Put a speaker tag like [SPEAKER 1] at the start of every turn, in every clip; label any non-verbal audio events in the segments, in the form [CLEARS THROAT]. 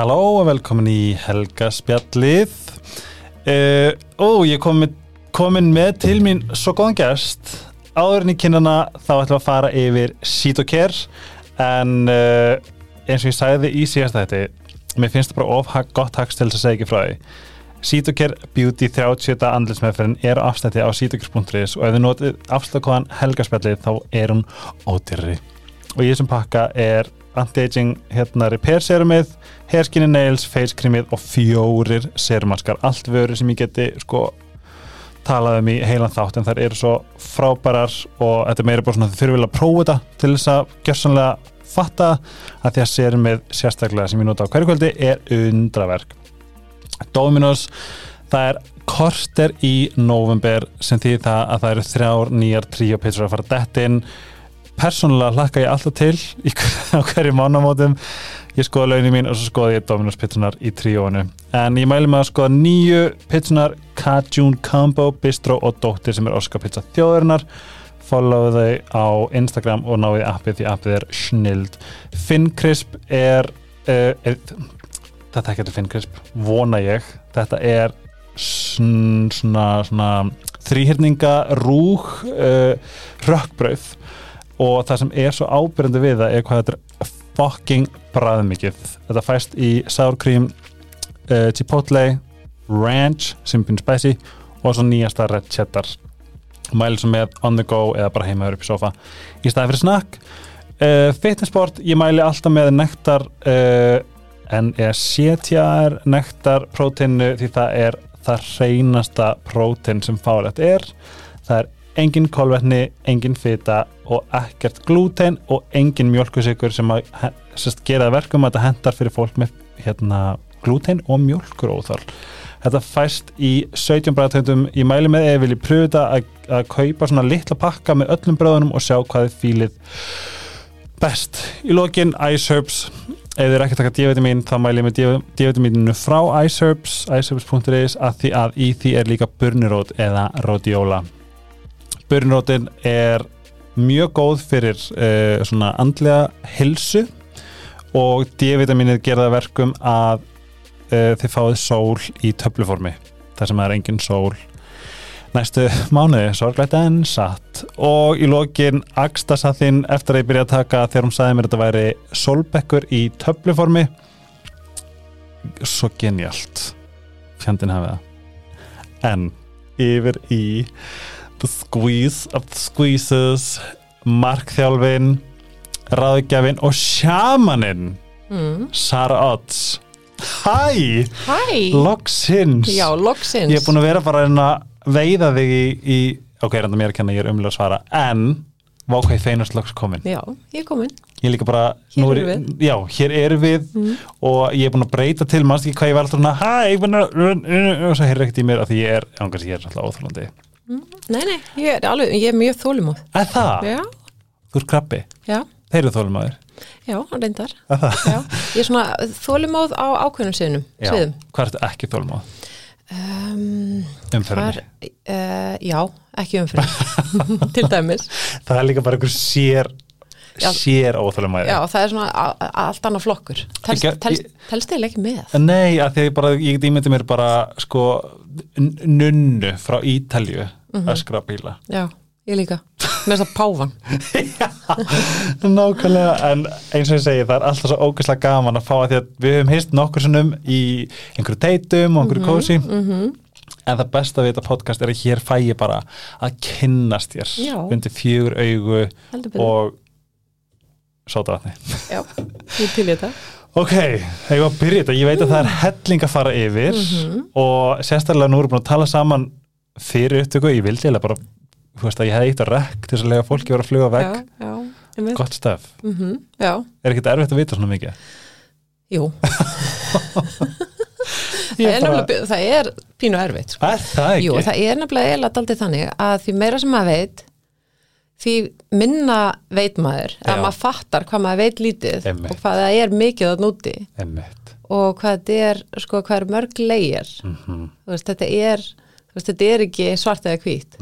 [SPEAKER 1] Halló og velkomin í Helga spjallið uh, Ó, ég kom með, komin með til mín svo góðan gæst Áðurinn í kynana þá ætlum við að fara yfir Sítokær En uh, eins og ég sagði í síðasta þetta Mér finnst það bara of gott hagst til þess að segja ekki frá því. Sítokær Beauty 30 andlismeðferðin er afstætti á sítokær.is og ef þið notið afstæðkóðan Helga spjallið þá er hún ódyrri Og ég sem pakka er anti-aging hérna repair serumið hair skinny nails, face creamið og fjórir serumaskar, allt vöru sem ég geti sko talað um í heilan þátt en þær eru svo frábærar og þetta er meira bara svona þau þurfum vilja að prófa þetta til þess að gjörsanlega fatta að því að serumið sérstaklega sem ég nota á hverju kvöldi er undraverk. Dominos það er korter í november sem því það að það eru þrjár nýjar tríopitsur að fara dætt inn persónulega hlakka ég alltaf til í, [LAUGHS] á hverju mánamótum ég skoða launin mín og svo skoða ég Dominos pitsunar í tríónu en ég mælu mig að skoða nýju pitsunar Cajun Combo, Bistro og Dóttir sem er Oscar pizza þjóðurinnar follow þau á Instagram og náðu appið því appið er snild Finncrisp er, uh, er þetta er ekki Finncrisp, vona ég. Þetta er svona, svona þrýhyrninga rúg uh, rökkbröð og það sem er svo ábyrjandi við það er hvað þetta er fucking bræðmikið. Þetta fæst í sour cream uh, chipotle ranch, simpin spicy og svo nýjasta red cheddar. Mæli sem með on the go eða bara heimaður upp í sofa í staði fyrir snakk uh, fitnessport, ég mæli alltaf með nektar uh, en ég setja er nektar prótinu því það er það reynasta prótin sem fárætt er. Það er engin kolvetni, engin fita og ekkert glúten og engin mjölkusikur sem að sest, gera verkum að þetta hendar fyrir fólk með hérna, glúten og mjölkuróþal þetta fæst í 17 bræðtöndum ég mæli með eða vil ég pröfa að, kaupa svona litla pakka með öllum bröðunum og sjá hvað þið fýlið best. Í lokin Ice Herbs. Ef þið er ekki að taka D-vitamin þá mæli ég með D-vitaminu frá iceherbs iceherbs.is að því að í því er líka burnirót eða rhodiola burnirótin er mjög góð fyrir uh, svona andlega hilsu og D-vitaminið gerða verkum að uh, þið fáið sól í töfluformi þar sem það er engin sól. Næstu mánuði, sorglætt en satt. Og í lokin Akstasathinn eftir að ég byrja að taka þegar hún sagði mér að þetta væri solbekkur í töfluformi. Svo genialt fjandin hafið það. En yfir í the squeeze of the squeezes markþjálfin ráðgjafin og sjamaninn mm. Sara Odds Hæ!
[SPEAKER 2] Hæ!
[SPEAKER 1] Loksins!
[SPEAKER 2] Já, loksins
[SPEAKER 1] Ég er búin að vera bara að veiða þig í, í ok, reynda mér að kenna, ég er umlega að svara en, vákvæði þeinast loks komin
[SPEAKER 2] Já, ég er komin
[SPEAKER 1] Ég er líka bara
[SPEAKER 2] Hér
[SPEAKER 1] er,
[SPEAKER 2] erum
[SPEAKER 1] Já, hér erum við mm. og ég er búin að breyta til, mannst ekki hvað ég var alltaf hæ, og svo heyrði ekkert í mér af því ég er, ángar ég er alltaf óþálandi.
[SPEAKER 2] Nei, nei, ég er, alveg, ég er mjög þólumóð
[SPEAKER 1] Er það?
[SPEAKER 2] Já,
[SPEAKER 1] Þú er krabbi?
[SPEAKER 2] já,
[SPEAKER 1] Þeir eru þólumadur?
[SPEAKER 2] já, hann reyndar
[SPEAKER 1] Er það?
[SPEAKER 2] Já, ég er svona þólumóð á ákveðnum sviðnum
[SPEAKER 1] Já.
[SPEAKER 2] sviðum
[SPEAKER 1] Hvað ertu ekki þólumað?
[SPEAKER 2] um,
[SPEAKER 1] Umferðinni?
[SPEAKER 2] uh, Já, ekki umferðin [LAUGHS] Til dæmis
[SPEAKER 1] Það er líka bara einhver sér
[SPEAKER 2] Já.
[SPEAKER 1] sér óþólumæði
[SPEAKER 2] Já, það er svona allt annað flokkur Telst, eða ekki með
[SPEAKER 1] Nei, að því að ég bara, ég get ímyndi mér bara sko, nunnu frá Ítalju
[SPEAKER 2] Mhm.
[SPEAKER 1] öskra bíla.
[SPEAKER 2] Já, ég líka. Með þess að páfan. [LAUGHS]
[SPEAKER 1] Nákvæmlega, en eins og ég segi það er alltaf svo ógeðslega gaman að fá að því að við höfum hýst nokkur sinnum í einhverju teitum og einhverju kósi.
[SPEAKER 2] Mhm.
[SPEAKER 1] en það besta við þetta podcast er að hér fæ ég bara að kynnast þér
[SPEAKER 2] Já.
[SPEAKER 1] undir fjögur augu og sótavatni
[SPEAKER 2] Já, ég til í þetta.
[SPEAKER 1] Ok, þegar ég var að byrja þetta, ég veit að það er helling að fara yfir
[SPEAKER 2] Mhm.
[SPEAKER 1] og sérstaklega nú erum við búin að tala saman fyrir upptöku, ég vildi eiginlega bara þú veist að ég hefði eitt að rekk til að lega fólki vera að fluga vekk,
[SPEAKER 2] Já, já,
[SPEAKER 1] gott stöf
[SPEAKER 2] mm Já,
[SPEAKER 1] er ekkert erfitt að vita svona mikið?
[SPEAKER 2] Jú. [LAUGHS] Það er,
[SPEAKER 1] bara-
[SPEAKER 2] það er pínu erfitt sko.
[SPEAKER 1] Er það?
[SPEAKER 2] Jú, það er nefnilega eiginlega daldið þannig að því meira sem maður veit því minna veit maður að maður fattar hvað maður veit lítið
[SPEAKER 1] Einmitt.
[SPEAKER 2] og hvað það er mikið að núti
[SPEAKER 1] Einmitt.
[SPEAKER 2] og hvað þetta er, sko, hvað er mörg leigir þú veist, þetta er veist, þetta er ekki svart eða hvít.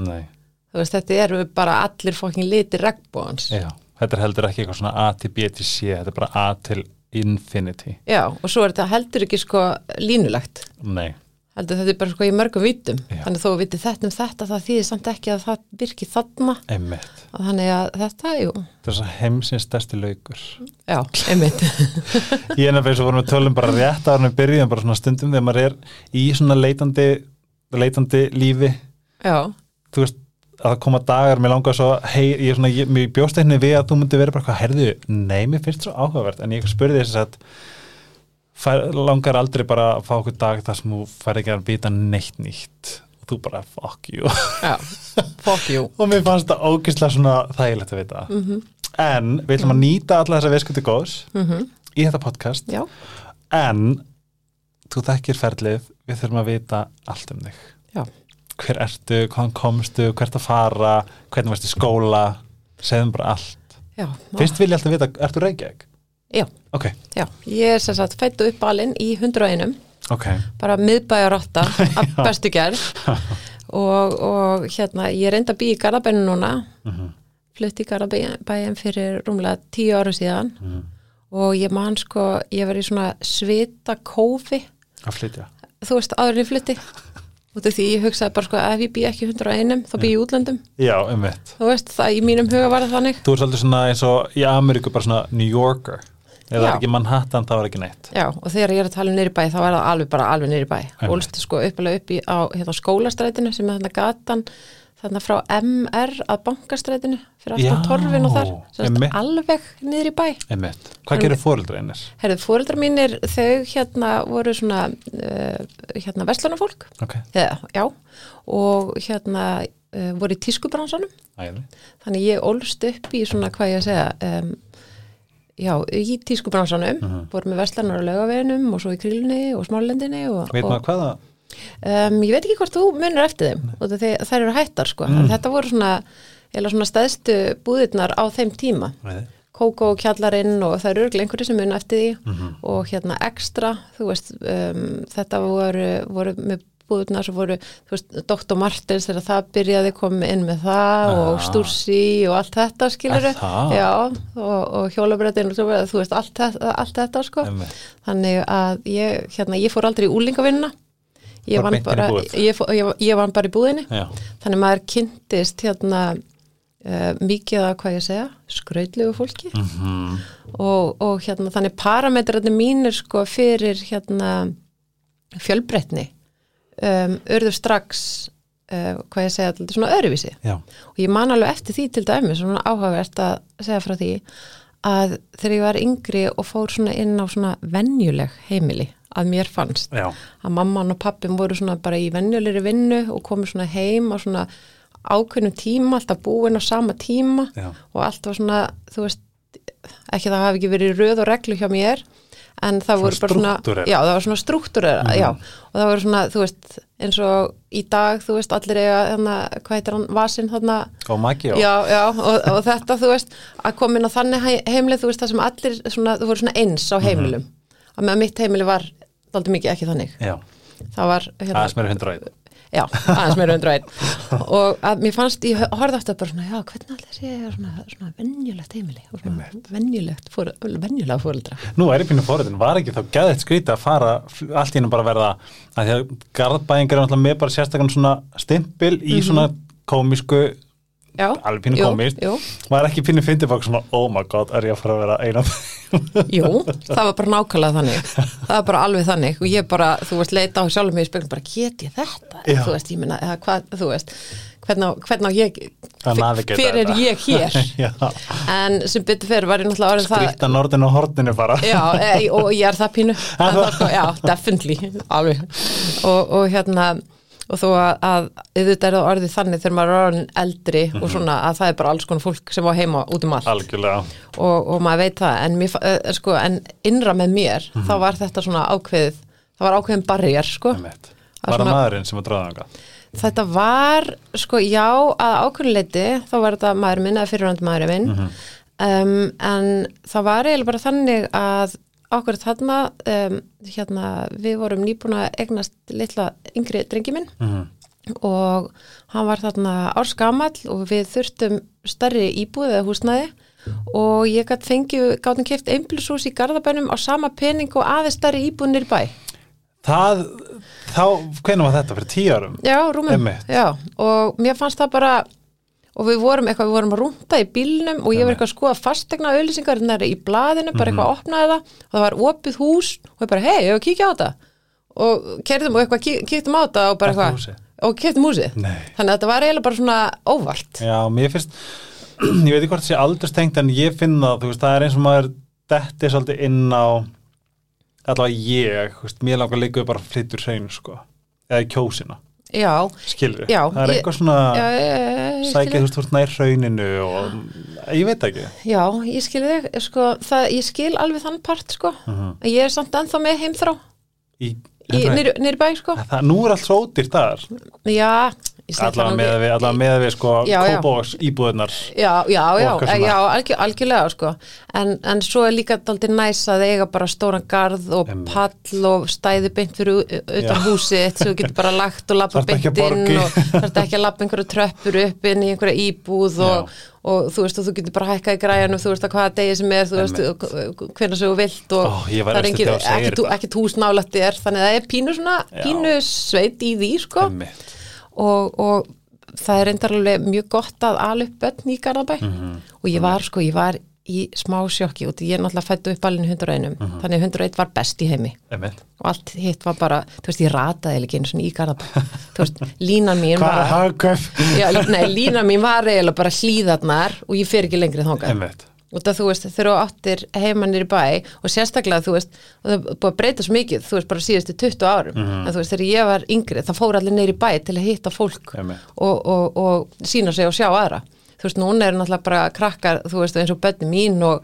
[SPEAKER 2] Veist, þetta er bara allir fokkin litir regnbóðans
[SPEAKER 1] þetta er heldur ekki eitthvað svona A til B til C, þetta er bara A til infinity.
[SPEAKER 2] Já, og svo er þetta heldur ekki sko línulegt.
[SPEAKER 1] Nei,
[SPEAKER 2] heldur þetta er bara sko í mörgum vítum
[SPEAKER 1] Já.
[SPEAKER 2] þannig þó við vitið þetta um þetta það þýðir samt ekki að það virki þarna.
[SPEAKER 1] Einmitt.
[SPEAKER 2] Og þannig að þetta, jú,
[SPEAKER 1] Það er svo heimsins stærsti laukur.
[SPEAKER 2] Já, einmitt. [LAUGHS]
[SPEAKER 1] Ég er nefnilega eins og vorum við tölum bara rétt ára við byrjuðum bara svona stundum þegar maður er í svona leitandi leitandi lífi.
[SPEAKER 2] Já,
[SPEAKER 1] þú veist að það koma dagar, mér langar svo hei, ég, er svona, ég, mér bjóst einhvern við að þú myndi vera bara hvað, herðu, nei, mér finnst svo áhugavert. En ég spurði þess að fær, langar aldrei bara að fá okkur dag þar sem þú fær ekki að vita neitt nýtt. Og þú bara, fuck you.
[SPEAKER 2] Já, fuck you. [LAUGHS]
[SPEAKER 1] Og mér fannst það ógislega svona þægilegt að vita.
[SPEAKER 2] Mhm.
[SPEAKER 1] en við ætlum að nýta alla þessa viskundi góðs
[SPEAKER 2] mm
[SPEAKER 1] í þetta podcast.
[SPEAKER 2] Já,
[SPEAKER 1] en þú þekkir ferlið, við þurfum að vita allt um þig.
[SPEAKER 2] Já,
[SPEAKER 1] hver ertu, hvaðan komstu, hvert að fara hvernig varst í skóla segðum bara allt.
[SPEAKER 2] Já
[SPEAKER 1] fyrst vil ég alltaf vita, ertu Reykjavík?
[SPEAKER 2] já,
[SPEAKER 1] ok,
[SPEAKER 2] já, ég er sem sagt fættu upp alinn í 101
[SPEAKER 1] ok,
[SPEAKER 2] bara miðbæjar rotta [LAUGHS] af bestu gerð. Og, og hérna, ég reyndi að býja í Garðabænu núna.
[SPEAKER 1] Mhm.
[SPEAKER 2] flutti í Garðabæin fyrir rúmlega tíu ára síðan.
[SPEAKER 1] Mhm.
[SPEAKER 2] og ég man sko, ég var í svona svita kófi,
[SPEAKER 1] að flytja
[SPEAKER 2] þú veist, ég flutti. Út af því ég hugsaði bara sko, ef ég býja ekki í 101 þá býja ég í útlöndum,
[SPEAKER 1] já, um mitt
[SPEAKER 2] þú veist, það í mínum huga var það þannig.
[SPEAKER 1] Þú er svolítið svona eins og í Ameríku bara svona New Yorker. Eða
[SPEAKER 2] Já.
[SPEAKER 1] er ekki Manhattan, þá er ekki neitt.
[SPEAKER 2] Já, og þegar ég er að tala um neyri bæ þá er það alveg bara alveg neyri bæ.
[SPEAKER 1] Einmitt.
[SPEAKER 2] Ólst sko uppalega upp í, á hérna, skólastrætinu sem er þarna gatan þarna frá MR að bankastrætinu fyrir aftan torfin og þar sagt alveg neyri bæ.
[SPEAKER 1] Um mitt, hvað gerir fóreldra einnir?
[SPEAKER 2] Herðu, fóreldrar mínir þau hérna voru svona uh, hérna verslunarfólk.
[SPEAKER 1] Ok,
[SPEAKER 2] Já, já, og hérna uh, voru í tískubransanum. Þannig ég ólst upp í svona hvað ég að segja um, já, í tískubransanum.
[SPEAKER 1] Mhm.
[SPEAKER 2] voru með veslanar á laugaveginum og svo í krílunni og smálendinni og,
[SPEAKER 1] veit
[SPEAKER 2] og
[SPEAKER 1] maður hvaða?
[SPEAKER 2] Um, ég veit ekki hvort þú munur eftir þeim og það, eru hættar sko
[SPEAKER 1] Mm.
[SPEAKER 2] þetta voru svona, eða svona stæðstu búðirnar á þeim tíma. Kókó og kjallarinn og það eru örglega einhverju sem mun eftir því
[SPEAKER 1] Mhm.
[SPEAKER 2] og hérna ekstra, þú veist um, þetta voru, voru með búðurnar sem voru, þú veist, Dr. Martins þegar það byrjaði komið inn með það og
[SPEAKER 1] Ah.
[SPEAKER 2] Stursi og allt þetta skilur já, og, og hjólabrættin og svo, þú veist, allt, þetta- allt þetta sko
[SPEAKER 1] mitt.
[SPEAKER 2] þannig að ég, hérna, ég fór aldrei í úlingavinna ég vann bara, vann bara í búðinni.
[SPEAKER 1] Já,
[SPEAKER 2] þannig maður kynntist hérna uh, mikið að hvað ég segja skrautlegu fólki.
[SPEAKER 1] Mhm.
[SPEAKER 2] Og, og hérna þannig parametrarnir mínir sko fyrir hérna fjölbreytni um, urðu strax uh, hvað ég segja, þetta svona öðruvísi.
[SPEAKER 1] Já,
[SPEAKER 2] og ég man alveg eftir því til dæmis svona áhugavert að segja frá því að þegar ég var yngri og fór svona inn á svona venjuleg heimili að mér fannst.
[SPEAKER 1] Já,
[SPEAKER 2] að mamman og pappin voru svona bara í venjulegri vinnu og komu svona heim á svona ákveðnum tíma, alltaf búin á sama tíma
[SPEAKER 1] já.
[SPEAKER 2] og allt var svona, þú veist ekki það hafi ekki verið röð og reglu hjá mér en það voru bara svona já, það var svona struktúrera,
[SPEAKER 1] Mhm.
[SPEAKER 2] já. Og það voru svona, þú veist, eins og í dag, þú veist, allir eiga þarna, hvað heitir hann, vasinn þarna?
[SPEAKER 1] Og magi
[SPEAKER 2] já, já, og, og þetta, þú veist að koma inn á þannig he- heimilið, þú veist, það sem allir svona, þú voru svona eins á heimilum. Að með mitt heimili var daldið mikið ekki þannig.
[SPEAKER 1] Já,
[SPEAKER 2] það var, hérna,
[SPEAKER 1] aðeins meira hundra auð
[SPEAKER 2] já, aðeins meira undir einn. Og að mér fannst, ég horfði aftur bara svona, já, hvernig allir sé svona, svona venjulegt heimili svona venjulegt, fór, venjulega fóreldra
[SPEAKER 1] Nú er ég pínu fóruðin, var ekki þá gæðið skrítið að fara allt í hennu bara verða að því að garðbæingar er náttúrulega með bara sérstaklega svona stimpil í svona komísku
[SPEAKER 2] já,
[SPEAKER 1] alveg pínu komist
[SPEAKER 2] jú,
[SPEAKER 1] var ekki pínu fyndið fólk svona oh my god, er ég að fara að vera eina [LAUGHS]
[SPEAKER 2] jú, það var bara nákvæmlega þannig. Það var bara alveg þannig. Og ég bara, þú veist, leita á sjálfum mig í speglum bara, get ég þetta,
[SPEAKER 1] Já.
[SPEAKER 2] þú veist, ég minna eða hvað, þú veist, hvernig á, hvernig á ég hver er ég hér? [LAUGHS] En sem betur fyrir var ég náttúrulega orðin það
[SPEAKER 1] skrýta norðin og hortinu bara.
[SPEAKER 2] Já, e, og ég er það pínu. [LAUGHS] Það er Já, definitely alveg. Og, og hérna og þó að, að auðvitað er það orðið þannig þegar maður er orðin eldri og svona að það er bara alls konar fólk sem á heima út um allt. Og, og maður veit það en, mér, eh, sko, en innra með mér þá var þetta svona ákveðið það var ákveðin barriér sko.
[SPEAKER 1] Var það maðurinn sem að dráða þangað?
[SPEAKER 2] þetta var sko já að ákveðinleiti þá var þetta maður minn eða fyrirvænd maður minn. Um, en það var eiginlega bara þannig að okkur þarna um, hérna, við vorum nýbúin að eignast litla yngri drengi minn
[SPEAKER 1] Mhm.
[SPEAKER 2] og hann var þarna árskamall og við þurftum stærri íbúð eða húsnæði og ég gætt fengið, gáttum keft einblusús í Garðabænum á sama pening og aðeins stærri íbúðnir í bæ
[SPEAKER 1] Það, þá, hvernig var þetta? Fyrir tíu árum?
[SPEAKER 2] Já, rúmum, já, og mér fannst það bara og við vorum eitthvað, við vorum að rúnta í bílnum og ég var eitthvað að skoða fastegna auðlýsingar í blaðinu, bara eitthvað að opnaði það og það var opið hús og ég bara, hei, ég var að kíkja á þetta? Og kerðum og eitthvað, kík- kíktum á þetta og bara eitthvað, og keftum húsið. Þannig að þetta var eiginlega bara svona óvart.
[SPEAKER 1] Já, mér finnst, [CLEARS THROAT] ég veit ekki hvort það sé aldurstengt en ég finn það, þú veist, það er eins og maður detti svolítið inn á allavega ég, veist, mér langar líka bara flyttur hreinu, sko eða kjósina,
[SPEAKER 2] Já,
[SPEAKER 1] skilur
[SPEAKER 2] Já,
[SPEAKER 1] það er eitthvað svona sækja, þú veist, nær hrauninu og ég veit ekki.
[SPEAKER 2] Já, ég skil þig. Sko, það, ég skil alveg þann part sko,
[SPEAKER 1] Mhm.
[SPEAKER 2] ég er samt ennþá með heimþrá.
[SPEAKER 1] Í,
[SPEAKER 2] í, bæ sko.
[SPEAKER 1] Það, nú er allt svo ódýrt þar.
[SPEAKER 2] Já,
[SPEAKER 1] allavega með
[SPEAKER 2] ekki-
[SPEAKER 1] við, allavega með við sko kópós íbúðunar
[SPEAKER 2] Já, já, já,
[SPEAKER 1] svona.
[SPEAKER 2] já algjör, algjörlega sko. en, en svo er líka daldið næs að eiga bara stóran garð og
[SPEAKER 1] Einmitt.
[SPEAKER 2] pall og stæði beint fyrir utan
[SPEAKER 1] Já.
[SPEAKER 2] húsið þitt sem þú getur bara lagt og [LAUGHS] lappa beint
[SPEAKER 1] að
[SPEAKER 2] inn og þarf ekki að lappa einhverju tröppur upp inn í einhverja íbúð og, og þú veist og þú getur bara hækkað í græjanum þú veist að hvaða degi sem er þú veist hvernig þú vilt og
[SPEAKER 1] Ó,
[SPEAKER 2] það er ekkert,
[SPEAKER 1] þetta.
[SPEAKER 2] ekkert hús nálætt er þannig að það er pínu pínu sveit í því sko
[SPEAKER 1] Einmitt.
[SPEAKER 2] Og, og það er reyndar alveg mjög gott að ala upp börn í Garðabæ
[SPEAKER 1] Mhm.
[SPEAKER 2] og ég var sko, ég var í smá sjokki og ég er náttúrulega fættu upp alveg 101
[SPEAKER 1] Mhm.
[SPEAKER 2] þannig að 101 var best í heimi
[SPEAKER 1] Einmitt.
[SPEAKER 2] og allt hitt var bara, þú veist, ég rataði ekki einu svona í Garðabæ [LAUGHS] þú veist, línan mín var já, nei, línan mín var eiginlega bara hlýðarnar og ég fer ekki lengri
[SPEAKER 1] Einmitt.
[SPEAKER 2] Og það þú veist, þú áttir heimannir í bæ og sérstaklega þú veist og það búið að breyta svo mikið, þú veist bara síðustu 20 árum,
[SPEAKER 1] Mhm.
[SPEAKER 2] en þú veist þegar ég var yngri það fór allir neyri bæ til að hitta fólk
[SPEAKER 1] Einmitt.
[SPEAKER 2] og, og, og sína sig og sjá aðra þú veist, núna er náttúrulega bara krakkar þú veist, eins og bönni mín og,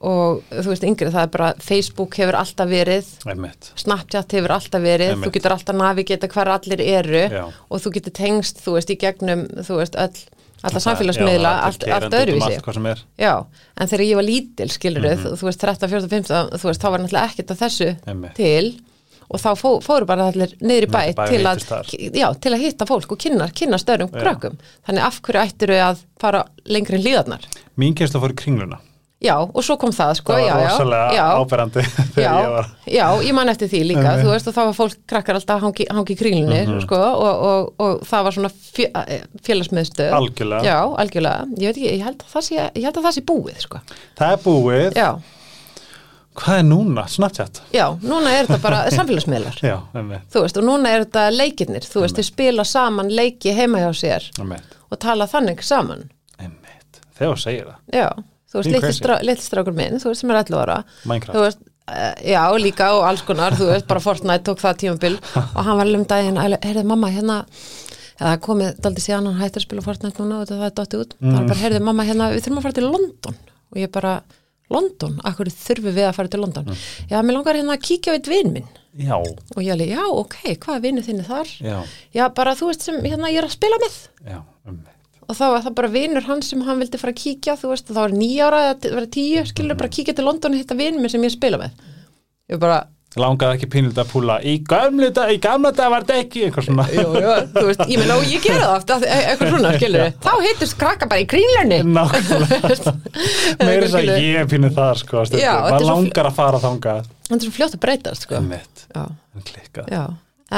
[SPEAKER 2] og þú veist, yngri, það er bara Facebook hefur alltaf verið,
[SPEAKER 1] Einmitt.
[SPEAKER 2] Snapchat hefur alltaf verið, þú getur alltaf navigeta hvar allir eru
[SPEAKER 1] Já.
[SPEAKER 2] og þú getur tengst, þú veist, í gegnum þú veist, öll, alla samfélagsmiðla allt, allt öðruvísi. Já, en þegar ég var lítil skilur
[SPEAKER 1] Mhm.
[SPEAKER 2] þú veist 13, 14, 15 þú veist þá var náttúrulega ekkert af þessu
[SPEAKER 1] Einmitt.
[SPEAKER 2] til og þá fó, fóru bara allir niður í bæ, til, að, já, til að hitta fólk og kynna, kynna stöðum
[SPEAKER 1] Já.
[SPEAKER 2] krökkum þannig af hverju ættir þau að fara lengri en líðarnar
[SPEAKER 1] mín kynnsla fór í kringluna
[SPEAKER 2] Já, og svo kom það sko
[SPEAKER 1] það var
[SPEAKER 2] já,
[SPEAKER 1] rosalega
[SPEAKER 2] já,
[SPEAKER 1] áberandi [LAUGHS] þegar
[SPEAKER 2] já,
[SPEAKER 1] ég var
[SPEAKER 2] já, ég man eftir því líka þú veist og þá var fólk krakkar alltaf hangi, hangi í kringlunni
[SPEAKER 1] Mhm.
[SPEAKER 2] sko, og, og, og það var svona fjö, félagsmiðstöð.
[SPEAKER 1] Algjörlega,
[SPEAKER 2] Já, algjörlega, ég veit ekki, ég held að það sé, ég held að það sé búið sko.
[SPEAKER 1] Það er búið.
[SPEAKER 2] Já,
[SPEAKER 1] hvað er núna? Snapchat?
[SPEAKER 2] Já, núna er þetta bara samfélagsmiðlar. [LAUGHS]
[SPEAKER 1] Já, einmitt,
[SPEAKER 2] þú veist, og núna er þetta leikirnir. Þú veist, þau spila saman leiki heima hjá sér
[SPEAKER 1] einmitt,
[SPEAKER 2] og tala þannig saman.
[SPEAKER 1] Einmitt. Þegar þú segir það,
[SPEAKER 2] já, þú veist,
[SPEAKER 1] Think
[SPEAKER 2] litli
[SPEAKER 1] crazy.
[SPEAKER 2] strá, litli strákur minn þú veist, sem er 11 ára veist, uh, já, líka og alls konar þú veist, bara Fortnite tók það tímabil og hann var alveg um daginn, heyrðu mamma, hérna það er komið daldi síðan hann hættir að spila Fortnite núna og það er dottið út. Er bara, heyrðu mamma, hérna, við þurfum að fara til London. Og ég bara, London? Akkur þurfum við að fara til London? Já, mér langar hérna að kíkja á eitt vin minn.
[SPEAKER 1] já,
[SPEAKER 2] Og ég alveg, já, ok, hvað er vinnu þinni þar?
[SPEAKER 1] já,
[SPEAKER 2] Já, bara þú veist sem hérna ég er að spila með
[SPEAKER 1] já, einmitt
[SPEAKER 2] og þá var það bara vinur hans sem hann vildi fara að kíkja þú veist, það var nýjára eða það var tíu skilur bara kíkja til London og hitta vinur minn sem ég spila með. Ég bara,
[SPEAKER 1] langaði ekki pínulegt að púla í gamla dag, í gamla dag var þetta ekki eitthvað svona.
[SPEAKER 2] Jú, jú, þú veist ég meina og ég gera það oft, að- e- eitthvað svona [LAUGHS] skilur þá hittust krakka bara í kringlunni
[SPEAKER 1] nákvæmlega. [LAUGHS] Meira þess að ég pínu það sko.
[SPEAKER 2] Já, þetta er
[SPEAKER 1] maður langar að fara þangað.
[SPEAKER 2] Hann er svo fljótt að breytast sko. já,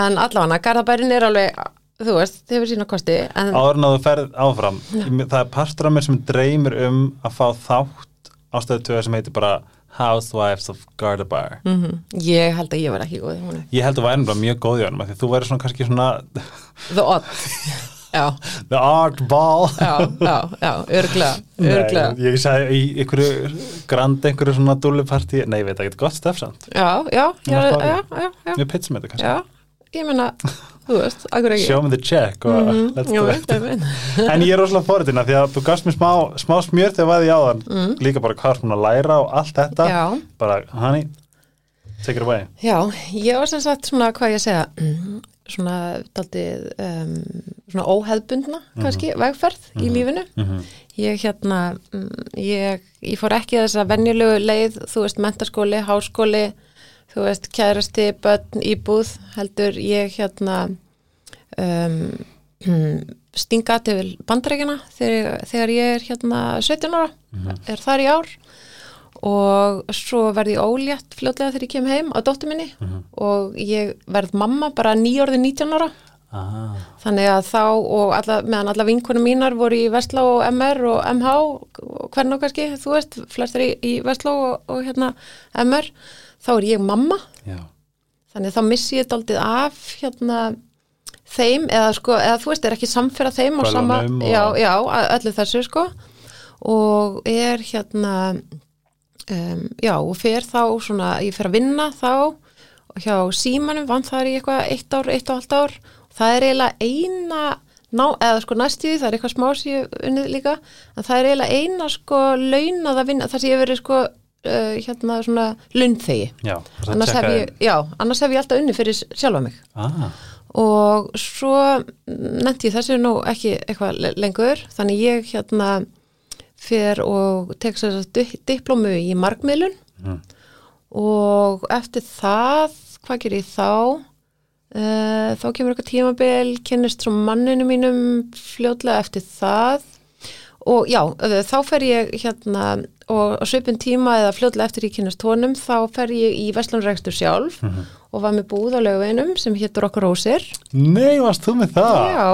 [SPEAKER 1] en
[SPEAKER 2] allavega Garðabærin er alveg, þú veist, þið hefur sína kosti en
[SPEAKER 1] áður en að þú ferð áfram það er partur af mér sem dreymir um að fá þátt ástöðu töða sem heitir bara Housewives of Gardabar.
[SPEAKER 2] Mm ég held að ég var ekki góð
[SPEAKER 1] ég held að væri bara mjög góð í honum því þú væri svona kannski svona
[SPEAKER 2] the odd. Já, [LAUGHS]
[SPEAKER 1] the art ball
[SPEAKER 2] já, já, já, örglega örglega
[SPEAKER 1] Nei, ég sagði í einhverju grand einhverju svona dúlupartí nei, ég veit ekki, gott stefsamt
[SPEAKER 2] Já, já, já,
[SPEAKER 1] Þú
[SPEAKER 2] já, já, já,
[SPEAKER 1] við pitsum þetta kannski.
[SPEAKER 2] Já, ég meina, þú veist, akkur ekki.
[SPEAKER 1] show me the check og [LAUGHS]
[SPEAKER 2] Jú, veit,
[SPEAKER 1] it
[SPEAKER 2] veit. [LAUGHS]
[SPEAKER 1] en ég er rosalega fórhundina því að þú gafst mér smá, smá smjör þegar vaði í áðan líka bara hvað er svona að læra og allt þetta
[SPEAKER 2] Mm. Já,
[SPEAKER 1] bara, honey, take it away
[SPEAKER 2] já, ég var sem sagt svona, hvað ég segja, mm, [CLEARS THROAT] svona daldið, um, svona óheðbundna, kannski, vegferð í lífinu.
[SPEAKER 1] Mhm.
[SPEAKER 2] Ég hérna, mm, ég, ég fór ekki þess að venjulegu leið, þú veist, mentaskóli, háskóli, þú veist, kærasti, börn, íbúð, heldur ég hérna, um, mm, [CLEARS THROAT] stinga til bandarækjana þegar, þegar ég er hérna 17 ára, er þar í ár. Og svo verði ég ólétt fljótlega þegar ég kem heim á dóttur minni og ég verð mamma bara nýjórði 19 ára.
[SPEAKER 1] Ah,
[SPEAKER 2] þannig að þá og alla, meðan alla vinkunum mínar voru í Vestló og MR og MH og hvern og kannski, þú veist, flestir í, í Vestló og, og hérna MR þá er ég mamma.
[SPEAKER 1] Já,
[SPEAKER 2] þannig þá missi ég daldið af hérna þeim eða sko, eða þú veist, er ekki samfæra þeim og sama,
[SPEAKER 1] og-
[SPEAKER 2] já, já, öllu þessu sko. Og er hérna um, já, og fer þá svona, ég fer að vinna þá hjá símanum vann það í eitthvað eitt ár, eitt og halvt ár. Það er eiginlega eina ná, eða sko næstíði, það er eitthvað smá sem ég unnið líka, en það er eiginlega eina sko launað að vinna, það sem ég hef verið sko uh, hérna svona
[SPEAKER 1] það
[SPEAKER 2] annars annars hef ég alltaf unni fyrir sjálfa mig.
[SPEAKER 1] Ah,
[SPEAKER 2] og svo nefndi ég þessu nú ekki eitthvað le- lengur. Þannig ég hérna fer og tek sér diplómu í markmiðlun.
[SPEAKER 1] Mhm.
[SPEAKER 2] og eftir það hvað ger ég þá? Uh, þá kemur eitthvað tímabil kynnist svo manninu mínum fljótlega eftir það. Og já, uh, þá fer ég hérna og á svipin tíma eða fljótlega eftir ég kynnist honum þá fer ég í Vestlunrekstur sjálf og var með búð á lögveinum sem héttur okkur Rósir.
[SPEAKER 1] Nei, varst þú með það?
[SPEAKER 2] já,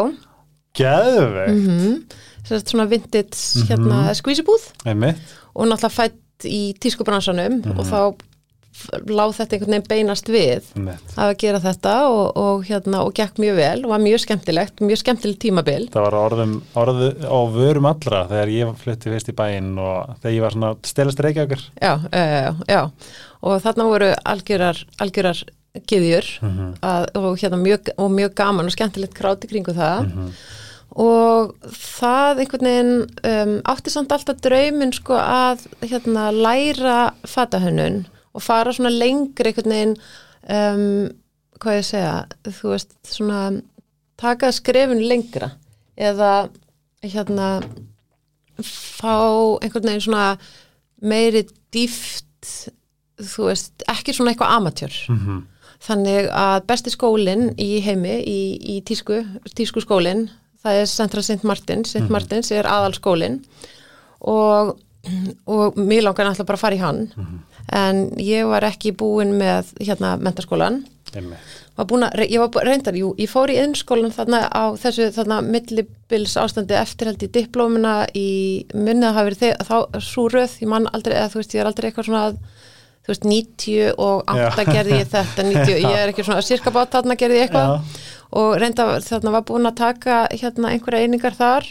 [SPEAKER 1] Geðveikt.
[SPEAKER 2] Mm -hmm. svona vintage hérna skvísibúð
[SPEAKER 1] Einmitt.
[SPEAKER 2] Og náttúrulega fætt í tískubransanum og þá láð þetta einhvern veginn beinast við
[SPEAKER 1] Einmitt.
[SPEAKER 2] að gera þetta og, og hérna og gekk mjög vel og var mjög skemmtilegt, mjög skemmtilegt tímabil.
[SPEAKER 1] Það var orðum, orðu á vörum allra þegar ég flutti fyrst í bæinn og þegar ég var svona stelast reykjagur
[SPEAKER 2] já, já, já, og þarna voru algjörar, algjörar gyðjur að, og hérna mjög, og mjög gaman og skemmtilegt kráti kringu það. Og það einhvern veginn um, átti samt alltaf drauminn sko að hérna læra fatahönnun og fara svona lengri einhvern veginn um, hvað ég segja, þú veist svona taka skrefin lengra eða hérna fá einhvern veginn svona meiri dýft þú veist, ekki svona eitthvað amatjör
[SPEAKER 1] Mhm.
[SPEAKER 2] þannig að besti skólinn í heimi í, í tísku, tísku skólinn það er Central St. Martins St. Martins er aðalskólinn og, og mér langar náttúrulega bara að fara í hann en ég var ekki búin með hérna mentaskólan
[SPEAKER 1] Einmitt.
[SPEAKER 2] Var að, ég var reyndar, jú, ég fór í innskólan þarna á þessu þarna millibils ástandi eftirhald í diplómina í minnið að hafa verið þegar, þá svo röð, ég man aldrei, eða þú veist, ég er aldrei eitthvað svona að, þú veist, 90 og 8
[SPEAKER 1] Já.
[SPEAKER 2] gerði ég þetta, 90, ég er ekki svona cirka bát þarna gerði ég eitthvað.
[SPEAKER 1] Já.
[SPEAKER 2] og reynda þarna var búin að taka hérna einhverja einingar þar.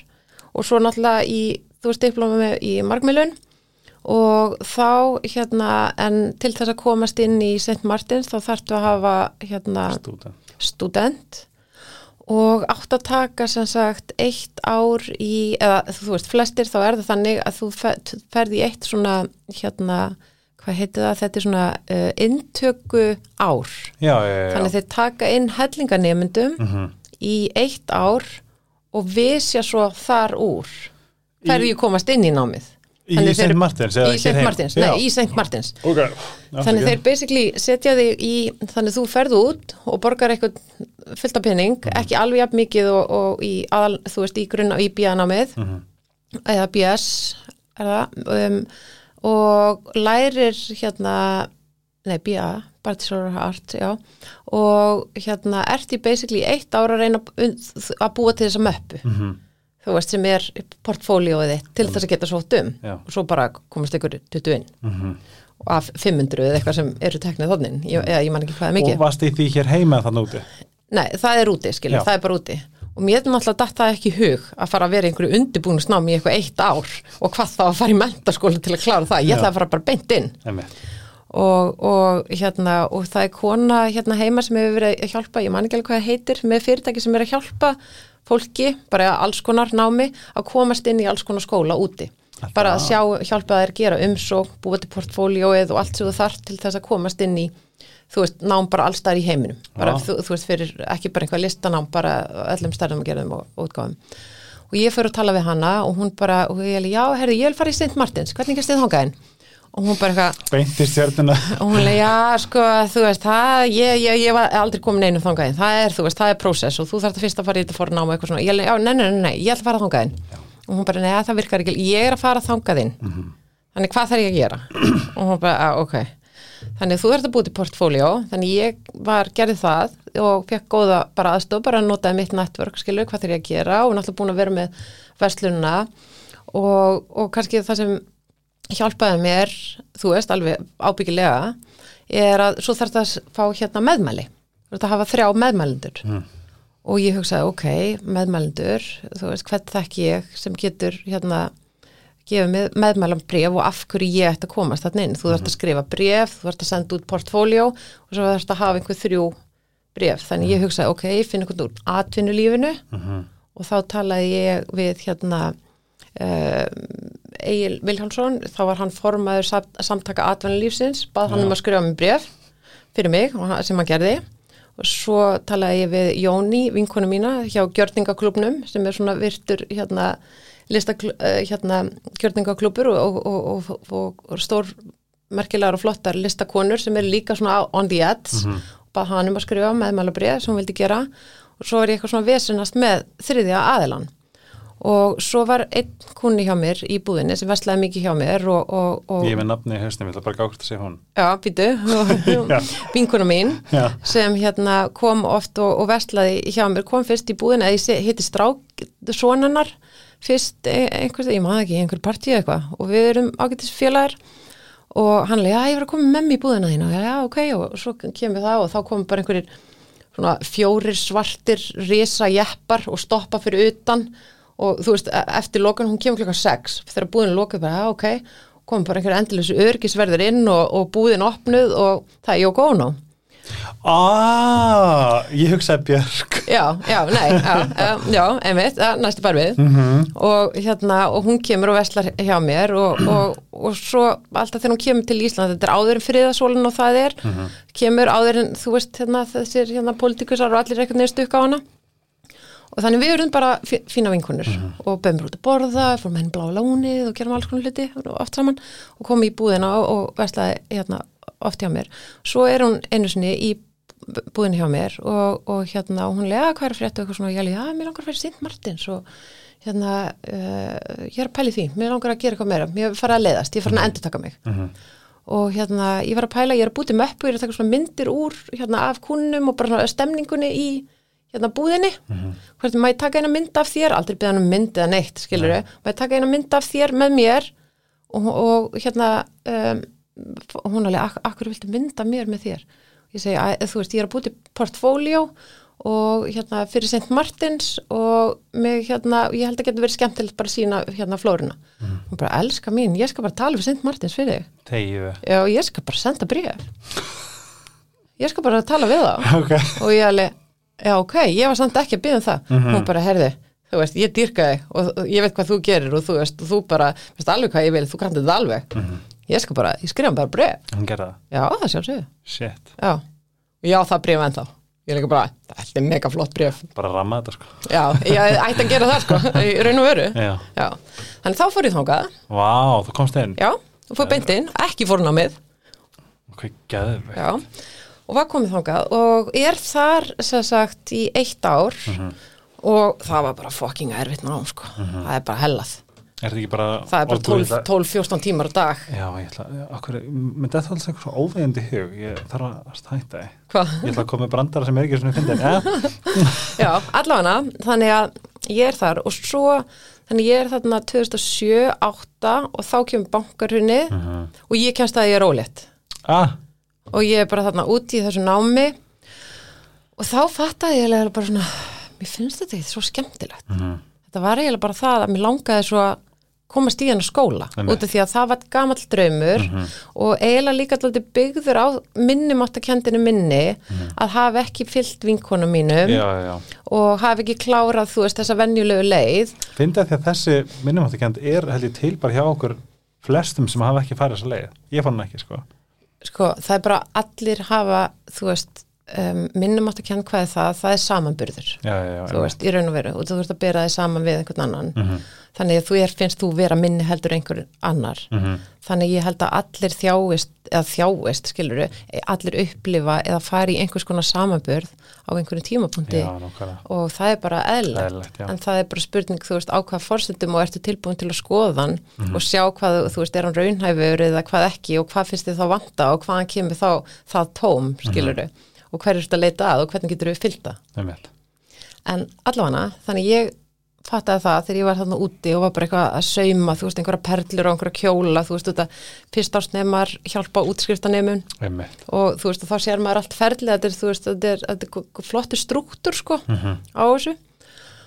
[SPEAKER 2] Og svo náttúrulega í, þú veist, diplómi í margmilun og þá hérna en til þess að komast inn í St. Martins þá þarftu að hafa hérna
[SPEAKER 1] Stúdent.
[SPEAKER 2] student og átt að taka sem sagt eitt ár í, eða þú veist, flestir þá er það þannig að þú fer- ferð í eitt svona hérna, hvað heitir það, þetta er svona uh, inntöku ár.
[SPEAKER 1] Já, já, já,
[SPEAKER 2] þannig þeir taka inn hellinganemyndum
[SPEAKER 1] Mhm.
[SPEAKER 2] í eitt ár og visja svo þar úr. Hverju komast inn í námið
[SPEAKER 1] Í St. Martins
[SPEAKER 2] í St. Martins, nei, í St. Martins
[SPEAKER 1] Ok
[SPEAKER 2] þannig þeir basically setja þig í þannig þú ferð út og borgar eitthvað fullt af penning,
[SPEAKER 1] Mhm.
[SPEAKER 2] ekki alveg jafn mikið og, og í aðal, þú veist, í grunna í BA-námið
[SPEAKER 1] Mhm.
[SPEAKER 2] eða BS er það um, og lærir hérna nei, BA, Bachelor of Art já, og hérna ert í basically eitt ára að reyna að búa til þessa möppu
[SPEAKER 1] Mhm.
[SPEAKER 2] Þú veist, sem er portfólíóið þitt til þess að geta sótt um.
[SPEAKER 1] Já.
[SPEAKER 2] og svo bara komast ykkur 20 inn.
[SPEAKER 1] Mhm.
[SPEAKER 2] og af 500 eða eitthvað sem eru teknið þonnin, ég, ég man ekki hvað er mikið.
[SPEAKER 1] Og varst í því hér heima þannig úti?
[SPEAKER 2] Nei, það er úti, skilur,
[SPEAKER 1] Já.
[SPEAKER 2] það er bara úti. Og mér er náttúrulega datt það ekki hug að fara að vera einhverju undirbúnusnámi í eitthvað eitt ár og hvað þá að fara í mentaskóla til að klára það, ég
[SPEAKER 1] Já.
[SPEAKER 2] ætla að fara bara beint inn. Og, og hérna og það er kona hérna heima sem hefur verið að hjálpa, ég man ekki alveg hvað það heitir með fyrirtæki sem er að hjálpa fólki, bara alls konar námi að komast inn í alls konar skóla úti.
[SPEAKER 1] Það-
[SPEAKER 2] bara að sjá, hjálpa þær gera umsók búa til portfóljóið og allt sem þú þarf til þess að komast inn í þú veist, nám bara allstæðar í heiminum. Bara, þú, þú veist, fyrir ekki bara einhvað listanám bara öllum stærðum að gera þeim og útgáðum og ég fyrir að tala við hana og hún bara, og ég er já, herri, ég vil fara í St. Martins, hvernig gæst þið þangað inn og hún bara eitthvað
[SPEAKER 1] stjörnuna [LAUGHS]
[SPEAKER 2] og hún leið, já, sko, þú veist það, ég, ég, ég var aldrei komin einu þangaðin það er, þú veist, það er prósess og þú þarf fyrst að fara í þetta fornám og eitthvað svona, ég leið, já, nei, nei, nei, nei, ég ætla að fara þangaðin og hún bara, nei, það virkar ekki, ég er að fara þangaðin þannig hvað þarf ég að gera? Og hún bara, að, ok. Þannig þú ert að búið til portfóljó þannig ég var, gerði það og fekk góða bara aðstof, bara notaði mitt network, gera og og, og kannski það sem hjálpaði mér, þú veist, alveg ábyggilega, er að svo þarf það að fá hérna meðmæli. Þú veist að hafa þrjá meðmælendur. Og ég hugsaði, ok, meðmælendur þú veist, hvern þekk ég sem getur hérna gefa með, meðmælam bref og af hverju ég ætti að komast þarna inn, þú þarfst að skrifa bref þú þarfst að senda út portfóljó og svo þarfst að hafa einhver þrjú bref þannig ég hugsaði, ok, ég finn einhvern úr atvinnulífinu og þá talaði ég við hérna Egil Viljánsson þá var hann formaður samt, samtaka atvinnulífsins, bað hann um að skrifa mig bref fyrir mig hann- sem hann gerði. Og svo talaði ég við Jóni, vinkonu mína hjá Gjörningaklubnum sem er svona virtur hérna lista hérna gjörningaklubur og, og, og, og, stór merkilegar og flottar listakonur sem er líka svona on the edge. Og bað hann um að skrifa meðmæla bref sem hún vildi gera. Og svo er ég eitthvað svona vesenast með þriðja aðilan og svo var einn kunni hjá mér í búðinni sem vestlaði mikið hjá mér og, og, og
[SPEAKER 1] ég er með nafni í hausnum, ég ætla bara gátt að segja hún.
[SPEAKER 2] Já, býtu [LAUGHS] vinkuna mín
[SPEAKER 1] Já.
[SPEAKER 2] sem hérna kom oft og, og vestlaði hjá mér, kom fyrst í búðinni ég sé- hitti strák sonannar fyrst e- einhvers, ég maður ekki, einhver partíu eitthvað. Og við erum ágættis félagar og hann leið, já, ég var að koma með mér í búðina þína. Og já, ok, og svo kemur það og þá kom bara einhverjir svona fjórir svartir risa jeppar og stoppa fyrir utan. og þú veist, e- eftir lokan, hún kemur klokkan 6 þegar búðin lokuð bara, já, ok. Kom bara einhverju endilösu örgisverður inn og, og búðin opnuð og það er Jóko Ono
[SPEAKER 1] ah, ég hugsaði Björk.
[SPEAKER 2] Já, já, nei, já, [LAUGHS] já, einmitt, næstu bara við. Og hérna, og hún kemur og veslar hjá mér og, [CLEARS THROAT] og, og svo alltaf þegar hún kemur til Ísland, þetta er áður en friðasólin og það er, kemur áður en þú veist, hérna, þessir hérna politikusar og allir eitthvað neður stukka á hana og þannig við erum bara fí- fína vinkunur og bömmur út að borða, fórum henni blá lónið og gerum alls konar hluti oft saman og komum í búðina og, og veslaði hérna oft hjá mér. Svo er hún einu sinni í búðinu hjá mér og, og hérna og hún lega hvað er að frétta og eitthvað svona og ég alveg, já, mér langar að fyrir Sint Martins og hérna, uh, ég er að pæli því, mér langar að gera eitthvað meira, mér farið að leiðast, ég farin að endur taka mig. Og hérna, ég var að pæla, ég er að búti möppu, ég er að taka svona myndir úr hérna af kúnum og bara svona stemningunni í hérna búðinni, hvernig maður taka eina mynd af þér, aldrei beða hann um mynd eða neitt, skilur við, maður taka eina mynd af þér með mér og, og hérna um, hún alveg, ak akkur viltu mynda mér með þér? Ég segi, að, þú veist, ég er að búti portfóljó og hérna fyrir St. Martins og mig hérna, ég held að geta verið skemmtilegt bara sína hérna flóruna. Hún bara, elska mín, ég skal bara tala við St. Martins fyrir þig.
[SPEAKER 1] Tegju
[SPEAKER 2] já, ég skal bara senda bréf. Ég skal bara tala við þá. [LAUGHS]
[SPEAKER 1] Ok.
[SPEAKER 2] Og ég alveg, já ok, ég var samt ekki að byggja um það. Hún bara, herði, þú veist, ég dýrka þig og ég veit hvað þú gerir og þú veist, og þú bara veist alveg hvað ég vil, þú kannt þetta alveg. Ég skal bara, ég skrifa bara bref
[SPEAKER 1] Hún gerði það?
[SPEAKER 2] Já, það sjálfsögðu, já. Og já, það bref ennþá, ég líka bara þetta er mega flott bref,
[SPEAKER 1] Bara ramma þetta sko.
[SPEAKER 2] Já, ég ætti að gera það sko, í raun og veru.
[SPEAKER 1] Já.
[SPEAKER 2] Já, þannig þá fór ég þangað.
[SPEAKER 1] Vá, þú komst inn?
[SPEAKER 2] Já, og fór beint inn, ekki fórnámið
[SPEAKER 1] Ok, geðvegt
[SPEAKER 2] Já, og var komið þangað og er þar sem sagt í eitt ár og það var bara fucking erfitt nám sko, það er bara hellað.
[SPEAKER 1] Er þetta ekki bara
[SPEAKER 2] það er bara
[SPEAKER 1] og þú
[SPEAKER 2] 12
[SPEAKER 1] ætla-
[SPEAKER 2] 12-14 tímar á dag.
[SPEAKER 1] Já, ég ætla, menn þetta er alltaf eitthvað svo óvegandi hug, ég þarf að hætta þig.
[SPEAKER 2] Hvað?
[SPEAKER 1] Ég ætla að koma með brandara sem er ekki svona fyndin? [LAUGHS]
[SPEAKER 2] Já, allavega, þannig að ég er þar og svo þannig ég er þarna 2007-8 og þá kemur bankarhunni og ég kemst að ég er ólétt.
[SPEAKER 1] Ah,
[SPEAKER 2] og ég er bara þarna úti í þessu námi. Og þá fattaði ég eiginlega bara svona mér finnst þetta ekki svo skemmtilegt. Þetta var eiginlega bara það að mér langaði svo að komast í hennar skóla
[SPEAKER 1] Einmitt.
[SPEAKER 2] út af því að það var gamall draumur og eiginlega líka alltaf byggður á minnumáttakendinu minni að hafa ekki fyllt vinkonu mínum
[SPEAKER 1] já, já,
[SPEAKER 2] og hafa ekki klárað þú veist þessa venjulegu leið.
[SPEAKER 1] Fyndi að því að þessi minnumáttakend er held ég til bara hjá okkur flestum sem hafa ekki farið þessa leið. Ég fann hann ekki, sko.
[SPEAKER 2] Sko það er bara allir hafa þú veist um, minnum átt að kenna hvað er það, það er samanburður
[SPEAKER 1] já, já, já,
[SPEAKER 2] þú veist, í raun og veru og þú veist að bera þig saman við einhvern annan
[SPEAKER 1] Mhm.
[SPEAKER 2] þannig að þú er, finnst þú vera minni heldur einhver annar
[SPEAKER 1] Mhm.
[SPEAKER 2] þannig ég held að allir þjáist eða þjáist, skilur allir upplifa eða fari í einhvers konar samanburð á einhverjum tímapunkti
[SPEAKER 1] já,
[SPEAKER 2] og það er bara
[SPEAKER 1] já.
[SPEAKER 2] en það er bara spurning, þú veist, á hvað fórsendum og ertu tilbúin til að skoða hann
[SPEAKER 1] Mhm.
[SPEAKER 2] og sjá hvað, þú veist, er hann raunhæfur eða hvað ekki og hvað finnst þið þá vanta og hvaðan kemur þá það tóm,
[SPEAKER 1] Mhm.
[SPEAKER 2] skilur og hver er þetta að leita að og hvernig getur við
[SPEAKER 1] Einmitt.
[SPEAKER 2] en allavega, þannig ég fattaði það þegar ég var þarna úti og var bara eitthvað að sauma, þú veist, einhverja perlur og einhverja kjóla, þú veist, þetta fyrstásnemar hjálpa útskriftanemun og þú veist, þá sér maður allt ferli þetta er, veist, þetta er, þetta er flottur struktúr, sko,
[SPEAKER 1] Mhm.
[SPEAKER 2] á þessu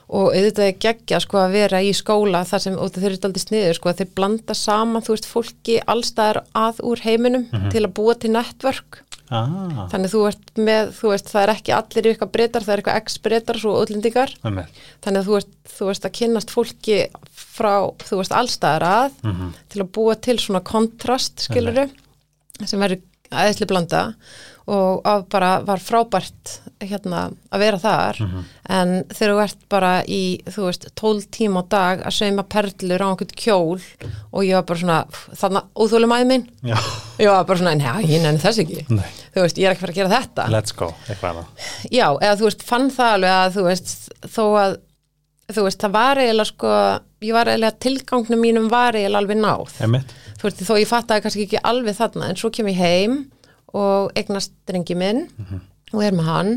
[SPEAKER 2] og auðvitað er geggja, sko, að vera í skóla þar sem, og þeir eru aldrei sniður, sko, þeir blanda saman, þú veist, fólki allstaðar að úr heiminum til að búa til network.
[SPEAKER 1] Ah,
[SPEAKER 2] þannig þú ert með, þú veist, það er ekki allir ykkar breytar, það er eitthvað ex-breytar svo öllendingar
[SPEAKER 1] einmitt.
[SPEAKER 2] þannig að þú veist, þú veist að kynnast fólki frá, þú veist, allstaðar að
[SPEAKER 1] Mhm.
[SPEAKER 2] til að búa til svona kontrast, skiluru sem verður aðeinsli blanda og að bara var frábært hérna að vera þar. En þegar þú ert bara í þú veist, 12 tíma á dag að sauma perlur á einhvern kjól og ég var bara svona, þarna óþólum aðeins minn.
[SPEAKER 1] Já,
[SPEAKER 2] ég var bara svona, njá, ég nenni þess ekki.
[SPEAKER 1] Nei,
[SPEAKER 2] þú veist, ég er ekki fara að gera þetta.
[SPEAKER 1] Let's go, eitthvað annað.
[SPEAKER 2] Já, eða þú veist, fann það alveg að þú veist, þó að þú veist, það var eiginlega sko ég var eiginlega tilgangnum mínum var eiginlega alveg náð.
[SPEAKER 1] Einmitt.
[SPEAKER 2] þú veist, þó ég fattaði kannski ekki alveg þarna en svo kem ég heim og eignast drengi minn og er með hann.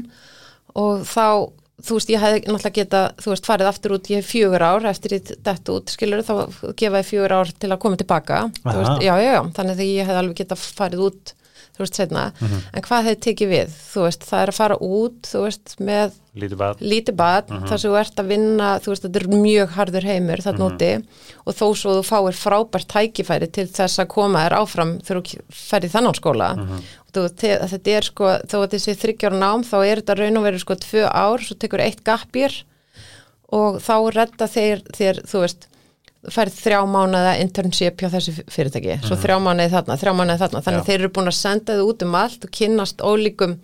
[SPEAKER 2] Og þá þú veist, ég hefði náttúrulega geta þú veist, farið aftur út, ég hef fjögur ár eftir ég dett út, skilur, þá gefa ég fjögur ár til að koma tilbaka, þú
[SPEAKER 1] Aha.
[SPEAKER 2] veist, já, já, já. Þannig að ég hefði alveg geta farið út þú veist, setna, en hvað hefði tekið við? Þú veist, það er að fara út, þú veist, með
[SPEAKER 1] Lítið bad.
[SPEAKER 2] lítið bad, þar sem þú ert að vinna þú veist, þetta er mjög harður heimur þarna úti. Og þó svo þú fáir frábært tækifæri til þess að koma þér áfram þegar þú ferði þannig á skóla. Og þú, þetta er sko, þó að þessi þryggjára nám, þá er þetta raun og verið sko tvö ár, svo tekur eitt gappir og þá redda þeir þér, þú veist færð þrjá mánuða internship hjá þessu fyrirtæki, svo þrjá mánuði þarna þrjá mánuði þarna, þannig að þeir eru búin að senda þið út um allt og kynnast ólíkum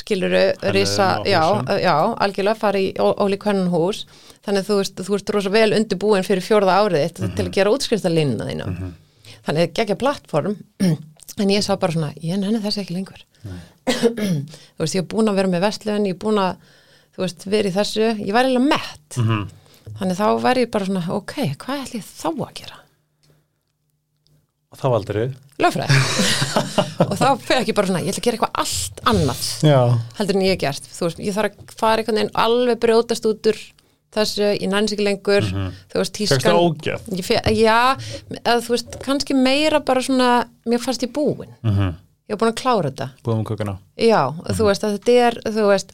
[SPEAKER 2] skiluru, risa, já, já, algjörlega fara í ólík hönnun hús, þannig að þú veist þú ert rosa vel undirbúin fyrir fjórða árið þitt til að gera útskriftalínuna þína. Þannig að gegja plattform [CLEARS THROAT] en ég sá bara svona, ég nenni þessi ekki lengur. [CLEARS THROAT] Þú veist, ég er búin að vera með vestlun, ég er búin að þú veist, verið þessu, ég var eiginlega mett.
[SPEAKER 1] Mhm.
[SPEAKER 2] Þannig þá var ég bara svona, ok, hvað ætli ég þá að gera?
[SPEAKER 1] Og þá valdur við.
[SPEAKER 2] Lögfræði [LAUGHS] og þá fekk ég bara svona, ég ætla að gera eitthvað allt annað
[SPEAKER 1] Já.
[SPEAKER 2] heldur en ég hef gert, veist, ég þarf að fara einhvern veginn alveg brjótast út úr þessu, ég næns ekki lengur þú veist, tískan já, eða þú veist, kannski meira bara svona, mér fannst ég búin
[SPEAKER 1] Mhm.
[SPEAKER 2] ég var búin að klára þetta
[SPEAKER 1] Búðum kukkuna.
[SPEAKER 2] já, þú veist, að þetta er þú veist,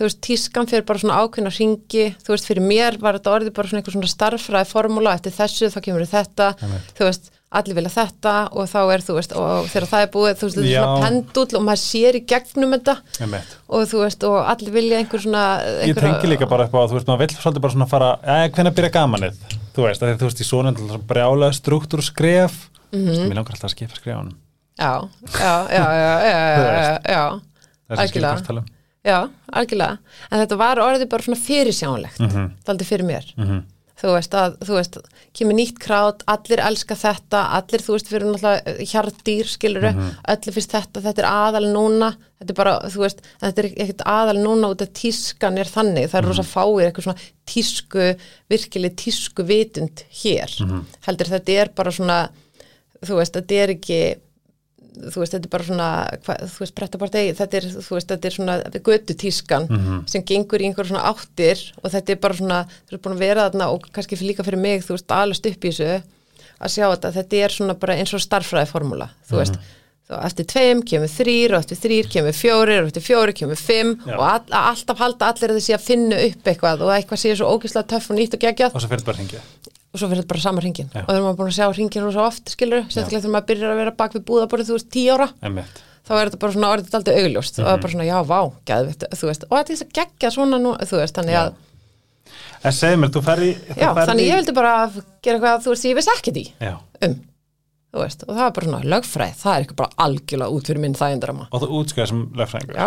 [SPEAKER 2] þú veist, tískan fyrir bara svona ákveðna ringi, þú veist, fyrir mér var þetta orðið bara svona eitthvað svona starffræði formúla. Eftir þessu, þá kemur þetta.
[SPEAKER 1] Einmitt.
[SPEAKER 2] þú veist, allir vilja þetta og þá er, þú veist, og þegar það er búið þú veist, þetta er svona pendull og maður sér í gegnum þetta.
[SPEAKER 1] Einmitt.
[SPEAKER 2] og þú veist, og allir vilja einhver svona
[SPEAKER 1] Ég
[SPEAKER 2] einhverja-
[SPEAKER 1] tengi líka bara upp á að þú veist, maður vill svolítið bara svona fara, eða hvernig byrja gamanið, þú veist, að þú veist, í svona brjálega struktúr skref, mm. -hmm.
[SPEAKER 2] Já, algjörlega, en þetta var orðið bara svona fyrirsjánlegt, mm -hmm. það aldrei fyrir mér.
[SPEAKER 1] Mm -hmm.
[SPEAKER 2] þú veist að, þú veist kemur nýtt krát, allir elska þetta allir, þú veist, fyrir náttúrulega eh, hjartdýr skiluru,
[SPEAKER 1] mm -hmm.
[SPEAKER 2] allir finnst þetta þetta er aðal núna, þetta er bara, þú veist þetta er ekkert aðal núna út af tískan er þannig, það er
[SPEAKER 1] mhm.
[SPEAKER 2] rosa fáir eitthvað svona tísku, virkileg tísku vitund hér,
[SPEAKER 1] mhm.
[SPEAKER 2] heldur þetta er bara svona þú veist, þetta er ekki þú veist, þetta er bara svona hva, þú veist, brettapartei, þetta er, þú veist, þetta er svona götu tískan
[SPEAKER 1] Mhm.
[SPEAKER 2] sem gengur í einhver svona áttir og þetta er bara svona, þú veist, búin að vera þarna og kannski líka fyrir mig, þú veist, alast upp í þessu að sjá þetta, þetta er svona bara eins og starffræði formúla, þú veist þá eftir tveim kemur þrýr og eftir þrýr kemur fjórir og eftir fjórir kemur fimm
[SPEAKER 1] Já.
[SPEAKER 2] og all, alltaf halda allir þessi að finna upp eitthvað og eitthvað sé svo ógeðslega töff og nýtt og geggjað
[SPEAKER 1] Og svo fyrir bara hringið.
[SPEAKER 2] Og svo fyrir þetta bara saman hringin
[SPEAKER 1] Já.
[SPEAKER 2] og þegar maður búin að sjá hringin svo oft skilur, sérstaklega þegar maður byrjar að vera bak við búðaborðið þú veist, tíu ára,
[SPEAKER 1] Einmitt.
[SPEAKER 2] þá er þetta bara svona orðið aldrei augljóst. Og það er bara svona, já, vá, veist, og þetta er þess að gegja svona nú, þú veist, þannig að,
[SPEAKER 1] En segð mér, þú ferði...
[SPEAKER 2] já, þannig ég vildi bara gera eitthvað, þú veist, ég vissi ekkert í.
[SPEAKER 1] Já,
[SPEAKER 2] um, veist, og það er bara svona lögfræð, það er ekki bara algjörlega út fyrir minn þægindrama.
[SPEAKER 1] Og þú útskæði sem lögfræðingur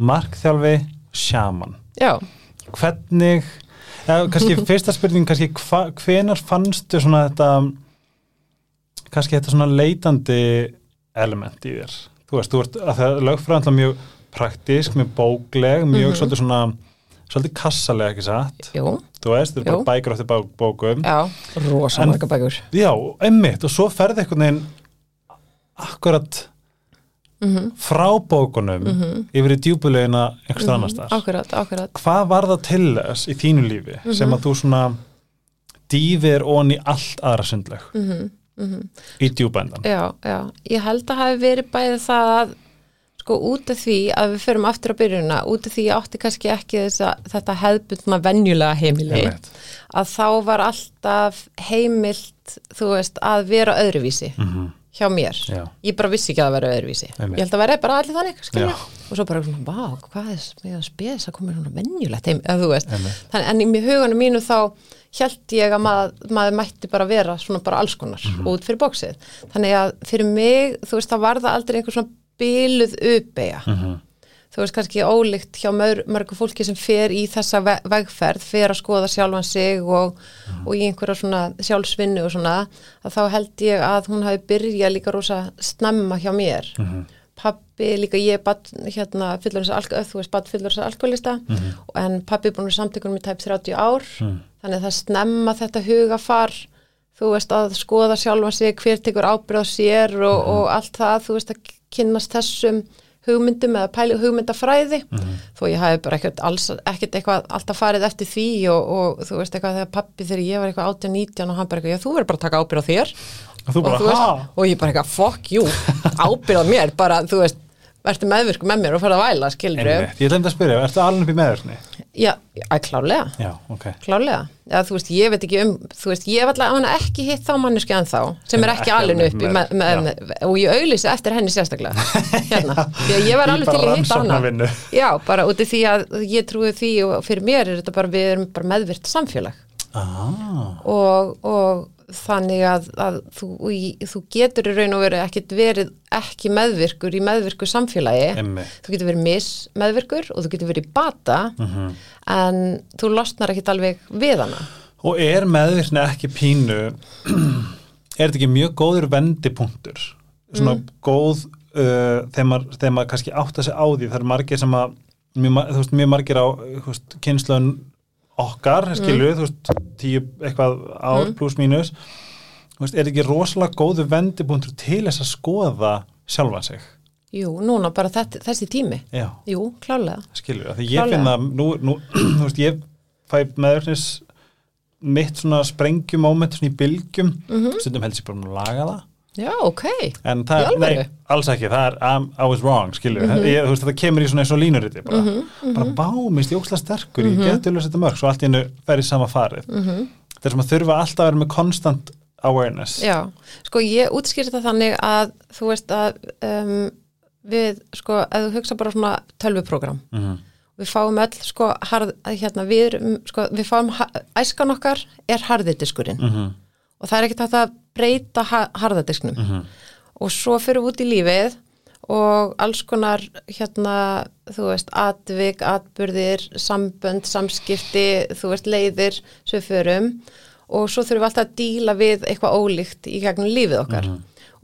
[SPEAKER 1] Markþjálfi Sjaman.
[SPEAKER 2] Já,
[SPEAKER 1] Hvernig eða, kannski [LAUGHS] fyrsta spurning kannski hva, hvenar fannstu svona þetta kannski þetta svona leitandi element í þér? Þú veist, þú ert að það lögfræðanlega mjög praktísk, mjög bókleg mjög svolítið svona svolítið kassalega ekki satt?
[SPEAKER 2] Jú,
[SPEAKER 1] þú veist, þetta er bara bækur eftir bá, bókum.
[SPEAKER 2] Já, rosa
[SPEAKER 1] En-
[SPEAKER 2] marga bækur.
[SPEAKER 1] Já, einmitt og svo ferði einhvern veginn akkurat
[SPEAKER 2] Mhm.
[SPEAKER 1] frá bókunum yfir í djúbulegina einhvers mm annars þar.
[SPEAKER 2] Akkurat, akkurat.
[SPEAKER 1] Hvað var það til þess í þínu lífi sem að þú svona dýfir onni allt aðra sundleg í djúbændan?
[SPEAKER 2] Já, já, ég held að hafi verið bæði það að sko út af því að við förum aftur á byrjunna, út af því ég átti kannski ekki þessa, þetta hefðbundna venjulega heimili,
[SPEAKER 1] Einmitt.
[SPEAKER 2] að þá var alltaf heimilt, þú veist, að vera öðruvísi
[SPEAKER 1] Mhm.
[SPEAKER 2] Hjá mér.
[SPEAKER 1] Já.
[SPEAKER 2] Ég bara vissi ekki að það vera öðruvísi.
[SPEAKER 1] Einmitt.
[SPEAKER 2] Ég held að vera bara allir þannig. Og svo bara svona, vá, hvað er með að spes að koma svona venjulegt heim, eða þú veist. Þannig, en í hugunum mínu þá held ég að maður, maður mætti bara vera svona bara alls konar
[SPEAKER 1] Mhm.
[SPEAKER 2] út fyrir bóksið. Þannig að fyrir mig, þú veist, það var það aldrei einhver svona byluð uppeyja.
[SPEAKER 1] Mhm.
[SPEAKER 2] Þú veist, kannski ólíkt hjá mör, mörgu fólki sem fer í þessa ve vegferð, fer að skoða sjálfan sig og,
[SPEAKER 1] Mhm.
[SPEAKER 2] og í einhverja svona sjálfsvinnu og svona, að þá held ég að hún hafi byrjað líka rosa snemma hjá mér.
[SPEAKER 1] Mhm.
[SPEAKER 2] Pappi, líka ég bad, hérna, að, þú veist, bad fyllur þess að alkoholista,
[SPEAKER 1] Mhm.
[SPEAKER 2] en pappi er búin að samtökunum í tæp 30 ár,
[SPEAKER 1] Mm.
[SPEAKER 2] þannig að það snemma þetta hugafar, þú veist, að skoða sjálfa sig, hver tekur ábyrð á sér
[SPEAKER 1] Mhm.
[SPEAKER 2] og, og allt það, þú veist, að kynnast þessum hugmyndum eða pæli hugmyndafræði,
[SPEAKER 1] Mhm.
[SPEAKER 2] þó ég hafi bara ekkert, alls, ekkert eitthvað alltaf farið eftir því og, og þú veist, eitthvað þegar pappi þegar ég var eitthvað 18-19 og hann bara eitthvað, þú verður bara að taka ábyrð á þér.
[SPEAKER 1] Og bara,
[SPEAKER 2] og, veist, og ég bara eitthvað, fuck you ábyrð á mér, bara, þú veist verður meðvirku með mér og fara að væla, skilur
[SPEAKER 1] Einmitt. Ég glemt að spyrja, ertu alveg upp í meðurni?
[SPEAKER 2] já, að klálega
[SPEAKER 1] Já, ok.
[SPEAKER 2] Klálega, já þú veist, ég veit ekki um þú veist, ég hef allavega ekki hitt þá manneski ennþá sem er ekki alveg upp í
[SPEAKER 1] með-
[SPEAKER 2] með, með, og ég auðlýsi eftir henni sérstaklega. [LAUGHS] Hérna, því að ég var alveg til í hitta hana já, bara út af því að ég trúi því og fyrir mér er þetta bara, við erum bara meðvirt samfélag.
[SPEAKER 1] Ah,
[SPEAKER 2] og, og þannig að, að þú, í, þú getur í raun og veru ekkit verið ekki meðvirkur í meðvirku samfélagi
[SPEAKER 1] Einmitt.
[SPEAKER 2] þú getur verið mismeðvirkur og þú getur verið bata
[SPEAKER 1] Mhm.
[SPEAKER 2] en þú losnar ekkit alveg við hana
[SPEAKER 1] Og er meðvirkni ekki pínu, [CLEARS THROAT] er þetta ekki mjög góður vendipunktur? Svona
[SPEAKER 2] Mm.
[SPEAKER 1] góð, uh, þegar, maður, kannski átta sig á því, það eru margir sem að, mjög, veist, mjög margir á kynslaun okkar, skilu, þú veist, tíu eitthvað ár
[SPEAKER 2] Mm.
[SPEAKER 1] pluss mínus, þú veist, er ekki rosalega góður vendipunktur til þess að skoða sjálfan sig?
[SPEAKER 2] Jú, núna bara þetta, þessi tími
[SPEAKER 1] Já.
[SPEAKER 2] Jú, klálega
[SPEAKER 1] skilur, því ég
[SPEAKER 2] Klálega.
[SPEAKER 1] finn að nú, nú [CLEARS THROAT] þú veist, ég fæ meðurnis mitt svona sprengjumóment svona í bylgjum,
[SPEAKER 2] Mhm.
[SPEAKER 1] stundum helst ég bara að laga það,
[SPEAKER 2] Já, ok
[SPEAKER 1] en
[SPEAKER 2] Í
[SPEAKER 1] það,
[SPEAKER 2] alvöru?
[SPEAKER 1] nei, alls ekki það er, um, I was wrong, skilur
[SPEAKER 2] Mhm.
[SPEAKER 1] ég, þú veist, þetta kemur í svona eins og línuriti bara, bara bá, minnst ég ókslega sterkur
[SPEAKER 2] Mhm.
[SPEAKER 1] ég geti alveg þetta mörg, svo allt í hennu í sama farið þetta er sem að þurfa alltaf að vera með constant awareness
[SPEAKER 2] Já, sko ég útskýrði það þannig að þú veist að um, við, sko, ef þú hugsa bara svona tölvuprógram
[SPEAKER 1] Mhm.
[SPEAKER 2] við fáum öll, sko, harð, hérna, við, sko, við fáum, æskan okkar er harðidiskurinn
[SPEAKER 1] Mhm.
[SPEAKER 2] og það er ekkert að breyta ha harðadisknum
[SPEAKER 1] Mhm.
[SPEAKER 2] og svo fyrir út í lífið og alls konar hérna, þú veist, atvik, atburðir, sambönd, samskipti, þú veist, leiðir sem við förum. Og svo þurfum við alltaf að díla við eitthvað ólíkt í gegnum lífið okkar.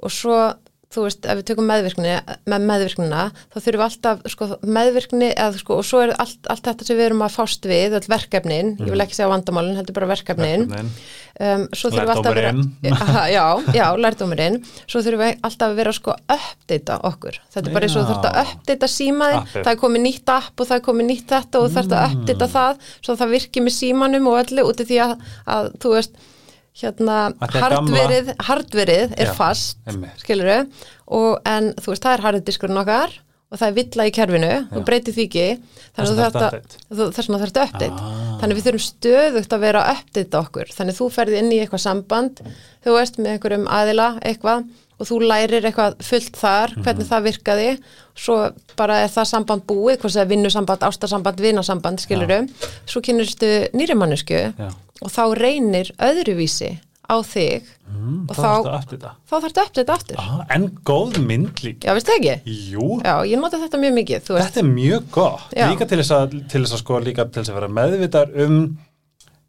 [SPEAKER 2] Og svo þú veist, ef við tökum meðvirkni með meðvirknina, þá þurfum við alltaf sko, meðvirkni, eða sko, og svo er allt, allt þetta sem við erum að fást við, öll verkefnin ég vil ekki segja vandamálin, heldur bara verkefnin
[SPEAKER 1] Verkefnin.
[SPEAKER 2] um, svo þurfum við alltaf að vera. [LAUGHS] Aha, já, já, lærdómurinn svo þurfum við alltaf að vera sko uppdata okkur, þetta er bara eins og þurft að uppdata símaði,
[SPEAKER 1] Appið.
[SPEAKER 2] það er komið nýtt app og það er komið nýtt þetta og þú þurft að uppdata það svo það virkir með símanum og öllu út hérna, hardverið hardverið er
[SPEAKER 1] Já,
[SPEAKER 2] fast,
[SPEAKER 1] einmitt.
[SPEAKER 2] skilur og en þú veist, það er harddiskurinn okkar og það er villa í kerfinu, þú breytir því ekki. Þannig að þú
[SPEAKER 1] þarftu
[SPEAKER 2] að
[SPEAKER 1] update. Ah.
[SPEAKER 2] þannig við þurfum stöðugt að vera að uppdata okkur. Þannig þú ferði inn í eitthvað samband þú veist með einhverjum aðila eitthvað og þú lærir eitthvað fullt þar, hvernig það virkaði. Svo bara er það samband búið hvort það er vinnusamband, ástarsamband, vinasamband skiluru, svo kynnistu nýri mannesku
[SPEAKER 1] Já.
[SPEAKER 2] Og þá reynir öðruvísi á þig
[SPEAKER 1] mm,
[SPEAKER 2] Og
[SPEAKER 1] þá
[SPEAKER 2] þá-
[SPEAKER 1] ertu aftur þetta
[SPEAKER 2] þá þarftu upp þetta aftur.
[SPEAKER 1] Ah, en góð mynd líka.
[SPEAKER 2] Já, veistu ekki?
[SPEAKER 1] jú,
[SPEAKER 2] Já, ég nota þetta mjög mikið,
[SPEAKER 1] þetta er mjög gott.
[SPEAKER 2] Já.
[SPEAKER 1] líka til þess, að, til þess að sko líka til þess að vera meðvitar um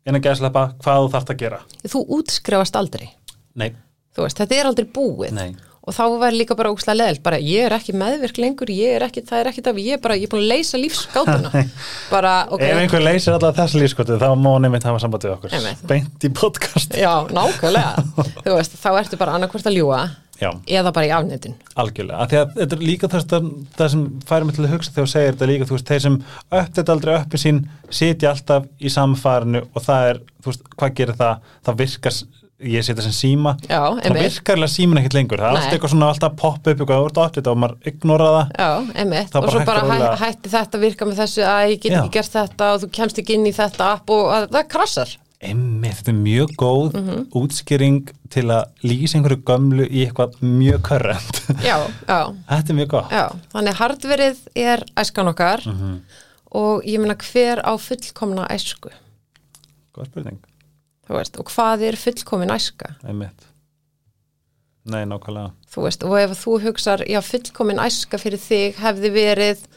[SPEAKER 1] innan gæðslepa hvað þú þarft að gera.
[SPEAKER 2] Þú útskrifast aldrei.
[SPEAKER 1] Nei,
[SPEAKER 2] þú veist, þetta er aldrei búið.
[SPEAKER 1] Nei.
[SPEAKER 2] Og þá var líka bara ógslag leðilt bara ég er ekki meðvirk lengur, ég er ekki það er ekki það, ég er bara, ég er búin að leysa lífsgátuna. [LAUGHS] Bara, ok,
[SPEAKER 1] ef einhver leysir allavega þessu lífskotu þá má nefnt hafa samband við okkur.
[SPEAKER 2] Einmitt.
[SPEAKER 1] beint í podcast.
[SPEAKER 2] Já, nákvæmlega. [LAUGHS] Þú veist, þá ertu bara annarkvort að ljúga
[SPEAKER 1] já,
[SPEAKER 2] eða bara í afnetin
[SPEAKER 1] algjörlega, að þetta er líka það, það, sem færi mig til að hugsa þegar þú segir þetta líka, þú veist, þeir sem uppdætt aldrei uppi sín, sitja alltaf í samfarinu og það er, þú veist, hvað gerir það, það virkar ég setja sem síma,
[SPEAKER 2] einmitt,
[SPEAKER 1] virkarlega símin ekkert lengur, það er alltaf eitthvað svona alltaf popp upp eitthvað, ert uppdætt og maður ignora það.
[SPEAKER 2] Já, og svo
[SPEAKER 1] bara
[SPEAKER 2] bara
[SPEAKER 1] hægt að
[SPEAKER 2] hæ, hætti þetta virka með þessu að ég get
[SPEAKER 1] Já.
[SPEAKER 2] ekki gert þetta og þú kemst ekki inn í þetta app og að, það krassar.
[SPEAKER 1] Einmitt, þetta er mjög góð
[SPEAKER 2] Mhm.
[SPEAKER 1] útskýring til að lýsa einhverju gömlu í eitthvað mjög
[SPEAKER 2] já,
[SPEAKER 1] Þetta er mjög
[SPEAKER 2] já þannig hardverið er æskan okkar
[SPEAKER 1] Mhm.
[SPEAKER 2] og ég meina hver á fullkomna æsku?
[SPEAKER 1] Góð spurning,
[SPEAKER 2] þú veist, og hvað er fullkomin æska?
[SPEAKER 1] Einmitt. Nei, nákvæmlega.
[SPEAKER 2] Þú veist, og ef þú hugsar já, fullkomin æska fyrir þig hefði verið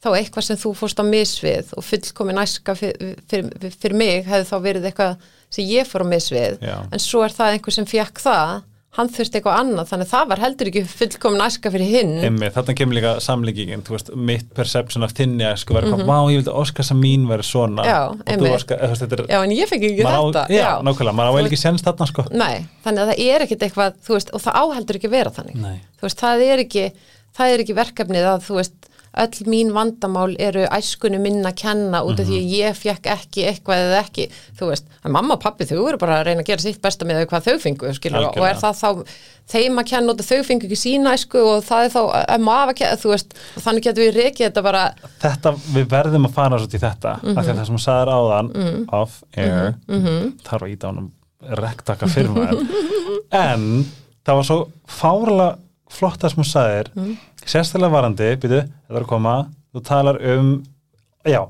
[SPEAKER 2] þá eitthvað sem þú fórst á misvið og fullkomin æska fyrir, fyrir, fyrir mig hefði þá verið eitthvað sem ég fór á misvið
[SPEAKER 1] Já.
[SPEAKER 2] en svo er það einhver sem fekk það hann þurfti eitthvað annað, þannig að það var heldur ekki fullkomin æska fyrir hinn
[SPEAKER 1] Einmitt, þarna kemur líka samlíkingin þú veist, mitt perception af þinni sko verður eitthvað, vá, ég vildi óska sem mín verður svona.
[SPEAKER 2] Já,
[SPEAKER 1] óska, eða, þú veist, þetta er
[SPEAKER 2] já, en ég fekk ekki
[SPEAKER 1] maður á,
[SPEAKER 2] þetta
[SPEAKER 1] já, nákvæmlega, maður á vel ekki séns þarna sko
[SPEAKER 2] Nei, þannig að það er ekkit eitthvað, þú veist, og það áheldur ekki að vera þannig.
[SPEAKER 1] Nei.
[SPEAKER 2] Þú veist, það er ekki, það er ekki verkefnið að, þú veist, öll mín vandamál eru æskunni minna að kenna út af því
[SPEAKER 1] Mhm.
[SPEAKER 2] að ég fekk ekki eitthvað eða ekki, þú veist, að mamma og pappi þau eru bara að reyna að gera sitt besta með hvað þau fengu, skilur, og
[SPEAKER 1] Algjörlega.
[SPEAKER 2] er það þá þeim að kenna út að þau fengu ekki sína æsku og það er þá að að kenna, þú veist, og þannig getur við reikið þetta bara,
[SPEAKER 1] þetta, við verðum að fara svo til þetta af
[SPEAKER 2] Mhm.
[SPEAKER 1] því að það sem þú sagðir áðan off air, þarf að íta ánum rektaka fyrir maður [LAUGHS] en það var svo fárlega flott það sem þú sagðir
[SPEAKER 2] Mhm.
[SPEAKER 1] Sérstaklega varandi, býtu, þetta er að koma þú talar um já,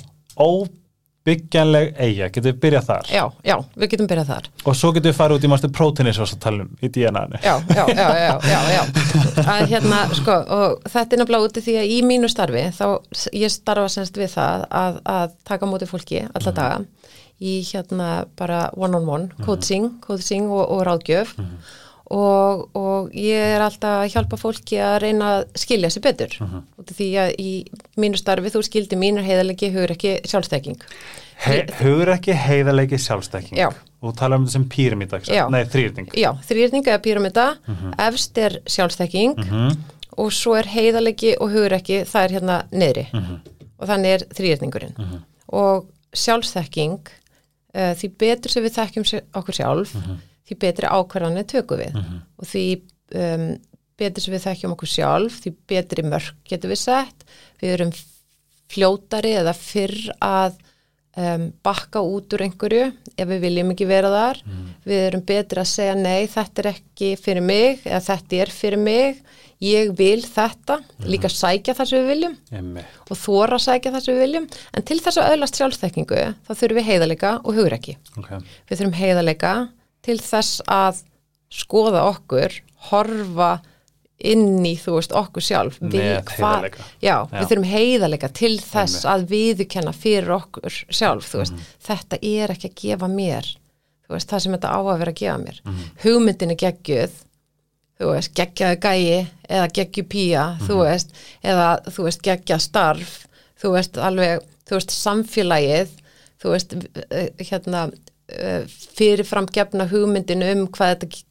[SPEAKER 1] óbyggjanleg eiga, getur við byrjað þar?
[SPEAKER 2] Já, já, við getum byrjað þar.
[SPEAKER 1] og svo getum við farið út í mástu prótinni svo að tala um í DNA-nu
[SPEAKER 2] já, já, já, já, já, já. að hérna, sko, og þetta er nefnilega úti því að í mínu starfi, þá ég starfa semst við það að, að taka móti fólki alla daga í hérna bara one-on-one, coaching, coaching og, og ráðgjöf og, og ég er alltaf að hjálpa fólki að reyna að skilja sér betur. Út af því að í mínu starfi þú skildi mínur heiðalegi hugur ekki sjálfstekking
[SPEAKER 1] He, hugur ekki heiðarleiki sjálfstekking
[SPEAKER 2] Já.
[SPEAKER 1] og tala um þetta sem píramíta nei, þrýrning
[SPEAKER 2] Já, þrýrning eða píramida, efst er sjálfstekking og svo er heiðalegi og hugrekki, það er hérna niðri. Og þannig er þrýrningurinn og sjálfstekking uh, því betur sem við þekkjum okkur sjálf því betri ákvarðanir tökum við. Og því um, betur sem við þekkjum okkur sjálf því betri mörk getum við sett. Við erum fljótari eða fyrr að um, bakka út úr einhverju ef við viljum ekki vera þar. Við erum betri að segja nei, þetta er ekki fyrir mig eða þetta er fyrir mig ég vil þetta, líka sækja það sem við viljum
[SPEAKER 1] Emmi.
[SPEAKER 2] og þóra sækja það sem við viljum. En til þess að öðlast sjálfstekningu þá þurfum við heiðalega og hugrekki.
[SPEAKER 1] Okay.
[SPEAKER 2] við þurfum heiðalega til þess að skoða okkur horfa inn í, þú veist, okkur sjálf Við- hva-
[SPEAKER 1] heiðarleika.
[SPEAKER 2] já,
[SPEAKER 1] Já.
[SPEAKER 2] við þurfum heiðalega til þess að viðurkenna fyrir okkur sjálf, þú veist,
[SPEAKER 1] Mhm.
[SPEAKER 2] þetta er ekki að gefa mér, þú veist, það sem þetta á að vera að gefa mér,
[SPEAKER 1] Mhm.
[SPEAKER 2] hugmyndin er geggjuð þú veist, geggjaðu gæi eða geggju pía, þú
[SPEAKER 1] Mhm.
[SPEAKER 2] veist eða, þú veist, geggja starf þú veist, alveg, þú veist, samfélagið þú veist, eh, hérna eh, fyrirfram gefna hugmyndin um hvað þetta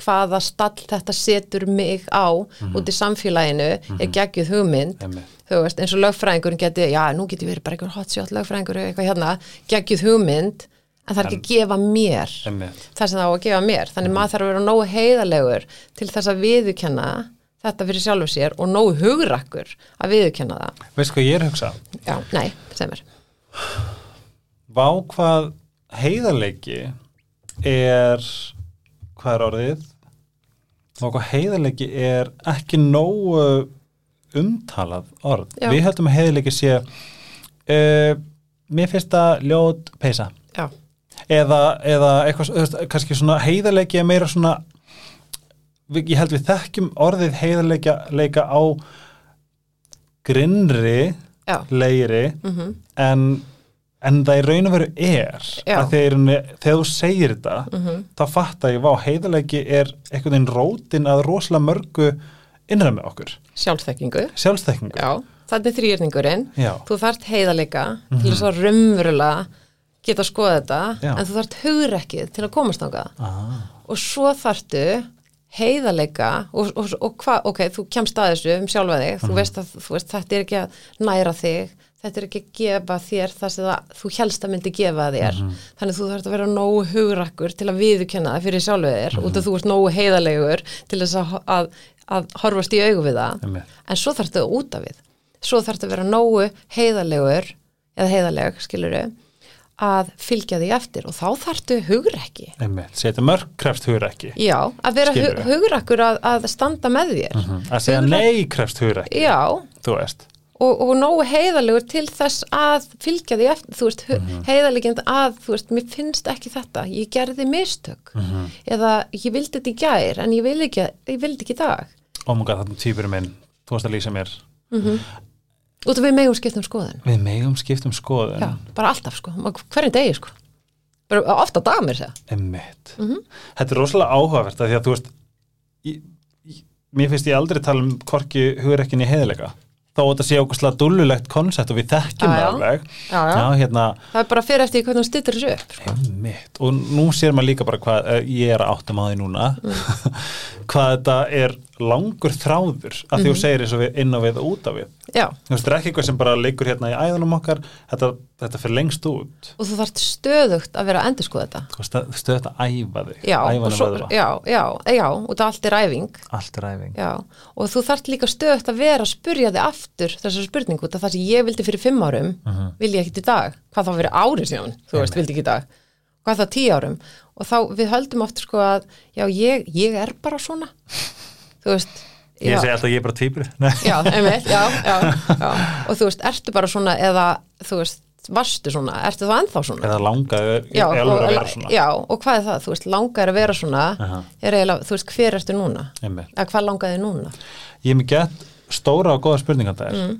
[SPEAKER 2] hvaða stall þetta setur mig á út í samfélaginu er geggjuð hugmynd.
[SPEAKER 1] Emmi.
[SPEAKER 2] þú veist, eins og lögfræðingurinn geti, já, nú geti verið bara einhver hotshot lögfræðingur eitthvað hérna, geggjuð hugmynd en það er ekki að gefa mér.
[SPEAKER 1] Emmi.
[SPEAKER 2] það sem það á að gefa mér. Þannig maður þarf að vera nógu heiðalegur til þess að viðurkenna þetta fyrir sjálfur sér og nógu hugrakkur að viðurkenna það.
[SPEAKER 1] Veistu hvað ég er að hugsa?
[SPEAKER 2] já, nei, sem er.
[SPEAKER 1] Vá hvað heiðarleiki er hvað er orðið? og hvað heiðarleiki er ekki nógu umtalað orð.
[SPEAKER 2] Já.
[SPEAKER 1] Við höldum að heiðarleiki sé uh, mér finnst það ljót peysa
[SPEAKER 2] Já,
[SPEAKER 1] eða, eða eitthvað, kannski svona heiðarleiki er meira svona ég held við þekkjum orðið heiðarleika leika á grinnri leiri
[SPEAKER 2] mhm,
[SPEAKER 1] en, en það í raun og veru er
[SPEAKER 2] Já.
[SPEAKER 1] að þegar, þegar þú segir þetta
[SPEAKER 2] mhm,
[SPEAKER 1] þá fatta ég, vá, heiðarleiki er einhvern veginn rótin að rosalega mörgu innra með okkur,
[SPEAKER 2] sjálfþekkingu.
[SPEAKER 1] Sjálfstekningu
[SPEAKER 2] Já, þannig þrýrningurinn
[SPEAKER 1] Já.
[SPEAKER 2] þú þarft heiðarleika til þess að raunverulega geta að skoða þetta
[SPEAKER 1] Já.
[SPEAKER 2] en þú þarft hugrekkið til að komast ángað
[SPEAKER 1] ah,
[SPEAKER 2] og svo þarftu heiðarleika og, og, og hvað, ok, þú kemst að þessu um sjálfa þig, þú, veist að, þú veist þetta er ekki að næra þig þetta er ekki að gefa þér það sem það, þú helst að myndi gefa þér. Þannig þú þarft að vera nógu hugrakkur til að viðurkenna það fyrir sjálfu þér út af þú ert nógu heiðarlegur til þess að, að, að horfast í augu við það.
[SPEAKER 1] Einmitt.
[SPEAKER 2] en svo þarftu að út af við. Svo þarftu að vera nógu heiðarlegur eða heiðarleg, skiluru að fylgja því eftir. Og þá þarftu hugrekki.
[SPEAKER 1] Setja mörg krefst hugur ekki
[SPEAKER 2] Já, að vera hu hugrakkur að, að standa með þér.
[SPEAKER 1] Að segja
[SPEAKER 2] Hugrekki.
[SPEAKER 1] nei krefst hugur ekki
[SPEAKER 2] Já,
[SPEAKER 1] þú veist,
[SPEAKER 2] og, og nógu heiðarlegur til þess að fylgja því eftir, þú veist, mm heiðarleginn að, þú veist, mér finnst ekki þetta ég gerði mistök. Eða ég vildi þetta í gær en ég vildi ekki, ég vildi ekki í dag.
[SPEAKER 1] Ómunga þarna týpurum minn þú veist að lýsa mér.
[SPEAKER 2] Út af við megum skiptum skoðun.
[SPEAKER 1] Við megum skiptum skoðun.
[SPEAKER 2] Já, bara alltaf sko, hverjum degi sko. Bara ofta dag mér segja.
[SPEAKER 1] Einmitt.
[SPEAKER 2] Mhm.
[SPEAKER 1] Þetta er rosalega áhugavert því að þú veist ég, ég, mér finnst ég aldrei tala um hvorki hugrekkinni heiðilega þó að þetta sé okkur slag dullulegt koncept og við þekkjum það alveg
[SPEAKER 2] Já, já.
[SPEAKER 1] hérna,
[SPEAKER 2] það er bara fyrir eftir hvernig hún stýttir þessu upp sko.
[SPEAKER 1] og nú sér maður líka bara hvað eh, ég er áttum á því núna
[SPEAKER 2] Mm. [LAUGHS]
[SPEAKER 1] hvað þetta er langur þráður að því
[SPEAKER 2] Mhm.
[SPEAKER 1] þú segir eins og við inn á við og út á við.
[SPEAKER 2] Já,
[SPEAKER 1] þú veist, þetta er ekki eitthvað sem bara liggur hérna í æðunum okkar. Þetta, þetta fyrir lengst út.
[SPEAKER 2] Og þú þarft stöðugt að vera að endur skoða þetta.
[SPEAKER 1] Veist, stöðt að æfa þig.
[SPEAKER 2] Já, svo, já, já, já, og það allt er æfing.
[SPEAKER 1] Allt er æfing.
[SPEAKER 2] Já, og þú þarft líka stöðugt að vera að spurja þig aftur þessar spurningu, það það sem ég vildi fyrir fimm árum,
[SPEAKER 1] Mhm.
[SPEAKER 2] vil ég ekkert í dag. Hvað þá fyrir árið síðan, þú veist, vildi ekki í dag. Hvað þá tíu árum. Og þá við höldum oft sko að, já, ég, ég er bara svona þú veist
[SPEAKER 1] Ég segi alltaf ég er bara týpur [LAUGHS]
[SPEAKER 2] já, einmitt, já, já, já og þú veist, ertu bara svona eða þú veist, varstu svona, ertu þá ennþá svona
[SPEAKER 1] eða langaði alveg að vera svona
[SPEAKER 2] já, og hvað er það, þú veist, langar að vera svona
[SPEAKER 1] Aha.
[SPEAKER 2] er eiginlega, þú veist, hver ertu núna
[SPEAKER 1] Einmitt.
[SPEAKER 2] eða hvað langaði núna
[SPEAKER 1] Ég er með gett stóra og góða spurningan það er
[SPEAKER 2] Mm.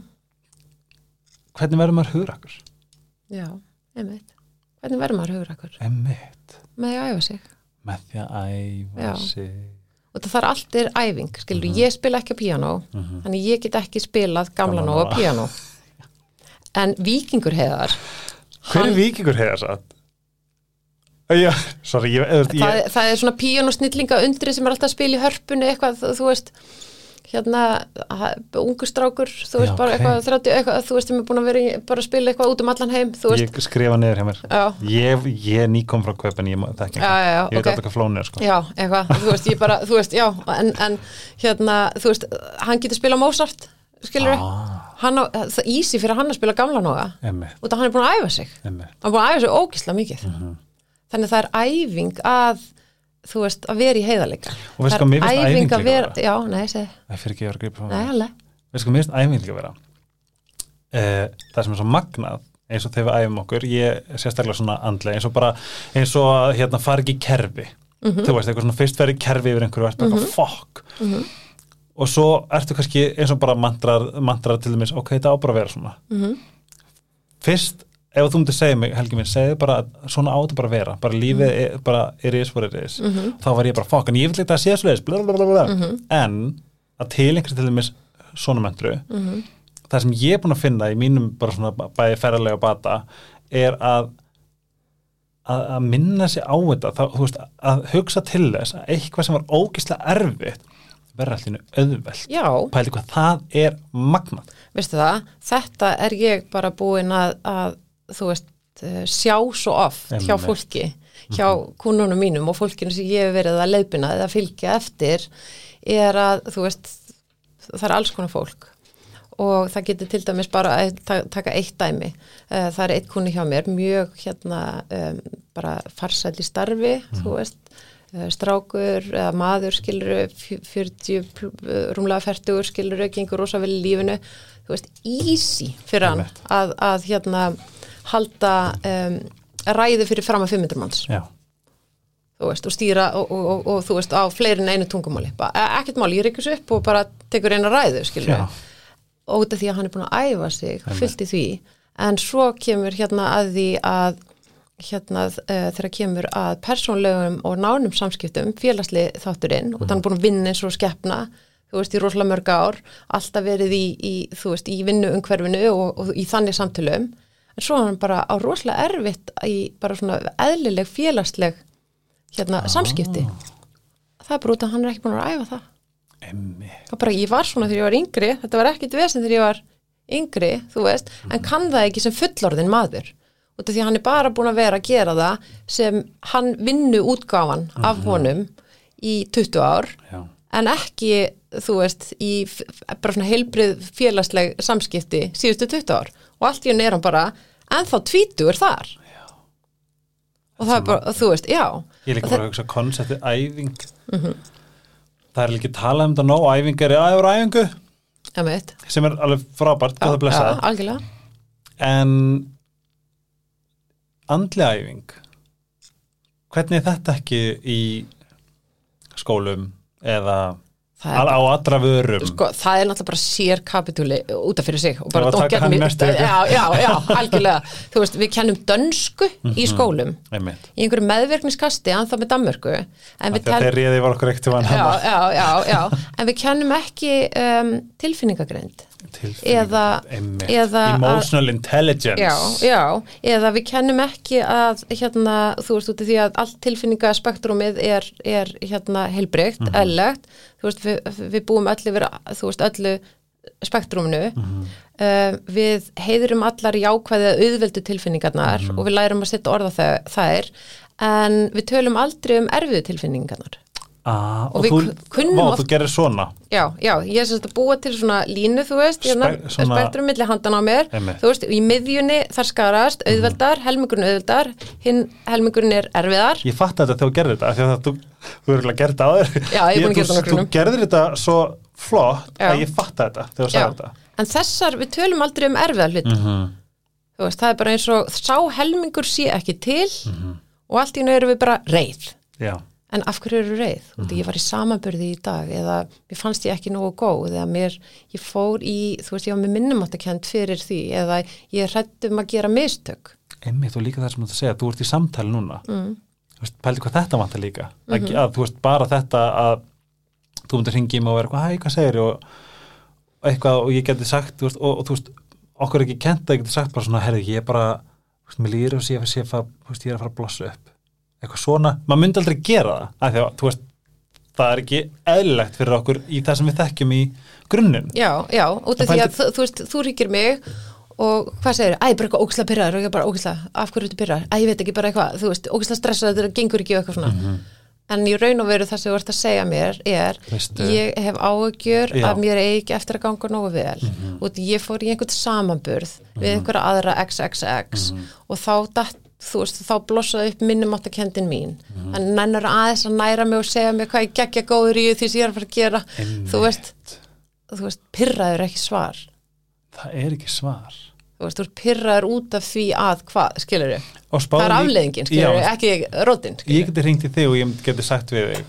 [SPEAKER 1] Hvernig verður maður hugrakkur?
[SPEAKER 2] Já, einmitt. Hvernig verður maður hugrakkur?
[SPEAKER 1] Emmitt
[SPEAKER 2] Með því að æfa sig.
[SPEAKER 1] Með því að æfa sig
[SPEAKER 2] Og það þarf allt er æfing, skilur,
[SPEAKER 1] Mhm.
[SPEAKER 2] ég spila ekki á píanó, þannig ég get ekki spilað gamla nóg á píanó. [LAUGHS] En vikingur heiðar,
[SPEAKER 1] Hver er vikingur hefur satt? Já, sorry, ég, eða,
[SPEAKER 2] það,
[SPEAKER 1] ég,
[SPEAKER 2] það er svona píanósnillinga undri sem er alltaf að spila í hörpunni eitthvað, þú veist, hérna, ungur strákur, þú veist,
[SPEAKER 1] Já,
[SPEAKER 2] bara
[SPEAKER 1] ok.
[SPEAKER 2] eitthvað, 30, eitthvað, þú veist, sem er búin að vera bara að spila eitthvað út um allan heim,
[SPEAKER 1] ég skrifa niður hjá mér. Ég, ég er nýkom frá kaupin, ég þekki
[SPEAKER 2] Já, já, já,
[SPEAKER 1] Ég veit alltaf hvað flónu er sko.
[SPEAKER 2] Já, eitthvað, þú veist, ég bara, þú veist, já, en, en hérna, þú veist, hann getur spila Mozart, skilur við,
[SPEAKER 1] ah,
[SPEAKER 2] það er easy fyrir hann að spila gamla
[SPEAKER 1] Emmitt,
[SPEAKER 2] og það hann er búin að æfa sig,
[SPEAKER 1] emmitt
[SPEAKER 2] hann er búin að æfa sig ógislega mikið,
[SPEAKER 1] Mhm.
[SPEAKER 2] þannig það er æfing að, þú veist, að vera í heiðarleika.
[SPEAKER 1] Og veistu
[SPEAKER 2] Það
[SPEAKER 1] hvað mér
[SPEAKER 2] er
[SPEAKER 1] finnst æfing líka
[SPEAKER 2] að vera, já, nei, segi,
[SPEAKER 1] Það fyrir ekki að vera að gripa frá mér. Veistu hvað mér finnst æfing líka vera? Eh, það sem er svo magnað eins og þegar við æfum okkur, ég er sérstaklega svona andlega, eins og bara eins og að hérna fara ekki í kerfi
[SPEAKER 2] Mhm.
[SPEAKER 1] þú veist, eitthvað svona fyrst verið kerfi yfir einhverju og ert bara fokk og svo ertu kannski eins og bara mantrar, mantrar til dæmis, ok, þetta á bara að vera svona
[SPEAKER 2] Mhm.
[SPEAKER 1] fyrst ef þú myndir segja mig, Helgi minn, segðu bara svona á þetta bara vera, bara lífið
[SPEAKER 2] Mhm.
[SPEAKER 1] er, bara er is what it is, þá var ég bara fokk en ég vil eitthvað að sé svoleiðis, blablabla.
[SPEAKER 2] Mhm.
[SPEAKER 1] en að til einhverju til dæmis svona mentru,
[SPEAKER 2] Mhm.
[SPEAKER 1] það sem ég er búin að finna í mínum bara svona bæði ferðarlega bata er að að, að minna sig á þetta. Þá, þú veist, að hugsa til þess að eitthvað sem var ógislega erfitt verður allir auðvelt.
[SPEAKER 2] Já,
[SPEAKER 1] pæli hvað það er magnað.
[SPEAKER 2] Veistu það, þetta er ég bara búin að, að þú veist, eh, sjá svo oft hjá
[SPEAKER 1] Einmitt.
[SPEAKER 2] fólki, hjá kunnunum mínum og fólkinu sem ég hef verið að leiðbina eða fylgja eftir er að, þú veist, það er alls konar fólk. Og það getur til dæmis bara að ta- taka eitt dæmi. Eh, það er eitt kunni hjá mér mjög hérna um, bara farsæll í starfi þú veist. Eh, strákur eða maður skilur 40, pl- eh, rúmlega 40 skilur gengur rosa vel í lífinu. Þú veist, easy fyrir hann að, að hérna halda um, ræði fyrir fram að 500 manns. Veist, og stýra og, og, og, og þú veist, á fleiri en einu tungumáli. E- ekkert mál, ég reykur svo upp og bara tekur eina ræðu, og af því að hann er búin að æfa sig fullt í því, en svo kemur hérna að því að hérna uh, þegar kemur að persónlegum og nánum samskiptum félagsli þátturinn og hann er búin að vinna eins og skeppna þú veist, í rosalega mörg ár alltaf verið í, í þú veist, í vinnu umhverfinu og, og í þannig samtölum en svo er hann bara á rosalega erfitt í bara svona eðlileg félagsleg hérna samskipti. Það er bara út að hann er ekki búin að æfa það.
[SPEAKER 1] Emmi
[SPEAKER 2] það bara, ég var svona þegar ég var yngri þetta var ekkit vesen þegar ég var yngri þú veist, en kann það ekki sem fullorðin maður. Út af því hann er bara búin að vera að gera það sem hann vinnu útgáfan af honum í 20 ár
[SPEAKER 1] já,
[SPEAKER 2] en ekki, þú veist, í bara svona heilbrið félagsleg samskipti síðustu 20 ár. Og allt í henni er hann bara ennþá tvítugur þar. Já. og það er bara, þú veist, já.
[SPEAKER 1] Ég líka bara að hugsa konceptið æfing.
[SPEAKER 2] Mhm.
[SPEAKER 1] það er líka talað um þetta nóg. Æfing er aðeins æfingu. Sem er alveg frábært, góða að blessa
[SPEAKER 2] já, algjörlega.
[SPEAKER 1] En andlega æfing. Hvernig er þetta ekki í skólum eða
[SPEAKER 2] Það er
[SPEAKER 1] á allra vörum.
[SPEAKER 2] Sko, það er náttúrulega bara sér kapitúli út af fyrir sig og bara don't get me- já, já, já, algjörlega. Þú veist, við kennum dönsku í
[SPEAKER 1] Mhm.
[SPEAKER 2] skólum.
[SPEAKER 1] einmitt,
[SPEAKER 2] í einhverju meðverkniskasti anþá með Danmörku.
[SPEAKER 1] Þeir réði var okkur ekkert
[SPEAKER 2] já, já, já, já, en við kennum ekki um, tilfinningagreind eða- eða að-
[SPEAKER 1] emotional intelligence.
[SPEAKER 2] Já, já, eða við kennum ekki að hérna, þú veist, út af því að allt tilfinningaspektrumið er, er hérna heilbreykt, mm eðlegt þú veist, við, við búum öll yfir þú veist, öllu spektruminu. Uh, við heiðurum allar jákvæði að auðveldu tilfinningarnar og við lærum að setja orða þær en við tölum aldrei um erfiðu tilfinningarnar
[SPEAKER 1] ah,
[SPEAKER 2] Og
[SPEAKER 1] og,
[SPEAKER 2] við
[SPEAKER 1] þú,
[SPEAKER 2] kunnum
[SPEAKER 1] vá,
[SPEAKER 2] oft-
[SPEAKER 1] þú gerir svona
[SPEAKER 2] Já, já, ég er sagt að búa til svona línu, þú veist,
[SPEAKER 1] Spe-
[SPEAKER 2] hérna,
[SPEAKER 1] svona-
[SPEAKER 2] spektrum milli handan á mér.
[SPEAKER 1] Mhm.
[SPEAKER 2] þú veist, í miðjunni þar skarast, auðveldar, helmingurinn auðveldar, hinn helmingurinn er erfiðar.
[SPEAKER 1] ég fatt þetta þegar þú gerðir þetta að þú, þú er ekki að gera þetta á þér
[SPEAKER 2] Já, ég er búin að gera þetta nokkrum
[SPEAKER 1] þú, þú gerðir þetta svo flott
[SPEAKER 2] Já.
[SPEAKER 1] að ég fatt þetta þegar þú sagði þetta
[SPEAKER 2] en þessar, við tölum aldrei um erfiðar hluti,
[SPEAKER 1] -hmm.
[SPEAKER 2] þú veist, það er bara eins og sá helmingur sé ekki til
[SPEAKER 1] Mhm.
[SPEAKER 2] og allt í erum við bara reið.
[SPEAKER 1] já,
[SPEAKER 2] En af hverju eru reið? Mm.
[SPEAKER 1] Mhm.
[SPEAKER 2] Ég var í samanbörði í dag eða mér fannst ég ekki nógu góð eða mér, ég fór í, þú veist, ég var með minnumáttakent fyrir því eða ég hrættum að gera mistök.
[SPEAKER 1] einmitt og líka það sem þú ert að segja þú ert í samtali núna
[SPEAKER 2] Mm.
[SPEAKER 1] þú veist, pældi hvað þetta vantar líka mm
[SPEAKER 2] Mhm.
[SPEAKER 1] að þú veist, bara þetta að þú myndir mig og vera eitthvað, hæ, hvað segir og, og eitthvað og ég geti sagt þú veist, og, og þú veist, okkur er ekki kent að ég geti sagt bara svona, herði, ég er bara þú veist, mér líður og sé að að þú ég er að fara að blossa upp eitthvað svona, maður myndi aldrei gera það af því að, það er ekki eðlilegt fyrir okkur í það sem við þekkjum í grunninn
[SPEAKER 2] Já, já, út af
[SPEAKER 1] Það
[SPEAKER 2] því að þú, þú veist, þú ríkir mig og hvað segir, æ, bara eitthvað ógislega pyrraður og ég bara ógislega, af hverju ertu pyrraður? Æ, ég veit ekki bara eitthvað, þú veist, ógislega stressaður þetta gengur ekki eitthvað svona.
[SPEAKER 1] Mhm.
[SPEAKER 2] En í raun og veru það sem þú ert að segja mér er,
[SPEAKER 1] Veistu.
[SPEAKER 2] ég hef áhugjur
[SPEAKER 1] Já.
[SPEAKER 2] að mér eigi ekki eftir að ganga nógu vel
[SPEAKER 1] Mhm.
[SPEAKER 2] og ég fór í einhvern samanburð við einhverja aðra XXX
[SPEAKER 1] Mhm.
[SPEAKER 2] og þá datt þú veist, þá blossaði upp minnumáttakendin mín.
[SPEAKER 1] Mhm.
[SPEAKER 2] en nennur aðeins að næra mig og segja mér hvað ég geggja góður í því sem ég er að fara að gera. Þú veist, þú veist, pyrraður ekki svar.
[SPEAKER 1] Það er ekki svar.
[SPEAKER 2] Þú veist, þú ert pyrraður út af því að hvað, skilur
[SPEAKER 1] Og
[SPEAKER 2] það er afleiðingin skilur þau, ekki rótin
[SPEAKER 1] ég geti hringt í þig og ég geti sagt við þig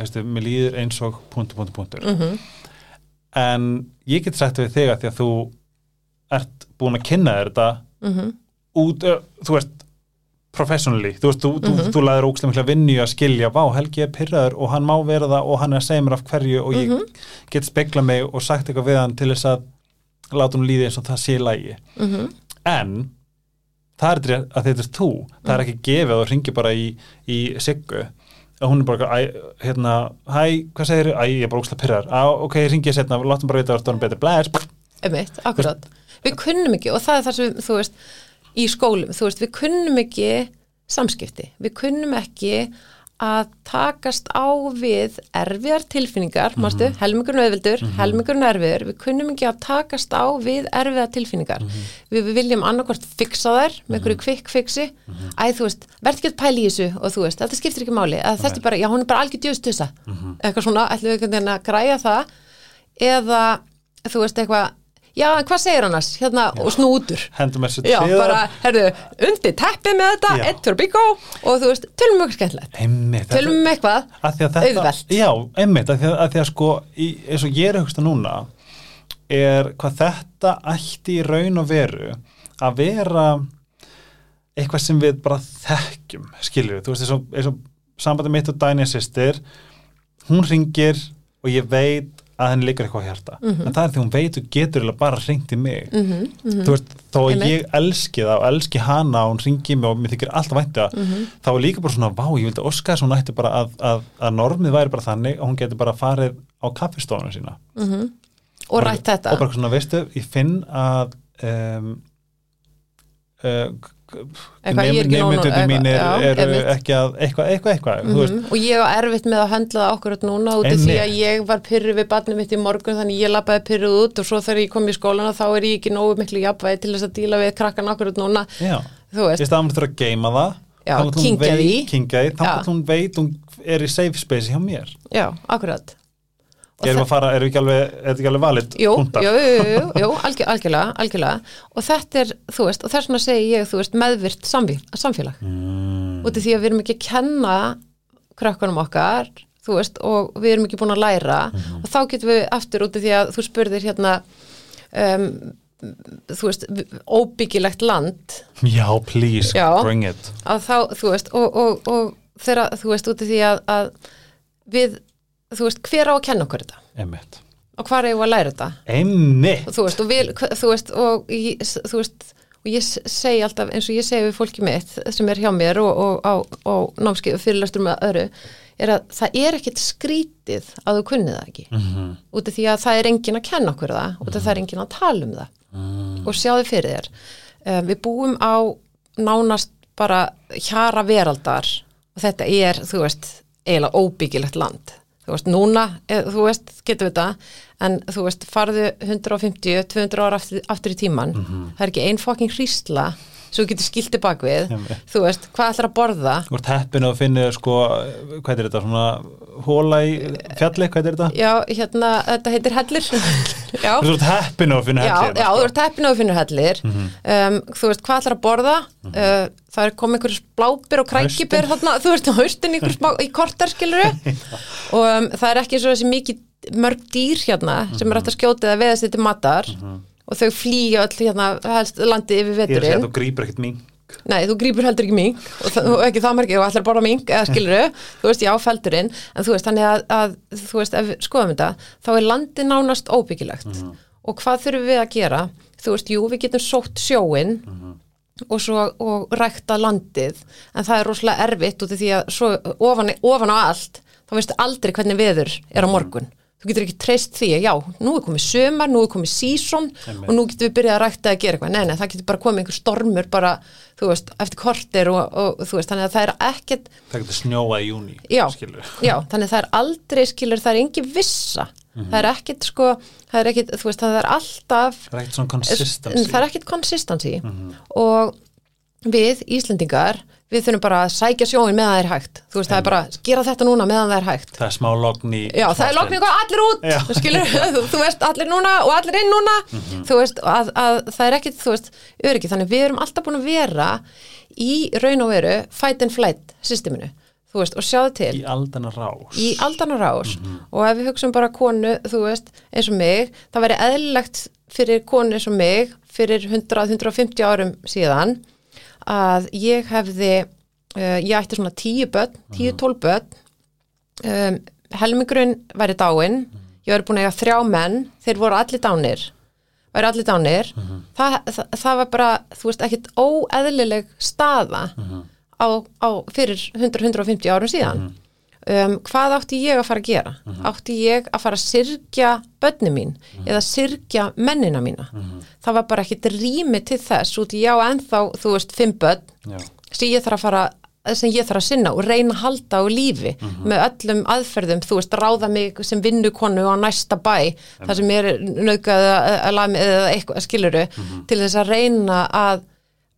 [SPEAKER 1] veistu, mér líður eins og punktur, punktur, punktur.
[SPEAKER 2] Mhm.
[SPEAKER 1] en ég geti sagt við þig að því að þú ert búin að kynna þér þetta
[SPEAKER 2] Mhm.
[SPEAKER 1] út, uh, þú veist professionally, þú veist, þú,
[SPEAKER 2] Mhm.
[SPEAKER 1] þú, þú laður ókslega mikla vinnu að skilja, vá, Helgi er pyrraður og hann má vera það og hann er að segja mér af hverju og ég
[SPEAKER 2] Mhm.
[SPEAKER 1] get spekla mig og sagt eitthvað við hann til þess að láta hún líði eins og það sé lægi
[SPEAKER 2] Mhm.
[SPEAKER 1] en það er þetta að þetta er þú. Það er ekki gefið að þú ringi bara í, í Siggu. Og hún er bara hérna, hæ, hvað segir æ, ég er bara ókslega pyrrar, á, ok, ringi ég setna látum bara vita að það er betur, blæs
[SPEAKER 2] Einmitt, akkurat. Við kunnum ekki og það er það sem, þú veist, í skólum, þú veist, við kunnum ekki samskipti. Við kunnum ekki að takast á við erfiðar tilfinningar, mm -hmm. helmingurinn auðvildur, mm -hmm. helmingurinn erfiður, við kunnum ekki að takast á við erfiðar tilfinningar. Við, við viljum annarkort fixa þær með einhverju kvikk fiksi, æð þú veist, verð ekki að pæla í þessu og þú veist, þetta skiptir ekki máli, að þetta er bara, já hún er bara algjör djöðst þessa, eitthvað svona, ætlum við veginn að græja það? Eða þú veist eitthvað já, en hvað segir annars, hérna, já. og snútur
[SPEAKER 1] hendum þessu
[SPEAKER 2] já, bara, herðu, undir teppið með þetta, ett fyrir bíkó og þú veist, tölum um eitthvað skemmtilegt tölum um eitthvað, auðvelt.
[SPEAKER 1] Já, einmitt, að því að, að, því að sko í, eins og ég er högst að núna er hvað þetta ætti í raun og veru að vera eitthvað sem við bara þekkjum, skiljum, þú veist, eins og, eins og sambandi mitt og Dæni sýstir hún ringir og ég veit að henni líkar eitthvað hjarta mm -hmm. en það er því hún veit og getur bara ringt í mig mm -hmm. þú veist, þó að ég elski það og elski hana og hún ringi mig og mér þykir alltaf vænt að mm -hmm. þá er líka bara svona, vá, ég vildi oska þess að hún ætti bara að, að, að normið væri bara þannig og hún getur bara farið á kaffestofnum sína
[SPEAKER 2] mhm. og rætt þetta
[SPEAKER 1] og bara svona, veistu, ég finn að um, uh, nefnmyndundi mínir eru ekki að eitthvað, eitthvað, eitthvað mm -hmm.
[SPEAKER 2] og ég var erfitt með að höndla það okkur núna út af því að ég var pyrru við barnið mitt í morgun þannig ég lappaði pyrruð út og svo þegar ég kom í skólana þá er ég ekki nógu miklu jafnvægi til þess að díla við krakkan okkur núna.
[SPEAKER 1] Já, ég staðum að geima það.
[SPEAKER 2] Já, kingja
[SPEAKER 1] því. þá að hún veit hún er í safe space hjá mér.
[SPEAKER 2] Já, akkurat
[SPEAKER 1] Erum, við ekki alveg, er þetta ekki alveg valið
[SPEAKER 2] jú, jú, jú, jú, algjör, algjörlega, algjörlega. Og þetta er, þú veist, og þess vegna segi ég, þú veist, meðvirt samfélag. Mm. út af því að við erum ekki að kenna krökkunum okkar þú veist, og við erum ekki búin að læra. Mm. og þá getum við aftur út af því að þú spurðir hérna um, þú veist, óbyggilegt land.
[SPEAKER 1] Já, please, Já, bring it.
[SPEAKER 2] Að þá, þú veist, og, og, og þeirra, þú veist, út af því að, að við þú veist, hver á að kenna okkur þetta?
[SPEAKER 1] Einmitt.
[SPEAKER 2] Og hvað er ég að læra þetta?
[SPEAKER 1] Einmitt.
[SPEAKER 2] Þú veist, og, vil, þú veist, og ég, þú veist, og ég segi alltaf, eins og ég segi við fólki mitt sem er hjá mér og, og, og, og námskið fyrirlastur með öru, er að það er ekkit skrítið að þú kunnið það ekki. Mm -hmm. Út af því að það er engin að kenna okkur það, út af mm -hmm. það er engin að tala um það. Mm. Og sjáðu fyrir þér. Um, við búum á nánast bara hjara veraldar og þetta er, þú veist, eiginlega óbyggilegt land þú veist, núna, eð, þú veist, getur við þetta en þú veist, farðu 150, 200 ára aftur, aftur í tíman mm -hmm. það er ekki einn fokking hrísla svo getur skilti bakvið, þú veist, hvað ætlar að borða?
[SPEAKER 1] Þú ert heppin að finna sko, hvað er þetta, svona hóla í fjalli, hvað er þetta?
[SPEAKER 2] Já, hérna, þetta heitir hellir. [LAUGHS]
[SPEAKER 1] Þú ert heppin að finna hellir
[SPEAKER 2] Já, já þú ert heppin að finna hellir. Mm -hmm. um, þú veist, hvað ætlar að borða? Mm -hmm. uh, það er komið einhverjus blábir og krækibir þú veist, haustin í kortar, skiluru [LAUGHS] og um, það er ekki svo þessi mikið mörg dýr hérna sem er hægt að skjóta eða veðast þetta matar. Mhm og þau flýja öll hérna landi yfir veturinn. Ég er að segja
[SPEAKER 1] að þú grýpur ekkert mink.
[SPEAKER 2] Nei, þú grýpur heldur ekki mink og, það, og ekki það merkir og allir bara mink eða [LAUGHS] skiluru, þú veist, já, feldurinn en þú veist, þannig að, að þú veist, ef skoðum þetta, þá er landi nánast óbyggilegt mm -hmm. og hvað þurfum við að gera? Þú veist, jú, við getum sótt sjóin mm -hmm. og svo, og rækta landið, en það er rosalega erfitt út af því að svo ofan, ofan á allt, þá veistu aldrei hvernig veður er á morgun þú getur ekki treyst því að já, nú er komið sömar, nú er komið sísón og nú getur við byrjað að rækta að gera eitthvað, nei, nei, það getur bara komið einhver stormur bara, þú veist, eftir kortir og, og þú veist, þannig að það er ekkert
[SPEAKER 1] Það getur snjóað í júni,
[SPEAKER 2] já, skilur Já, þannig að það er aldrei, skilur, það er engi vissa, mm -hmm. það er ekkert sko, það er ekkert, þú veist, það er alltaf
[SPEAKER 1] Það er ekkert svona konsistansi
[SPEAKER 2] Það er ekkert konsistansi mm -hmm. og við, Íslendingar við þurfum bara að sækja sjóin meðan það er hægt. Þú veist, það er bara, gera þetta núna meðan það er hægt.
[SPEAKER 1] Það er smá logni
[SPEAKER 2] já, það er logni og allir út, skilur. [LAUGHS] Þú, þú veist, allir núna og allir inn núna. Mm -hmm. þú veist, að, að það er ekkit þú veist, öryggi, þannig við erum alltaf búin að vera í raun og veru fight and flight systeminu. Þú veist, og sjáðu til.
[SPEAKER 1] Í aldana rás,
[SPEAKER 2] í aldana rás. Mm -hmm. og ef við hugsaum bara konu, þú veist eins og mig, það væri eðlilegt fyrir konu eins og mig fyrir 100-150 árum síðan að ég hefði uh, ég ætti svona tíu börn, tíu tól börn. Um, helmingurinn væri dáinn, ég væri búin að eiga þrjá menn, þeir voru allir dánir. Væri allir dánir. Uh -huh. það, það, það var bara, þú veist, ekkit óeðlileg staða uh -huh. á, á fyrir 100-150 árum síðan. -huh. Um, hvað átti ég að fara að gera? Átti ég að fara að sirkja börni mín eða sirkja mennina mína? Það var bara ekkit rými til þess út í já ennþá, þú veist, fimm börn sem ég þarf að fara sem ég þarf að sinna og reyna að halda á lífi með öllum aðferðum, þú veist, ráða mig sem vinnukonu á næsta bæ þar sem er nöðgað eða eitthvað, skiluru, til þess að reyna að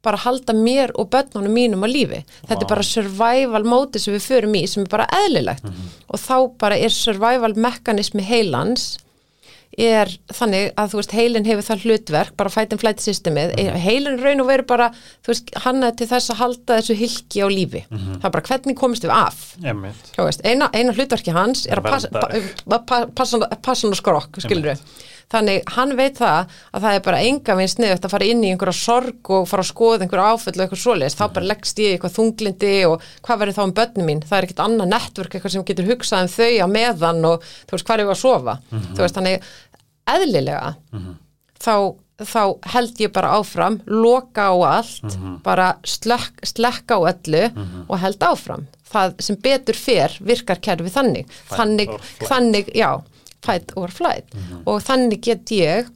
[SPEAKER 2] bara halda mér og börnunum mínum á lífi. Þetta er bara survival móti sem við förum í, sem er bara eðlilegt. Og þá bara er survival mekanismi heilans er þannig að þú veist heilin hefur það hlutverk, bara fight and flight systemið, mm. heilin raun og veru bara þú veist, hann er til þess að halda þessu hilki á lífi, það er bara hvernig komist við af, eina, eina hlutverki hans er að passa pa, pa, pa, passan og skrokk, skilur við þannig hann veit það að það er bara enga veginn sniðut að fara inn í einhverja sorg og fara að skoða einhverja áföll og eitthvað svoleiðis, þá bara leggst ég eitthvað þunglindi og hvað verður þá um börnum mín? Það er ekkert annað nettverk eitthvað sem getur hugsað um þau á meðan og þú veist hvað er ég að sofa? Þú veist þannig eðlilega þá, þá held ég bara áfram loka á allt bara slekk, slekka á öllu og held áfram. Það sem betur fer virkar kerfi þannig. Þannig, þannig, já fight or flight. Og þannig get ég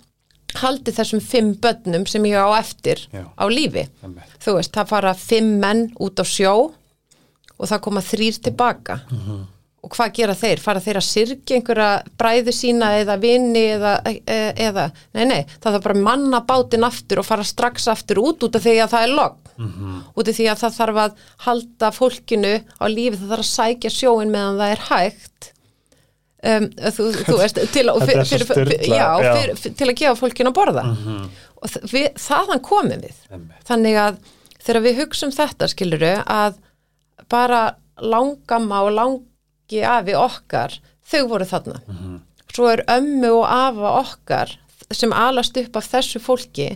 [SPEAKER 2] haldið þessum fimm börnum sem ég á eftir
[SPEAKER 1] Já.
[SPEAKER 2] á lífi. Þú veist, það fara fimm menn út á sjó og það koma þrýr tilbaka. Og hvað gera þeir? Fara þeir að syrgja einhverja bræðu sína eða vini eða, e, eða nei, nei, það er bara manna bátinn aftur og fara strax aftur út út af því að það er logg út af því að það þarf að halda fólkinu á lífi, það þarf að sækja sjóin meðan það er hægt um, þú, þú veist til, að- fyrir,
[SPEAKER 1] sturlað,
[SPEAKER 2] já, fyrir, til að gefa fólkinu að borða. Og þ- við, þaðan komum við.
[SPEAKER 1] Einmitt.
[SPEAKER 2] þannig að þegar við hugsum þetta skiluru að bara langamma og langi afi okkar, þau voru þarna. Svo er ömmu og afa okkar sem alast upp af þessu fólki.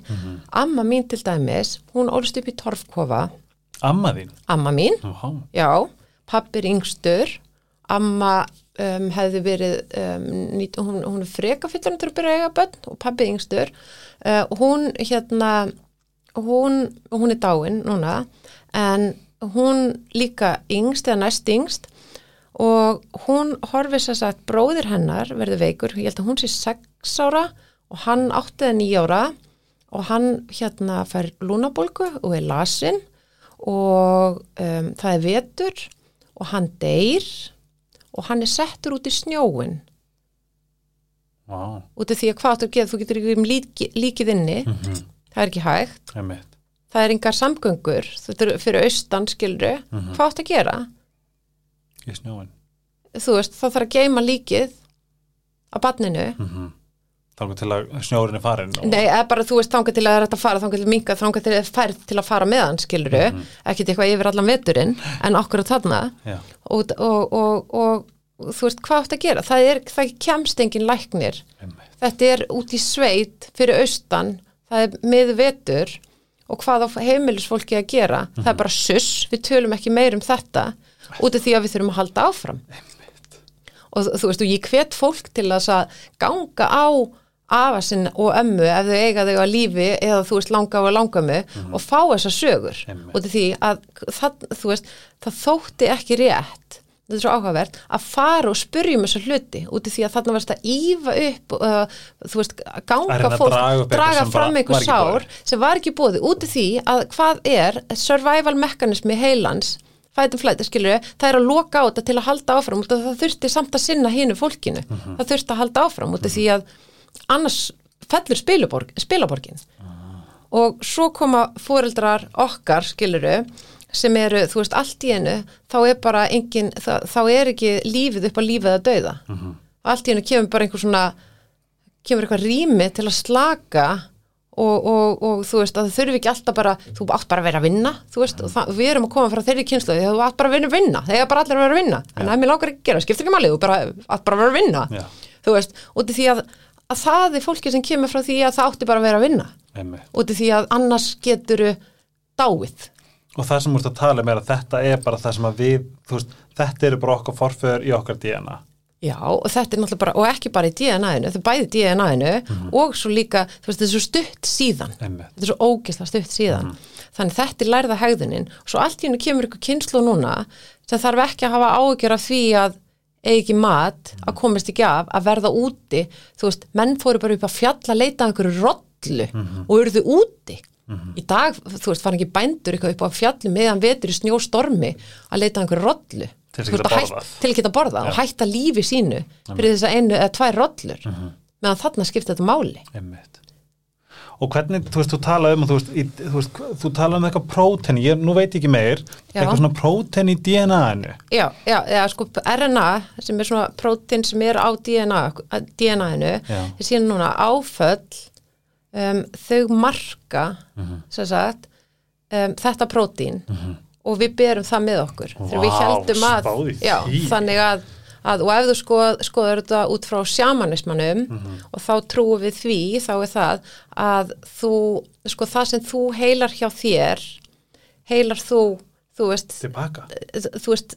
[SPEAKER 2] Amma mín til dæmis hún ólst upp í torfkofa.
[SPEAKER 1] Amma þín?
[SPEAKER 2] Amma mín,
[SPEAKER 1] Óhá.
[SPEAKER 2] já, pappir yngstur. Amma um, hefði verið um, nýt, hún, hún er freka fyrir að byrja að eiga bönn og pappir yngstur. Uh, hún hérna hún, hún er dáin núna en hún líka yngst eða næst yngst og hún horfið sér sagt bróðir hennar verður veikur, ég held að hún sé 6 ára og hann átti það 9 ára og hann hérna fær lúnabólgu og er lasin og um, það er vetur og hann deyr og hann er settur út í snjóin
[SPEAKER 1] Vá.
[SPEAKER 2] út af því að hvað að gera, þú getur ekki um líki, líkið inni, það er ekki hægt
[SPEAKER 1] Einmitt.
[SPEAKER 2] það er engar samgöngur þetta er fyrir austan skilru hvað áttu að gera?
[SPEAKER 1] Í snjóin.
[SPEAKER 2] Þú veist, það þarf að geima líkið á barninu
[SPEAKER 1] Þá er til að snjórin er farin. og-
[SPEAKER 2] Nei, eða bara þú veist þangað til að það er að fara þangað til að minka, þangað til að það er færð til að fara meðan skiluru, ekkit eitthvað yfir allan veturinn en okkur að þarna
[SPEAKER 1] Já.
[SPEAKER 2] Og, og, og, og, þú veist hvað átt að gera, það er það kemst engin læknir.
[SPEAKER 1] Einmitt.
[SPEAKER 2] þetta er út í sveit fyrir austan, það er með vetur og hvað á heimilisfólki að gera? Það er bara suss, við tölum ekki meir um þetta út af því að við þurfum að halda áfram. Og þú veist, og ég hvet fólk til að ganga á afasinn og ömmu ef þau eiga þau á lífi eða þú veist langa á langamu og fá þessar sögur út af því að það, veist, það þótti ekki rétt þetta er svo áhugavert, að fara og spyrjum þessar hluti út af því að þarna varst að ífa upp uh, þú veist, ganga fólk,
[SPEAKER 1] draga
[SPEAKER 2] draga fram einhver sár sem var ekki búið út af því að hvað er survival mekanismi heilans fætum flæti, skilur það er að loka á þetta til að halda áfram það þurfti samt að sinna hinu fólkinu.
[SPEAKER 1] Mhm.
[SPEAKER 2] það þurfti að halda áfram út af því að annars fellur spilaborg, spilaborgin. Og svo koma fóreldrar okkar, skiluru sem eru, þú veist, allt í einu þá er bara engin, þá, þá er ekki lífið upp á lífið að dauða. Allt í einu kemur bara einhver svona kemur eitthvað rými til að slaka og, og, og þú veist að það þurfi ekki alltaf bara, þú átt bara að vera að vinna þú veist, og það, við erum að koma frá þeirri kynslu að þú átt bara að vinna, vinna, þegar bara allir að vera að vinna. En það er mér langar ekki að gera, skiptir ekki málið þú bara, átt bara að vera að vinna.
[SPEAKER 1] Já.
[SPEAKER 2] þú veist, út í því að, að það er fólki sem kemur frá því að það átti bara að vera að vinna
[SPEAKER 1] Einmitt.
[SPEAKER 2] út í því að annars geturu dáið
[SPEAKER 1] Og það sem úrst að tala um er að þetta er bara það sem að við, þú veist, þetta eru bara okkar forföður í okkar DNA.
[SPEAKER 2] Já, og þetta er náttúrulega bara, og ekki bara í DNA-inu, þetta er bæði DNA-inu og svo líka, þú veist, þetta er svo stutt síðan.
[SPEAKER 1] Einmitt.
[SPEAKER 2] Þetta er svo ógislega stutt síðan. Þannig þetta er lærða hegðunin. Svo allt í hennu kemur ykkur kynslu núna sem þarf ekki að hafa ágjör af því að eigi ekki mat, að komast ekki af, að verða úti. Þú veist, menn fóru bara upp að fjalla að leita einhverju rollu og eruðu úti. í dag, þú veist, fara ekki bændur eitthvað upp á fjallum meðan vetur í snjóstormi að leita einhverju rollu
[SPEAKER 1] Til geta
[SPEAKER 2] að hætt-
[SPEAKER 1] borðað.
[SPEAKER 2] til að borða og hætta lífi sínu fyrir þess að einu eða tvær rollur
[SPEAKER 1] Mhm.
[SPEAKER 2] meðan þarna skipta þetta máli
[SPEAKER 1] Einmitt. Og hvernig, þú veist, þú talaði um, þú veist, í, þú, veist þú talaði um eitthvað prótein, ég, nú veit ég ekki meir,
[SPEAKER 2] Já.
[SPEAKER 1] eitthvað svona prótein í DNA-inu.
[SPEAKER 2] Já, já, já, sko RNA sem er svona prótín sem er á DNA DNA-inu,
[SPEAKER 1] Já.
[SPEAKER 2] þið síðan núna áföll um, þau marka
[SPEAKER 1] Mhm.
[SPEAKER 2] sem sagt um, þetta prótín og við berum það með okkur þegar við heldum að já, þannig að, að og ef þú skoð, skoður þetta út frá sjamanismannum
[SPEAKER 1] Mhm.
[SPEAKER 2] og þá trúum við því þá er það að þú sko það sem þú heilar hjá þér heilar þú þú veist
[SPEAKER 1] Tilbaka.
[SPEAKER 2] þú veist,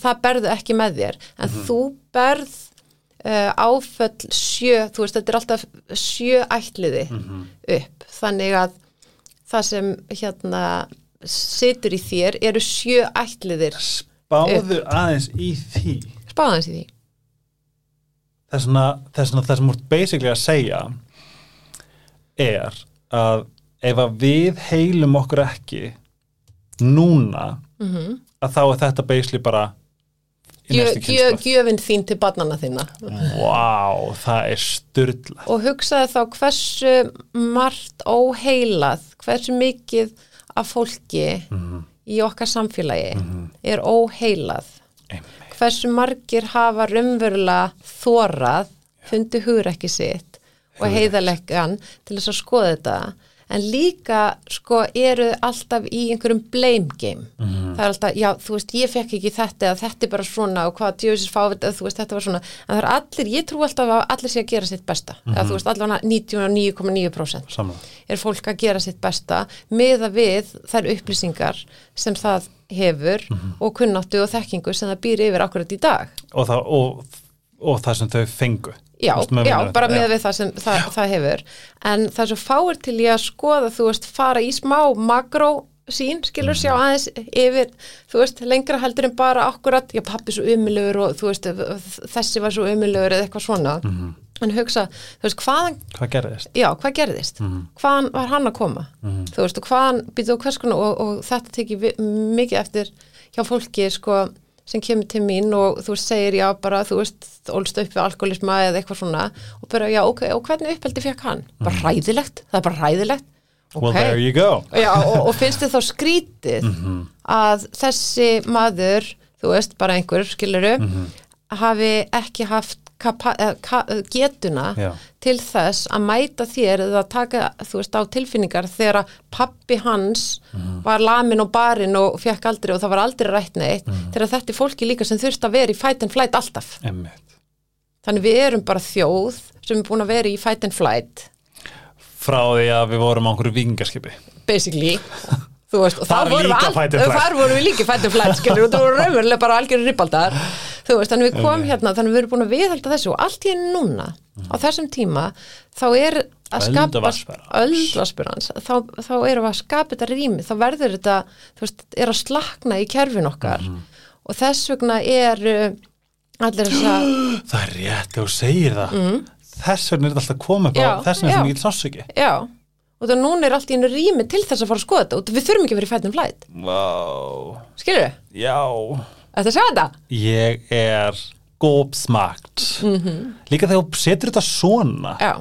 [SPEAKER 2] það berðu ekki með þér en þú berð uh, áföll sjö þú veist, þetta er alltaf sjö ætliði upp, þannig að það sem hérna situr í þér eru sjö ætliðir
[SPEAKER 1] Spáðu aðeins í því.
[SPEAKER 2] Spáðans í því
[SPEAKER 1] Það er svona, það svona það sem úr basically að segja er að ef að við heilum okkur ekki núna
[SPEAKER 2] Mhm.
[SPEAKER 1] að þá er þetta basically bara í
[SPEAKER 2] Gjö,
[SPEAKER 1] næstu
[SPEAKER 2] gjö,
[SPEAKER 1] kynslu.
[SPEAKER 2] gjöfin þín til barnana þína
[SPEAKER 1] Vá, það er styrla.
[SPEAKER 2] og hugsaði þá hversu margt óheilað hversu mikið af fólki í okkar samfélagi er óheilað hversu margir hafa raunverulega þórað, fundi hugur ekki sitt og heiðarlegan til þess að skoða þetta en líka sko eru alltaf í einhverjum blame game. Það er alltaf, já þú veist ég fekk ekki þetta eða þetta er bara svona og hvað djöfisins fávit eða þú veist þetta var svona, en það er allir, ég trú alltaf að allir sé að gera sitt besta, eða þú veist allavega 99,9%
[SPEAKER 1] Samla.
[SPEAKER 2] er fólk að gera sitt besta meða við þær upplýsingar sem það hefur og kunnáttu og þekkingu sem það býr yfir akkurat í dag.
[SPEAKER 1] Og það, og, og það sem þau fengu.
[SPEAKER 2] Já, já bara með við það sem það, það hefur. En það er svo fáir til ég að skoða, þú veist, fara í smá makró sín, skilur sjá aðeins yfir, þú veist, lengra heldur en bara akkurat, já pappi svo umulegur og þú veist, þessi var svo umulegur eða eitthvað svona. En hugsa, þú veist, hvaðan
[SPEAKER 1] Hvað gerðist?
[SPEAKER 2] já, hvað gerðist? Hvaðan var hann að koma? Þú veist, og hvaðan, býtu og hvers konar og, og þetta tekið mikið eftir hjá fólki, sko, sem kemur til mín og þú segir já, bara, þú veist, ólst upp við alkoholisma eða eitthvað svona og bara, já, ok, og hvernig uppeldi fekk hann? Bara hræðilegt, það er bara hræðilegt.
[SPEAKER 1] Well, there you go.
[SPEAKER 2] Já, og, og finnst þið þá skrítið að þessi maður, þú veist, bara einhver, skiluru, hafi ekki haft getuna
[SPEAKER 1] Já.
[SPEAKER 2] til þess að mæta þér eða taka, þú veist, á tilfinningar þegar að pappi hans var lamin og barinn og fekk aldrei og það var aldrei rætt neitt, þegar þetta er fólki líka sem þurft að vera í fight and flight alltaf.
[SPEAKER 1] Einmitt.
[SPEAKER 2] Þannig við erum bara þjóð sem er búin að vera í fight and flight,
[SPEAKER 1] Frá því að við vorum á einhverju vikingaskipi.
[SPEAKER 2] basically. [LAUGHS] Þú veist, og
[SPEAKER 1] Þar
[SPEAKER 2] vorum við
[SPEAKER 1] líka and flight
[SPEAKER 2] skilur, og það voru raunverulega bara algjörður ribbaldar. Þú veist, þannig við komum hérna, þannig við erum búin að viðhalda þessu og allt einu núna á þessum tíma, þá er að skapa öldvarsperans, þá, þá erum við að skapa þetta rými, þá verður þetta þú veist, er að slakna í kerfin okkar.
[SPEAKER 1] Mhm.
[SPEAKER 2] og þess vegna er uh, allir þess að [GASPS]
[SPEAKER 1] Það er rétt, þú segir það. Þess vegna er þetta alltaf
[SPEAKER 2] Já,
[SPEAKER 1] þess vegna
[SPEAKER 2] já.
[SPEAKER 1] sem ég sássöki.
[SPEAKER 2] já, og það núna er allt í einu rými til þess að fara að skoða þetta og við þurfum ekki að vera í fætum flæt,
[SPEAKER 1] Vá,
[SPEAKER 2] skilur við?
[SPEAKER 1] já.
[SPEAKER 2] Þetta sjá þetta?
[SPEAKER 1] Ég er gópsmakt. Líka þegar þú setur þetta svona.
[SPEAKER 2] Já,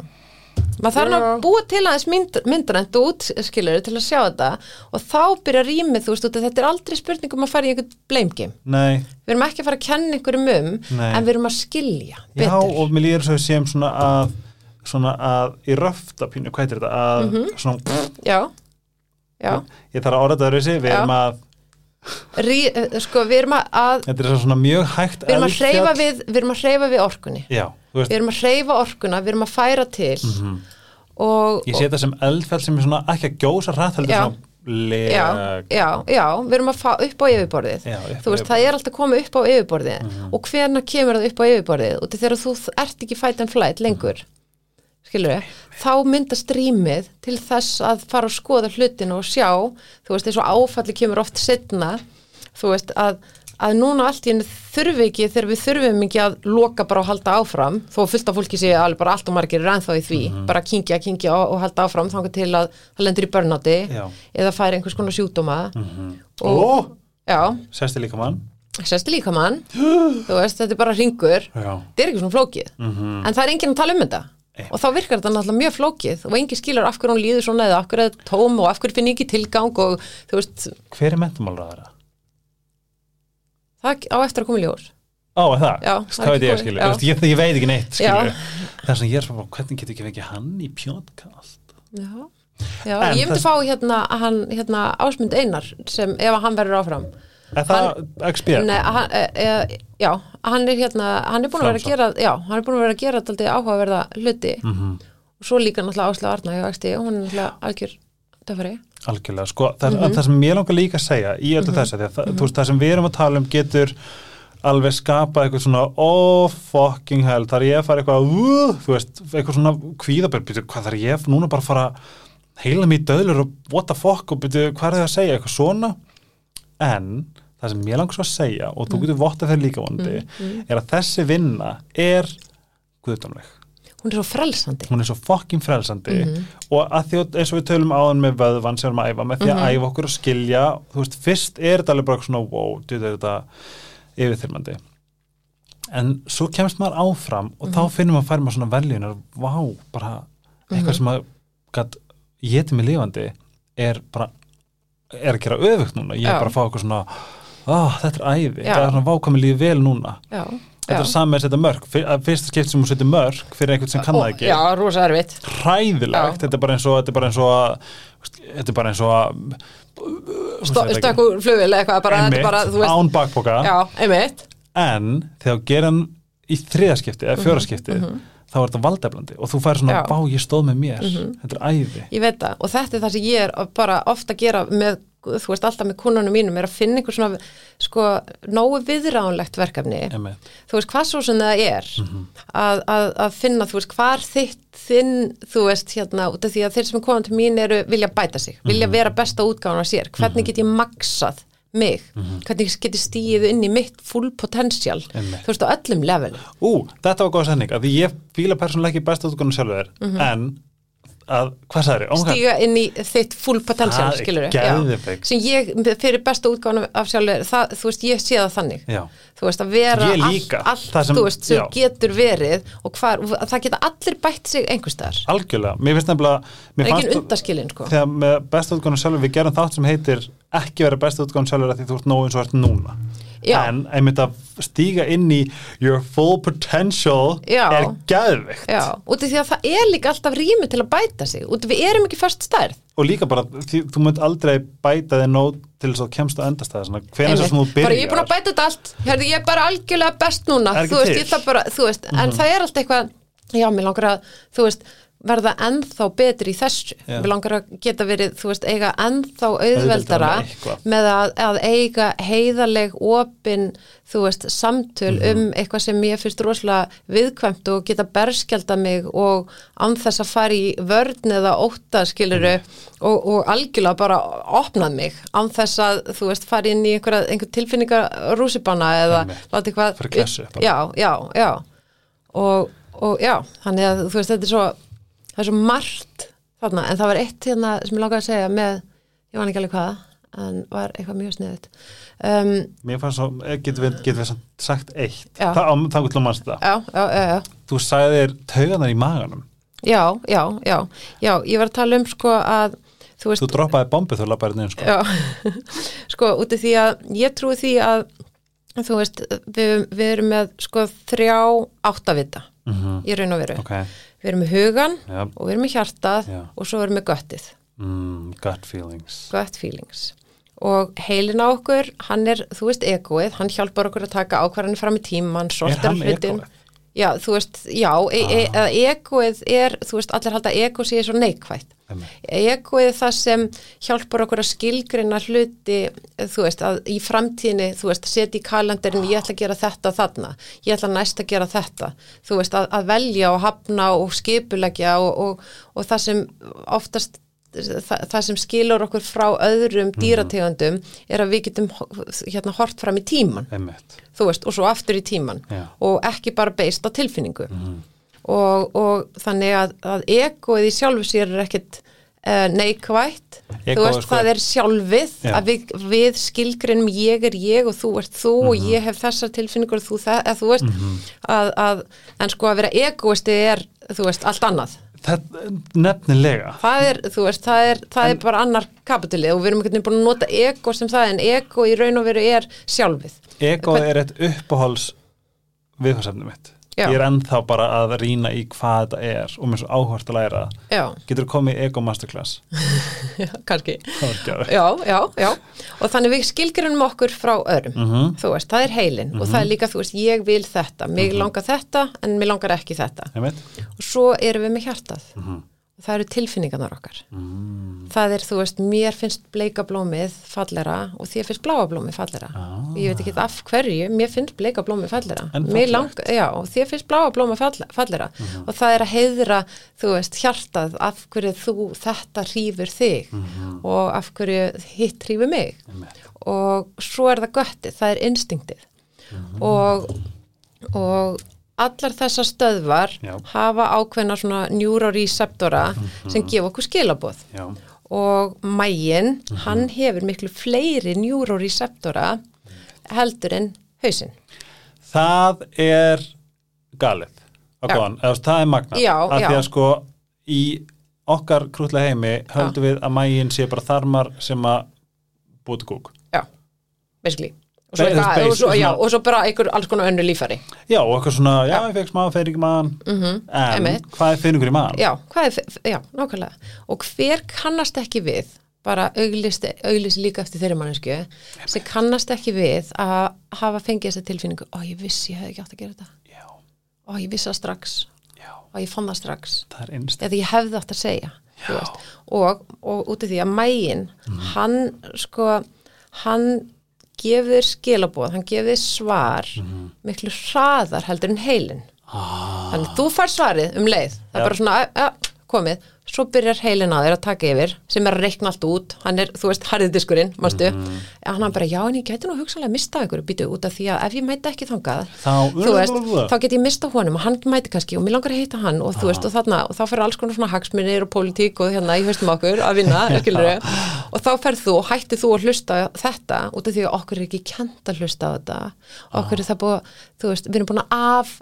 [SPEAKER 2] maður þarf nú að búa til aðeins mynd, myndanænt út, skilur til að sjá þetta og þá byrja rýmið, þú veist, út af þetta er aldrei spurning um að fara í einhvern blame game.
[SPEAKER 1] Nei,
[SPEAKER 2] Við erum ekki að fara að kenna einhverjum um,
[SPEAKER 1] Nei.
[SPEAKER 2] en við erum að skilja
[SPEAKER 1] já,
[SPEAKER 2] betur.
[SPEAKER 1] og mér líður svo séum svona að svona að í röftapínu, hvað heitir þetta að svona,
[SPEAKER 2] Já, já,
[SPEAKER 1] ég þarf að orða þetta öðruvísi, við
[SPEAKER 2] Já.
[SPEAKER 1] erum að
[SPEAKER 2] Rí, eh, sko, við erum að,
[SPEAKER 1] þetta er svona mjög hægt
[SPEAKER 2] við erum að hreyfa við, við við orkunni.
[SPEAKER 1] já, þú veist,
[SPEAKER 2] Við erum að hreyfa orkuna, við erum að færa til. Og,
[SPEAKER 1] ég sé þetta sem eldfjall sem er svona ekki að gjósa hrætt heldur svona
[SPEAKER 2] já, já, já, við erum að fá upp á yfirborðið.
[SPEAKER 1] Já, upp
[SPEAKER 2] þú veist, það er alltaf koma upp á yfirborðið. Og hvernig kemur það upp á yfirborðið? Og þegar þú ert ekki fight and flight lengur skilur við, þá myndast rýmið til þess að fara að skoða hlutinu og sjá, þú veist, eins og áfalli kemur oft setna, þú veist, að að núna allt í henni þurfi ekki þegar við þurfum ekki að loka bara og halda áfram þó fullt af fólki sé alveg bara allt og margir er ennþá í því, bara kingja, kingja og, og halda áfram þangar til að það lendur í börnáti eða færi einhvers konar sjúkdóma.
[SPEAKER 1] Ó,
[SPEAKER 2] og já,
[SPEAKER 1] sérstu líka mann
[SPEAKER 2] sérst líka mann [GASPS] þú veist, þetta er bara ringur þetta er ekki svona flókið. En það er enginn að tala um þetta og þá virkar þetta náttúrulega mjög flókið og enginn skilur af hverju hún líður svona eða af hverju er þetta tóm og af hverju finn ekki tilgang og þú veist,
[SPEAKER 1] hver er mentumálraðara?
[SPEAKER 2] það á eftir að koma í ljós
[SPEAKER 1] er það?
[SPEAKER 2] Já, það er
[SPEAKER 1] veit ég. Þú veist, Ég, ég veit ekki neitt, skilju. Það er svona, ég er svona, hvernig getur ekki fengið hann í pjótkast?
[SPEAKER 2] Já, Já ég myndi
[SPEAKER 1] það-
[SPEAKER 2] fá hérna, hann, hérna Ásmund Einar sem ef hann verður áfram
[SPEAKER 1] Er það XP?
[SPEAKER 2] Nei, hann, e, e, já, hann er hérna hann er búin að vera að gera já, hann er búin að vera að gera daldið áhugaverða hluti
[SPEAKER 1] Mhm.
[SPEAKER 2] og svo líka náttúrulega Ásla Arna hjá XT, hún er náttúrulega algjör döfari
[SPEAKER 1] Algjörlega, sko, það,
[SPEAKER 2] Mhm.
[SPEAKER 1] það sem ég langar líka að segja í öllu þessu, því að það, þú veist, það sem við erum að tala um getur alveg skapað eitthvað svona oh fucking hell, þar ég fara eitthvað uh, þú veist, eitthvað svona kvíðabær byrju, hvað þar ég núna bara fara heila mig í döðlur og what the fuck og byrju, hvað er það að segja, eitthvað svona en það sem ég langar svo að segja og þú getur vottað þeir líka vondi er að þessi vinna er guðdómleg.
[SPEAKER 2] Hún er svo frelsandi.
[SPEAKER 1] Hún er svo fokkin frelsandi. Og að því að eins og við tölum áðan með vöðvann sem við erum að æfa með því að æfa okkur að skilja þú veist, fyrst er þetta alveg bara svona wow, þetta er þetta yfirþyrmandi. En svo kemst maður áfram og þá finnum maður að færa maður svona veljunar vá, bara eitthvað sem að til mig lifandi er bara er að gera öfugt núna, ég er
[SPEAKER 2] Já.
[SPEAKER 1] bara að fá okkur svona ah, þetta er æfi,
[SPEAKER 2] Já.
[SPEAKER 1] þetta er svona vákvæmi lífi vel núna.
[SPEAKER 2] Já,
[SPEAKER 1] þetta er saman að setja mörg fyrsta skipt sem hún setja mörg fyrir einhvern sem kann það ekki.
[SPEAKER 2] Já, rosa erfitt.
[SPEAKER 1] Hræðilegt, þetta er bara eins og þetta er bara eins og að þetta er bara eins og að
[SPEAKER 2] stökkur flugil eitthvað bara,
[SPEAKER 1] einmitt,
[SPEAKER 2] bara, veist
[SPEAKER 1] án bakboka en þegar hann í þriðaskipti eða fjóraskipti þá er þetta valdeflandi og þú fær svona
[SPEAKER 2] Mhm, Já. Mhm.
[SPEAKER 1] bá ég stóð með mér, þetta er æði.
[SPEAKER 2] Ég veit það. Og þetta er það sem ég er bara ofta að gera með, þú veist, alltaf með kunnunum mínum er að finna einhver svona, sko, nógu viðránlegt verkefni.
[SPEAKER 1] Einmitt.
[SPEAKER 2] Þú veist, hvað svo sem það er að, að, að finna, þú veist, hvar þitt þinn, þú veist, hérna, út af því að þeir sem er komað til mín eru vilja bæta sig, vilja vera besta útgáðan af sér. Hvernig get ég maksað mig? Hvernig get ég stíið inn í mitt full potential? Þú veist, á öllum levelum.
[SPEAKER 1] Ú, þetta var góð sending, að því ég fíla persónulega ekki besta útgáðan sjálfur en að, hvað sagði þér?
[SPEAKER 2] stíga inn í þitt full potential,
[SPEAKER 1] Það
[SPEAKER 2] skilur
[SPEAKER 1] geðveikt.
[SPEAKER 2] sem ég, fyrir besta útgáðan af sjálfur, það, þú veist, ég sé það þannig
[SPEAKER 1] Já,
[SPEAKER 2] þú veist, að vera allt, allt
[SPEAKER 1] Það sem-
[SPEAKER 2] þú veist, sem
[SPEAKER 1] já.
[SPEAKER 2] getur verið og hvar, það geta allir bætt sig einhverstaðar,
[SPEAKER 1] algjörlega, mér finnst nefnilega mér
[SPEAKER 2] það er ekki undaskilin sko.
[SPEAKER 1] þegar með besta útgáðan sjálfur við gerum þátt sem heitir ekki vera besta útgáðan sjálfur að því þú ert nóg eins og ert núna.
[SPEAKER 2] Já.
[SPEAKER 1] en einmitt að stíga inn í your full potential
[SPEAKER 2] Já.
[SPEAKER 1] er gæðvikt
[SPEAKER 2] Já, út af því að það er líka alltaf rými til að bæta sig, út af við erum ekki först stærð.
[SPEAKER 1] Og líka bara, því, þú munt aldrei bæta þig nóg til þess að þú kemst á endastæði svona, hvenær sem þú
[SPEAKER 2] Einmitt.
[SPEAKER 1] byrjar
[SPEAKER 2] bara ég er búin að bæta þetta allt. Herði, ég er bara algjörlega best núna. Þú veist, það bara, þú veist, en það er alltaf eitthvað já, mér langar að, þú veist verða ennþá betri í þessu.
[SPEAKER 1] Já.
[SPEAKER 2] mér langar að geta verið, þú veist, eiga ennþá
[SPEAKER 1] Auðveldara með
[SPEAKER 2] að, að eiga heiðaleg opin, þú veist, samtöl
[SPEAKER 1] Mhm.
[SPEAKER 2] um eitthvað sem ég finnst rosalega viðkvæmt og geta berskjálta mig og án þess að fara í vörn eða ótta skiluru og, og algjörlega bara opnað mig. Án þess að, þú veist, fara inn í einhverja, einhver tilfinningar rússipanna eða láta eitthvað já, já, já. Og, og já, þannig að þú veist, þetta er svo það er svo margt þarna, en það var eitt hérna sem ég langaði að segja með, ég var ekki alveg hvaða en var eitthvað mjög sniðut um,
[SPEAKER 1] mér fannst svo, eh, getum við, getum við sagt eitt,
[SPEAKER 2] Já.
[SPEAKER 1] það, á- þá getum við mannst það þú sagðir tauganar í maganum
[SPEAKER 2] Já, já, já, já, ég var að tala um sko að, þú veist,
[SPEAKER 1] þú droppaði bombu þú lappaði neðin sko.
[SPEAKER 2] já, [LAUGHS] sko út af því að ég trúi því að, þú veist, við, við erum með sko þrjá áttavita
[SPEAKER 1] Mhm.
[SPEAKER 2] í raun og veru.
[SPEAKER 1] ok,
[SPEAKER 2] Við erum með hugan
[SPEAKER 1] já,
[SPEAKER 2] og við erum með hjartað
[SPEAKER 1] Já.
[SPEAKER 2] og svo erum við göttið,
[SPEAKER 1] mm, gut feelings
[SPEAKER 2] gut feelings. Og heilin á okkur, hann er, þú veist, egoið, hann hjálpar okkur að taka ákvarðanir fram í tíman,
[SPEAKER 1] er hann egoið?
[SPEAKER 2] Já, þú veist, já, e e
[SPEAKER 1] Ah.
[SPEAKER 2] egoið er, þú veist, allir halda ego sé svo.
[SPEAKER 1] Einmitt.
[SPEAKER 2] Egoið er það sem hjálpar okkur að skilgrina hluti, þú veist, að í framtíðinni, þú veist, setja í kalendarin, ég ætla að gera þetta þarna, ég ætla næst að gera þetta, þú veist, að, að velja og hafna og skipulegja og, og, og það sem oftast það, það sem skilur okkur frá öðrum dýrategundum er að við getum hérna hort fram í tíman
[SPEAKER 1] einmitt.
[SPEAKER 2] Þú veist, og svo aftur í tíman
[SPEAKER 1] Já.
[SPEAKER 2] og ekki bara beist á tilfinningu. Og, og þannig að, að egoið í sjálfu sér er ekkit uh, neikvætt.
[SPEAKER 1] Ego
[SPEAKER 2] þú veist,
[SPEAKER 1] sko-
[SPEAKER 2] það er sjálfið.
[SPEAKER 1] Já.
[SPEAKER 2] að við, við skilgrinum ég er ég og þú ert þú og
[SPEAKER 1] Mhm.
[SPEAKER 2] ég hef þessar tilfinningur og þú það, eða þú veist að, að, en sko að vera egoisti er, þú veist, allt annað
[SPEAKER 1] þetta, nefnilega.
[SPEAKER 2] Það er, þú veist, það er, það er bara annar kapitalið og við erum veginn búin að nota ego sem það en ego í raun og veru er sjálfið.
[SPEAKER 1] Ego er eitt uppáháls viðfarsefni mitt
[SPEAKER 2] Já.
[SPEAKER 1] ég er ennþá bara að rýna í hvað þetta er og mér er svo áhvert að læra
[SPEAKER 2] já,
[SPEAKER 1] getur komið í ego masterclass [LAUGHS] það ekki
[SPEAKER 2] Já, já, já. Og þannig við skilgjörnum okkur frá örum.
[SPEAKER 1] Mhm.
[SPEAKER 2] Þú veist, það er heilin og það er líka, þú veist, ég vil þetta, mig langar þetta en mig langar ekki þetta. Og svo erum við með hjartað.
[SPEAKER 1] Mhm.
[SPEAKER 2] Það eru tilfinningarnar okkar.
[SPEAKER 1] mm.
[SPEAKER 2] Það er, þú veist, mér finnst bleika blómið fallera og þér finnst bláa blómið fallera.
[SPEAKER 1] Ah.
[SPEAKER 2] Ég veit ekki af hverju, mér finnst bleika blómið fallera. Lang, já, og þér finnst bláa blómið fall- fallera.
[SPEAKER 1] Mhm.
[SPEAKER 2] Og það er að heiðra, þú veist, hjartað af hverju þú, þetta hrífur þig og af hverju hitt hrífur mig
[SPEAKER 1] Mhm. einmitt
[SPEAKER 2] og svo er það göttið, það er instinktið og, og allar þessar stöðvar
[SPEAKER 1] Já.
[SPEAKER 2] hafa ákveðna svona neuroreceptora sem gefa okkur skilaboð
[SPEAKER 1] já,
[SPEAKER 2] og mægin, hann hefur miklu fleiri neuroreceptora heldur en hausinn.
[SPEAKER 1] það er galið
[SPEAKER 2] Já.
[SPEAKER 1] það er magnað
[SPEAKER 2] Já,
[SPEAKER 1] af því
[SPEAKER 2] já.
[SPEAKER 1] að sko í okkar krútlega heimi höldum við að mægin sé bara þarmar sem að búið til kúk
[SPEAKER 2] Já, basically. Og svo, eitthvað, og, svo, já, og svo bara einhver alls konar önnu lífari.
[SPEAKER 1] já, og eitthvað svona, já,
[SPEAKER 2] Já.
[SPEAKER 1] ég fekk smá feiring í maðan en
[SPEAKER 2] einmitt.
[SPEAKER 1] hvað er feiringur í maðan?
[SPEAKER 2] Já, já, nákvæmlega. Og hver kannast ekki við, bara auglist, líka eftir þeirri mannesku, sem kannast ekki við að hafa fengið þessa tilfinningu, ó, ég vissi, ég hefði ekki átt að gera þetta.
[SPEAKER 1] já,
[SPEAKER 2] Ó, ég vissi það strax,
[SPEAKER 1] já,
[SPEAKER 2] ó, ég fann það strax. Eða ég hefði átt að segja. Og, og út af því að mægin, hann, sko, hann gefur skilabóð, hann gefur svar miklu hraðar heldur en heilin.
[SPEAKER 1] ah,
[SPEAKER 2] Þannig að þú fær svarið um leið. Það er bara svona, "Æ, já, komið. Svo byrjar heilin á þér að taka yfir, sem er að reikna allt út. Hann er, þú veist, harðidiskurinn, mástu.
[SPEAKER 1] Mhm.
[SPEAKER 2] En hann bara, já, en ég geti nú hugsanlega mistað ykkur býtu út af því að ef ég mæti ekki þangað,
[SPEAKER 1] Þá-
[SPEAKER 2] þú veist, þá get ég mistað honum og hann mæti kannski og mér langar að heita hann og þú veist, og þarna, og þá fer alls konar svona hagsmunir og pólitík og hérna í haustum okkur að vinna, [LAUGHS] skilur og þá ferð þú og hætti þú að hlusta þetta út af því að okkur er ekki kent að hlusta þetta okkur er það búið, að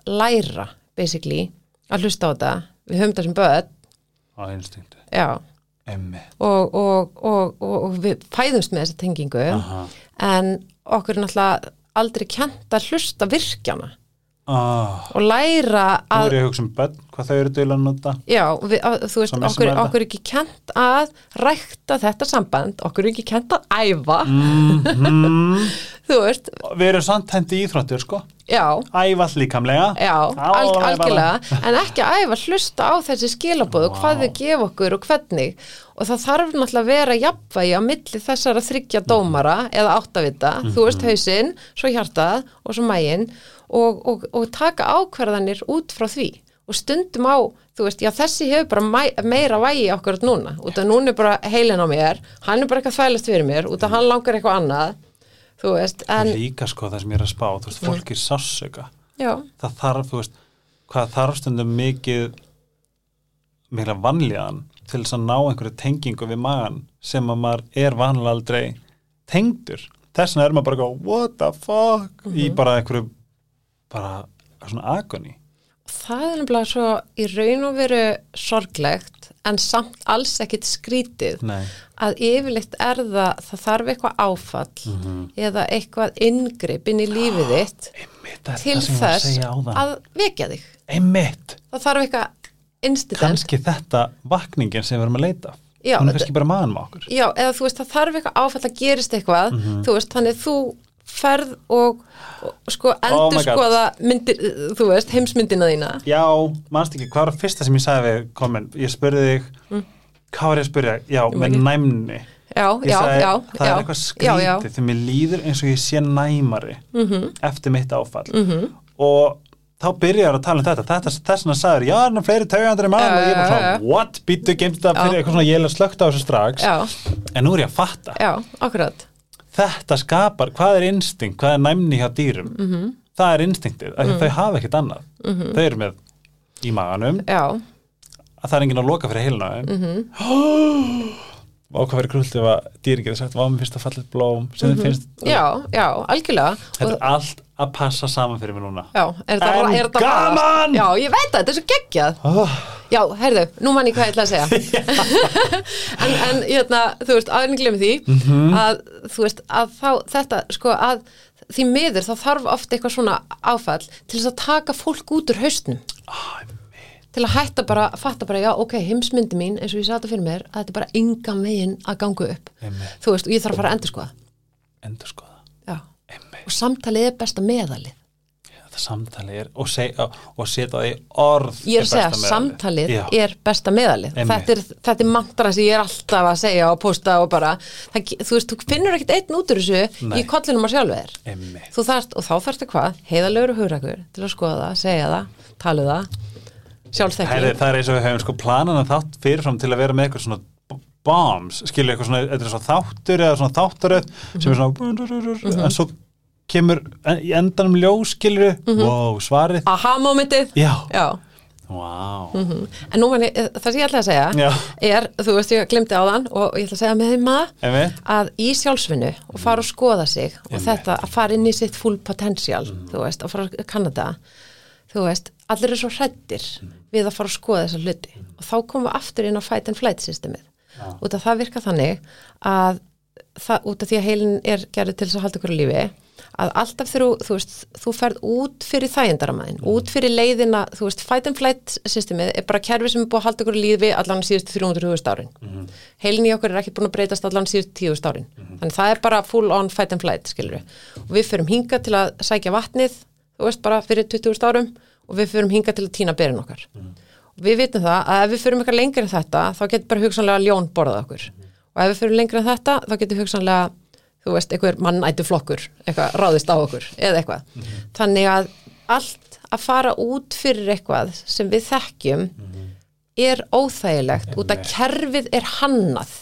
[SPEAKER 2] að hlusta á þetta við höfum þetta sem börn,
[SPEAKER 1] á instinktu
[SPEAKER 2] og, og, og, og, við fæðumst með þessa tengingu
[SPEAKER 1] Aha.
[SPEAKER 2] en okkur er náttúrulega aldrei kent að hlusta virkjana.
[SPEAKER 1] Ah,
[SPEAKER 2] og læra að
[SPEAKER 1] er ég að hugsa um börn hvað þau eru dögulega að nota.
[SPEAKER 2] Já, við, að, þú veist, okkur, okkur er ekki kent að rækta þetta samband, okkur er ekki kent að æfa,
[SPEAKER 1] mm, [LAUGHS]
[SPEAKER 2] þú veist,
[SPEAKER 1] við erum samt hendi íþróttir sko.
[SPEAKER 2] Já,
[SPEAKER 1] æfall líkamlega.
[SPEAKER 2] Já, alg, algjörlega, [LAUGHS] en ekki að æfa hlusta á þessi skilabóð og hvað þau gefa okkur og hvernig. Og það þarf náttúrulega að vera jafnvægi á milli þessara þryggja dómara eða áttavita, þú veist hausinn, svo hjartað og svo mægin og, og, og taka ákvarðanir út frá því og stundum á, þú veist, já þessi hefur bara meira vægi okkur núna, út af núna er bara heilin á mér, hann er bara eitthvað þvælast fyrir mér, út af hann langar eitthvað annað, þú veist,
[SPEAKER 1] en líka sko það sem ég er að spá þú veist, fólk er sássöka
[SPEAKER 2] já,
[SPEAKER 1] það þarf, þú veist, hvað þarf stundum mikið mikla vanlíðan til þess að ná einhverju tengingu við magan sem að maður er vanlega aldrei tengdur. Þess vegna er maður bara what the fuck? í bara einhverju bara svona agoni
[SPEAKER 2] það er nefnilega svo í raun og veru sorglegt en samt alls ekkit skrítið
[SPEAKER 1] Nei.
[SPEAKER 2] að yfirleitt er það, það þarf eitthvað áfall
[SPEAKER 1] Mhm.
[SPEAKER 2] eða eitthvað inngrip inn í lífið þitt
[SPEAKER 1] einmitt, það er
[SPEAKER 2] til
[SPEAKER 1] að
[SPEAKER 2] þess
[SPEAKER 1] það
[SPEAKER 2] að vekja þig.
[SPEAKER 1] einmitt,
[SPEAKER 2] Það þarf eitthvað incident.
[SPEAKER 1] kannski þetta vakningin sem við erum að leita
[SPEAKER 2] Já,
[SPEAKER 1] hún er kannski bara maðan með okkur
[SPEAKER 2] Já, eða þú veist, það þarf eitthvað áfall að gerist eitthvað,
[SPEAKER 1] Mhm.
[SPEAKER 2] þú veist, þannig þú ferð og, og sko
[SPEAKER 1] Oh
[SPEAKER 2] endur skoða myndir, þú veist, heimsmyndina þína.
[SPEAKER 1] Já, manst ekki, hvað var fyrsta sem ég sagði við komin? Ég spurði þig, hvað var ég að spurja? Já,
[SPEAKER 2] Mm. Ég
[SPEAKER 1] með
[SPEAKER 2] ekki.
[SPEAKER 1] næmni.
[SPEAKER 2] Já,
[SPEAKER 1] Ég
[SPEAKER 2] já,
[SPEAKER 1] sagði,
[SPEAKER 2] já.
[SPEAKER 1] það
[SPEAKER 2] já,
[SPEAKER 1] er eitthvað skrítið þegar mér líður eins og ég sé næmari
[SPEAKER 2] Mhm,
[SPEAKER 1] eftir mitt áfall. -hmm. Og þá byrjar að tala um þetta, þetta þess vegna sagður, já, það er fleiri taugandur í
[SPEAKER 2] Já,
[SPEAKER 1] og ég
[SPEAKER 2] já,
[SPEAKER 1] svona, what, býttu, gemst það fyrir eitthvað svona, ég er slögt á þessu strax
[SPEAKER 2] já,
[SPEAKER 1] en nú er ég að fatta,
[SPEAKER 2] já, akkurat
[SPEAKER 1] þetta skapar hvað er instinkt, hvað er næmni hjá dýrum?
[SPEAKER 2] Mhm.
[SPEAKER 1] -hmm. það er instinktið, af því þau hafa ekkert annað. Þau eru með í maganum.
[SPEAKER 2] Já,
[SPEAKER 1] að það er enginn að loka fyrir heilina [GASPS] mm. -hmm. verið krullt ef að dýri getur sagt, mér finnst að falla blóm sem mm finnst,
[SPEAKER 2] Mhm. já, já, algjörlega
[SPEAKER 1] þetta er allt að passa saman fyrir mér núna
[SPEAKER 2] já, er þetta,
[SPEAKER 1] En
[SPEAKER 2] er þetta
[SPEAKER 1] gaman!
[SPEAKER 2] já, ég veit það, þetta er svo geggjað
[SPEAKER 1] oh,
[SPEAKER 2] já, heyrðu, nú mann ég hvað ég ætla að segja [LAUGHS] [LAUGHS] en, en hérna, þú veist, aðeins glemir því
[SPEAKER 1] Mhm.
[SPEAKER 2] að, þú veist, að þá þetta, sko, að því miður þá þarf oft eitthvað svona áfall til þess að taka fólk út úr haustnum til að hætta bara, fatta bara, já, ok, heimsmyndi mín eins og ég sata fyrir mér, að þetta er bara engan veginn að ganga upp,
[SPEAKER 1] Einmitt.
[SPEAKER 2] þú veist, og ég þarf að fara að endur skoða,
[SPEAKER 1] endur skoða
[SPEAKER 2] já,
[SPEAKER 1] Einmitt.
[SPEAKER 2] og samtalið er besta meðalið
[SPEAKER 1] þetta samtali er og, seg, og setja það í orð
[SPEAKER 2] ég er að segja,
[SPEAKER 1] besta meðalið.
[SPEAKER 2] samtalið
[SPEAKER 1] Já.
[SPEAKER 2] er besta meðalið þetta er, þetta er mantra sem ég er alltaf að segja og posta og bara, það, þú veist, þú finnur ekkert einn út úr þessu
[SPEAKER 1] Nei.
[SPEAKER 2] í kollinum að sjálfu þér
[SPEAKER 1] Einmitt.
[SPEAKER 2] þú þarft, og þá þarftu hvað, heiðalegur og hugrakur til að skoða það, segja það, tala um það sjálfþekking
[SPEAKER 1] það er eins og við hefum sko planan að þátt fyrirfram til að vera með eitthvað svona bombs, skilja eitthvað svona, er svona þáttur eða svona þáttaröð sem er svona en svo kemur endanum ljós, skilju wow, svarið,
[SPEAKER 2] aha momentið
[SPEAKER 1] já,
[SPEAKER 2] já,
[SPEAKER 1] wow
[SPEAKER 2] en nú ég, það sem ég ætla að segja
[SPEAKER 1] Já.
[SPEAKER 2] er, þú veist, ég glemdi á þann og ég ætla að segja með þeim maður að í sjálfsvinnu og fara og skoða sig og
[SPEAKER 1] Einmitt.
[SPEAKER 2] þetta að fara inn í sitt full potential, þú veist, að fara þetta þú veist, allir eru svo hrættir við að fara að skoða þessa hluti. Og þá komum við aftur inn á fight and flight systemið. Út af það virka þannig að það, út af því að heilin er gerðið til þess að halda ykkur lífi að alltaf þegar þú- veist, þú ferð út fyrir þægindaramæðin, út fyrir leiðina þú veist, fight and flight systemið er bara kerfi sem er búið að halda ykkur lífi allan síðustu 300.000 árin. Heilin í okkur er ekki búin að breytast allan síðustu 10.000 árin. Þannig það er bara full on fight and flight skilur og við förum hinga til að sækja vatnið þú veist, bara fyrir 20.000 árum og við förum hinga til að týna berin okkar. Og við vitum það að ef við förum eitthvað lengur en þetta þá getur bara hugsanlega ljón borðað okkur. Og ef við förum lengur en þetta þá getur hugsanlega þú veist, einhver mannættu flokkur eitthvað ráðist á okkur eða eitthvað. Þannig að allt að fara út fyrir eitthvað sem við þekkjum er óþægilegt út að kerfið er hannað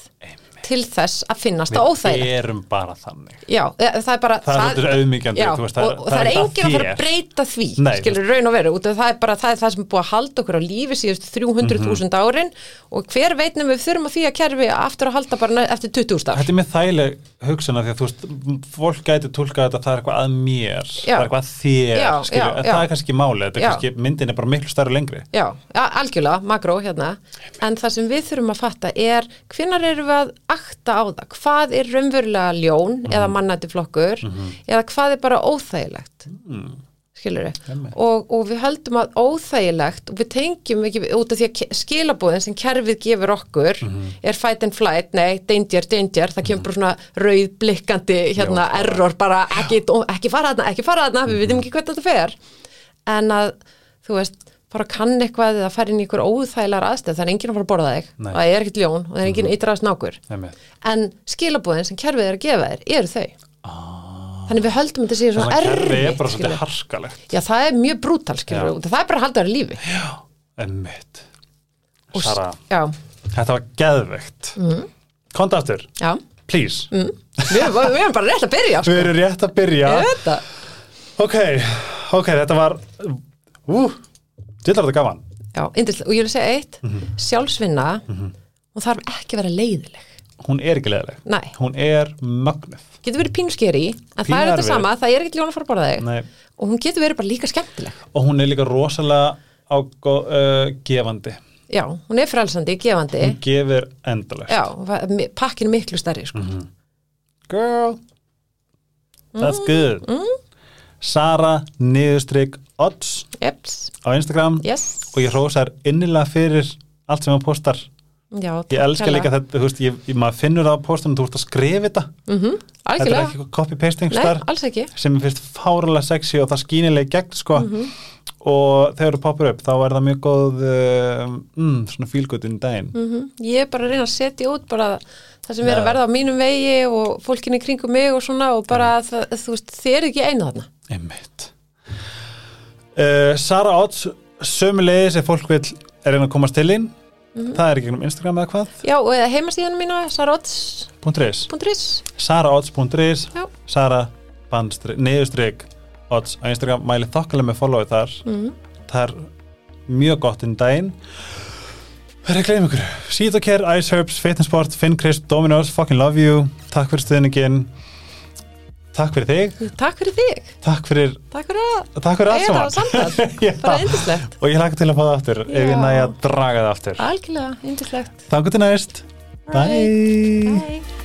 [SPEAKER 2] til þess að finnast það
[SPEAKER 1] við
[SPEAKER 2] óþægilegt.
[SPEAKER 1] erum bara þannig.
[SPEAKER 2] Já, e- það er bara
[SPEAKER 1] Það er svolítið auðmýkjandi,
[SPEAKER 2] já,
[SPEAKER 1] þú veist, það er-
[SPEAKER 2] og, og
[SPEAKER 1] það
[SPEAKER 2] það
[SPEAKER 1] er
[SPEAKER 2] er
[SPEAKER 1] að
[SPEAKER 2] enginn að fara að breyta því
[SPEAKER 1] Nei,
[SPEAKER 2] skilur raun og veru, út af það er bara það, er það sem er búið að halda okkur á lífi síðust 300.000 árin. Og hver veitnum við þurfum að því að kerfi aftur að halda bara eftir 20.000 ár
[SPEAKER 1] Þetta er með þægileg hugsuna því að þú veist, fólk gæti tólkað þetta það er eitthvað að mér,
[SPEAKER 2] Já.
[SPEAKER 1] það er eitthvað að þér,
[SPEAKER 2] Já,
[SPEAKER 1] skilju,
[SPEAKER 2] já,
[SPEAKER 1] en það er kannski málið, þetta er kannski, myndin er bara miklu stærri og lengri.
[SPEAKER 2] Já, algjörlega, makró hérna. En það sem við þurfum að fatta er hvinnar erum við að akta á það. Hvað er raunverulega ljón eða mannætti flokkur eða hvað er bara óþægilegt? Mm. og, og við höldum að óþægilegt og við tengjum ekki út af því að skilabúðin sem kerfið gefur okkur er fight and flight, nei, danger, danger það kemur bara svona rauð blikkandi hérna
[SPEAKER 1] Já.
[SPEAKER 2] error, bara ekki, ekki fara þarna, ekki fara þarna, við vitum ekki hvernig þetta fer. En að, þú veist fara að kann eitthvað eða fara inn í ykkur óþægilegar aðstöð það er enginn að fara að borða þig
[SPEAKER 1] Nei.
[SPEAKER 2] og það er ekkert ljón og það er enginn mm -hmm. nákur
[SPEAKER 1] Einmitt.
[SPEAKER 2] en skilabúðin sem kerfið er að gefa þér eru þau
[SPEAKER 1] Ah.
[SPEAKER 2] þannig við höldum þetta séu svona
[SPEAKER 1] Þannig að kerfi er
[SPEAKER 2] erfitt
[SPEAKER 1] bara svolítið harskalegt.
[SPEAKER 2] já það er mjög brútal skilur
[SPEAKER 1] Já.
[SPEAKER 2] það er bara að halda þér í lífi
[SPEAKER 1] Emmitt.
[SPEAKER 2] Og s-
[SPEAKER 1] Sara,
[SPEAKER 2] já,
[SPEAKER 1] þetta var geðveikt. Mm. Konta aftur,
[SPEAKER 2] já
[SPEAKER 1] please.
[SPEAKER 2] mm. við, við erum bara rétt að byrja sko.
[SPEAKER 1] Við erum rétt að byrja. Ok, ok, þetta var, ú, þetta var þetta gaman.
[SPEAKER 2] já, yndislega. og ég vil segja eitt
[SPEAKER 1] Mhm.
[SPEAKER 2] sjálfsvinna hún þarf ekki að vera leiðileg
[SPEAKER 1] Hún er ekki leðileg.
[SPEAKER 2] Nei.
[SPEAKER 1] Hún er mögnuð.
[SPEAKER 2] getur verið pínuskeri en það
[SPEAKER 1] Pínu
[SPEAKER 2] er þetta
[SPEAKER 1] erfið.
[SPEAKER 2] sama, það er ekkert ljón að fara að borða þig
[SPEAKER 1] Nei.
[SPEAKER 2] og hún getur verið bara líka skemmtileg
[SPEAKER 1] Og hún er líka rosalega ágó, uh, gefandi.
[SPEAKER 2] já, hún er frelsandi, gefandi
[SPEAKER 1] Hún gefur endalegt.
[SPEAKER 2] já, pakkin er miklu stærri sko.
[SPEAKER 1] Mhm. Girl, that's
[SPEAKER 2] Mm.
[SPEAKER 1] good. Sara niðurstrykk odds
[SPEAKER 2] Jeps,
[SPEAKER 1] á Instagram.
[SPEAKER 2] Yes.
[SPEAKER 1] Og ég hrósar innilega fyrir allt sem hann postar.
[SPEAKER 2] já,
[SPEAKER 1] Ég elska líka þetta, þú veist, ég, ég, maður finnur það á postunum, þú ert að skrifa þetta.
[SPEAKER 2] mm -hmm.
[SPEAKER 1] Þetta er ekki copy-pasting sem er fyrst fáralega sexy og það skýnilega gegn sko.
[SPEAKER 2] Mhm.
[SPEAKER 1] og þegar þú poppar upp þá er það mjög góð um, mm, svona fílgut inn í daginn.
[SPEAKER 2] Mm ég er bara að reyna að setja út bara það sem er að verða á mínum vegi og fólkinni kringum mig og svona og bara það, þú veist, þið er ekki einu þarna.
[SPEAKER 1] Einmitt uh, Sara Odds sömulegis ef fólk vil er einn að komast til inn það er í gegnum Instagram eða hvað?
[SPEAKER 2] Já, og eða heimasíðanum mína,
[SPEAKER 1] saraodds.is
[SPEAKER 2] Já.
[SPEAKER 1] Sara niðurstrik odds á Instagram, mæli þokkalega með followið þar.
[SPEAKER 2] Mm.
[SPEAKER 1] það er mjög gott inn daginn. Það er að gleyma ykkur Sítokær, Ice Herbs, Fitnessport, Finncrisp, Dominos Fucking love you, takk fyrir stuðningin Takk fyrir þig.
[SPEAKER 2] Takk fyrir þig,
[SPEAKER 1] Takk fyrir,
[SPEAKER 2] takk fyrir að
[SPEAKER 1] takk fyrir saman.
[SPEAKER 2] það samtal, [LAUGHS]
[SPEAKER 1] Já.
[SPEAKER 2] bara yndislegt.
[SPEAKER 1] Og ég hlaka til að fá það aftur ef ég
[SPEAKER 2] Já.
[SPEAKER 1] næja að draga það aftur.
[SPEAKER 2] Algjörlega, yndislegt.
[SPEAKER 1] Takk til næst. Bye.
[SPEAKER 2] Bye.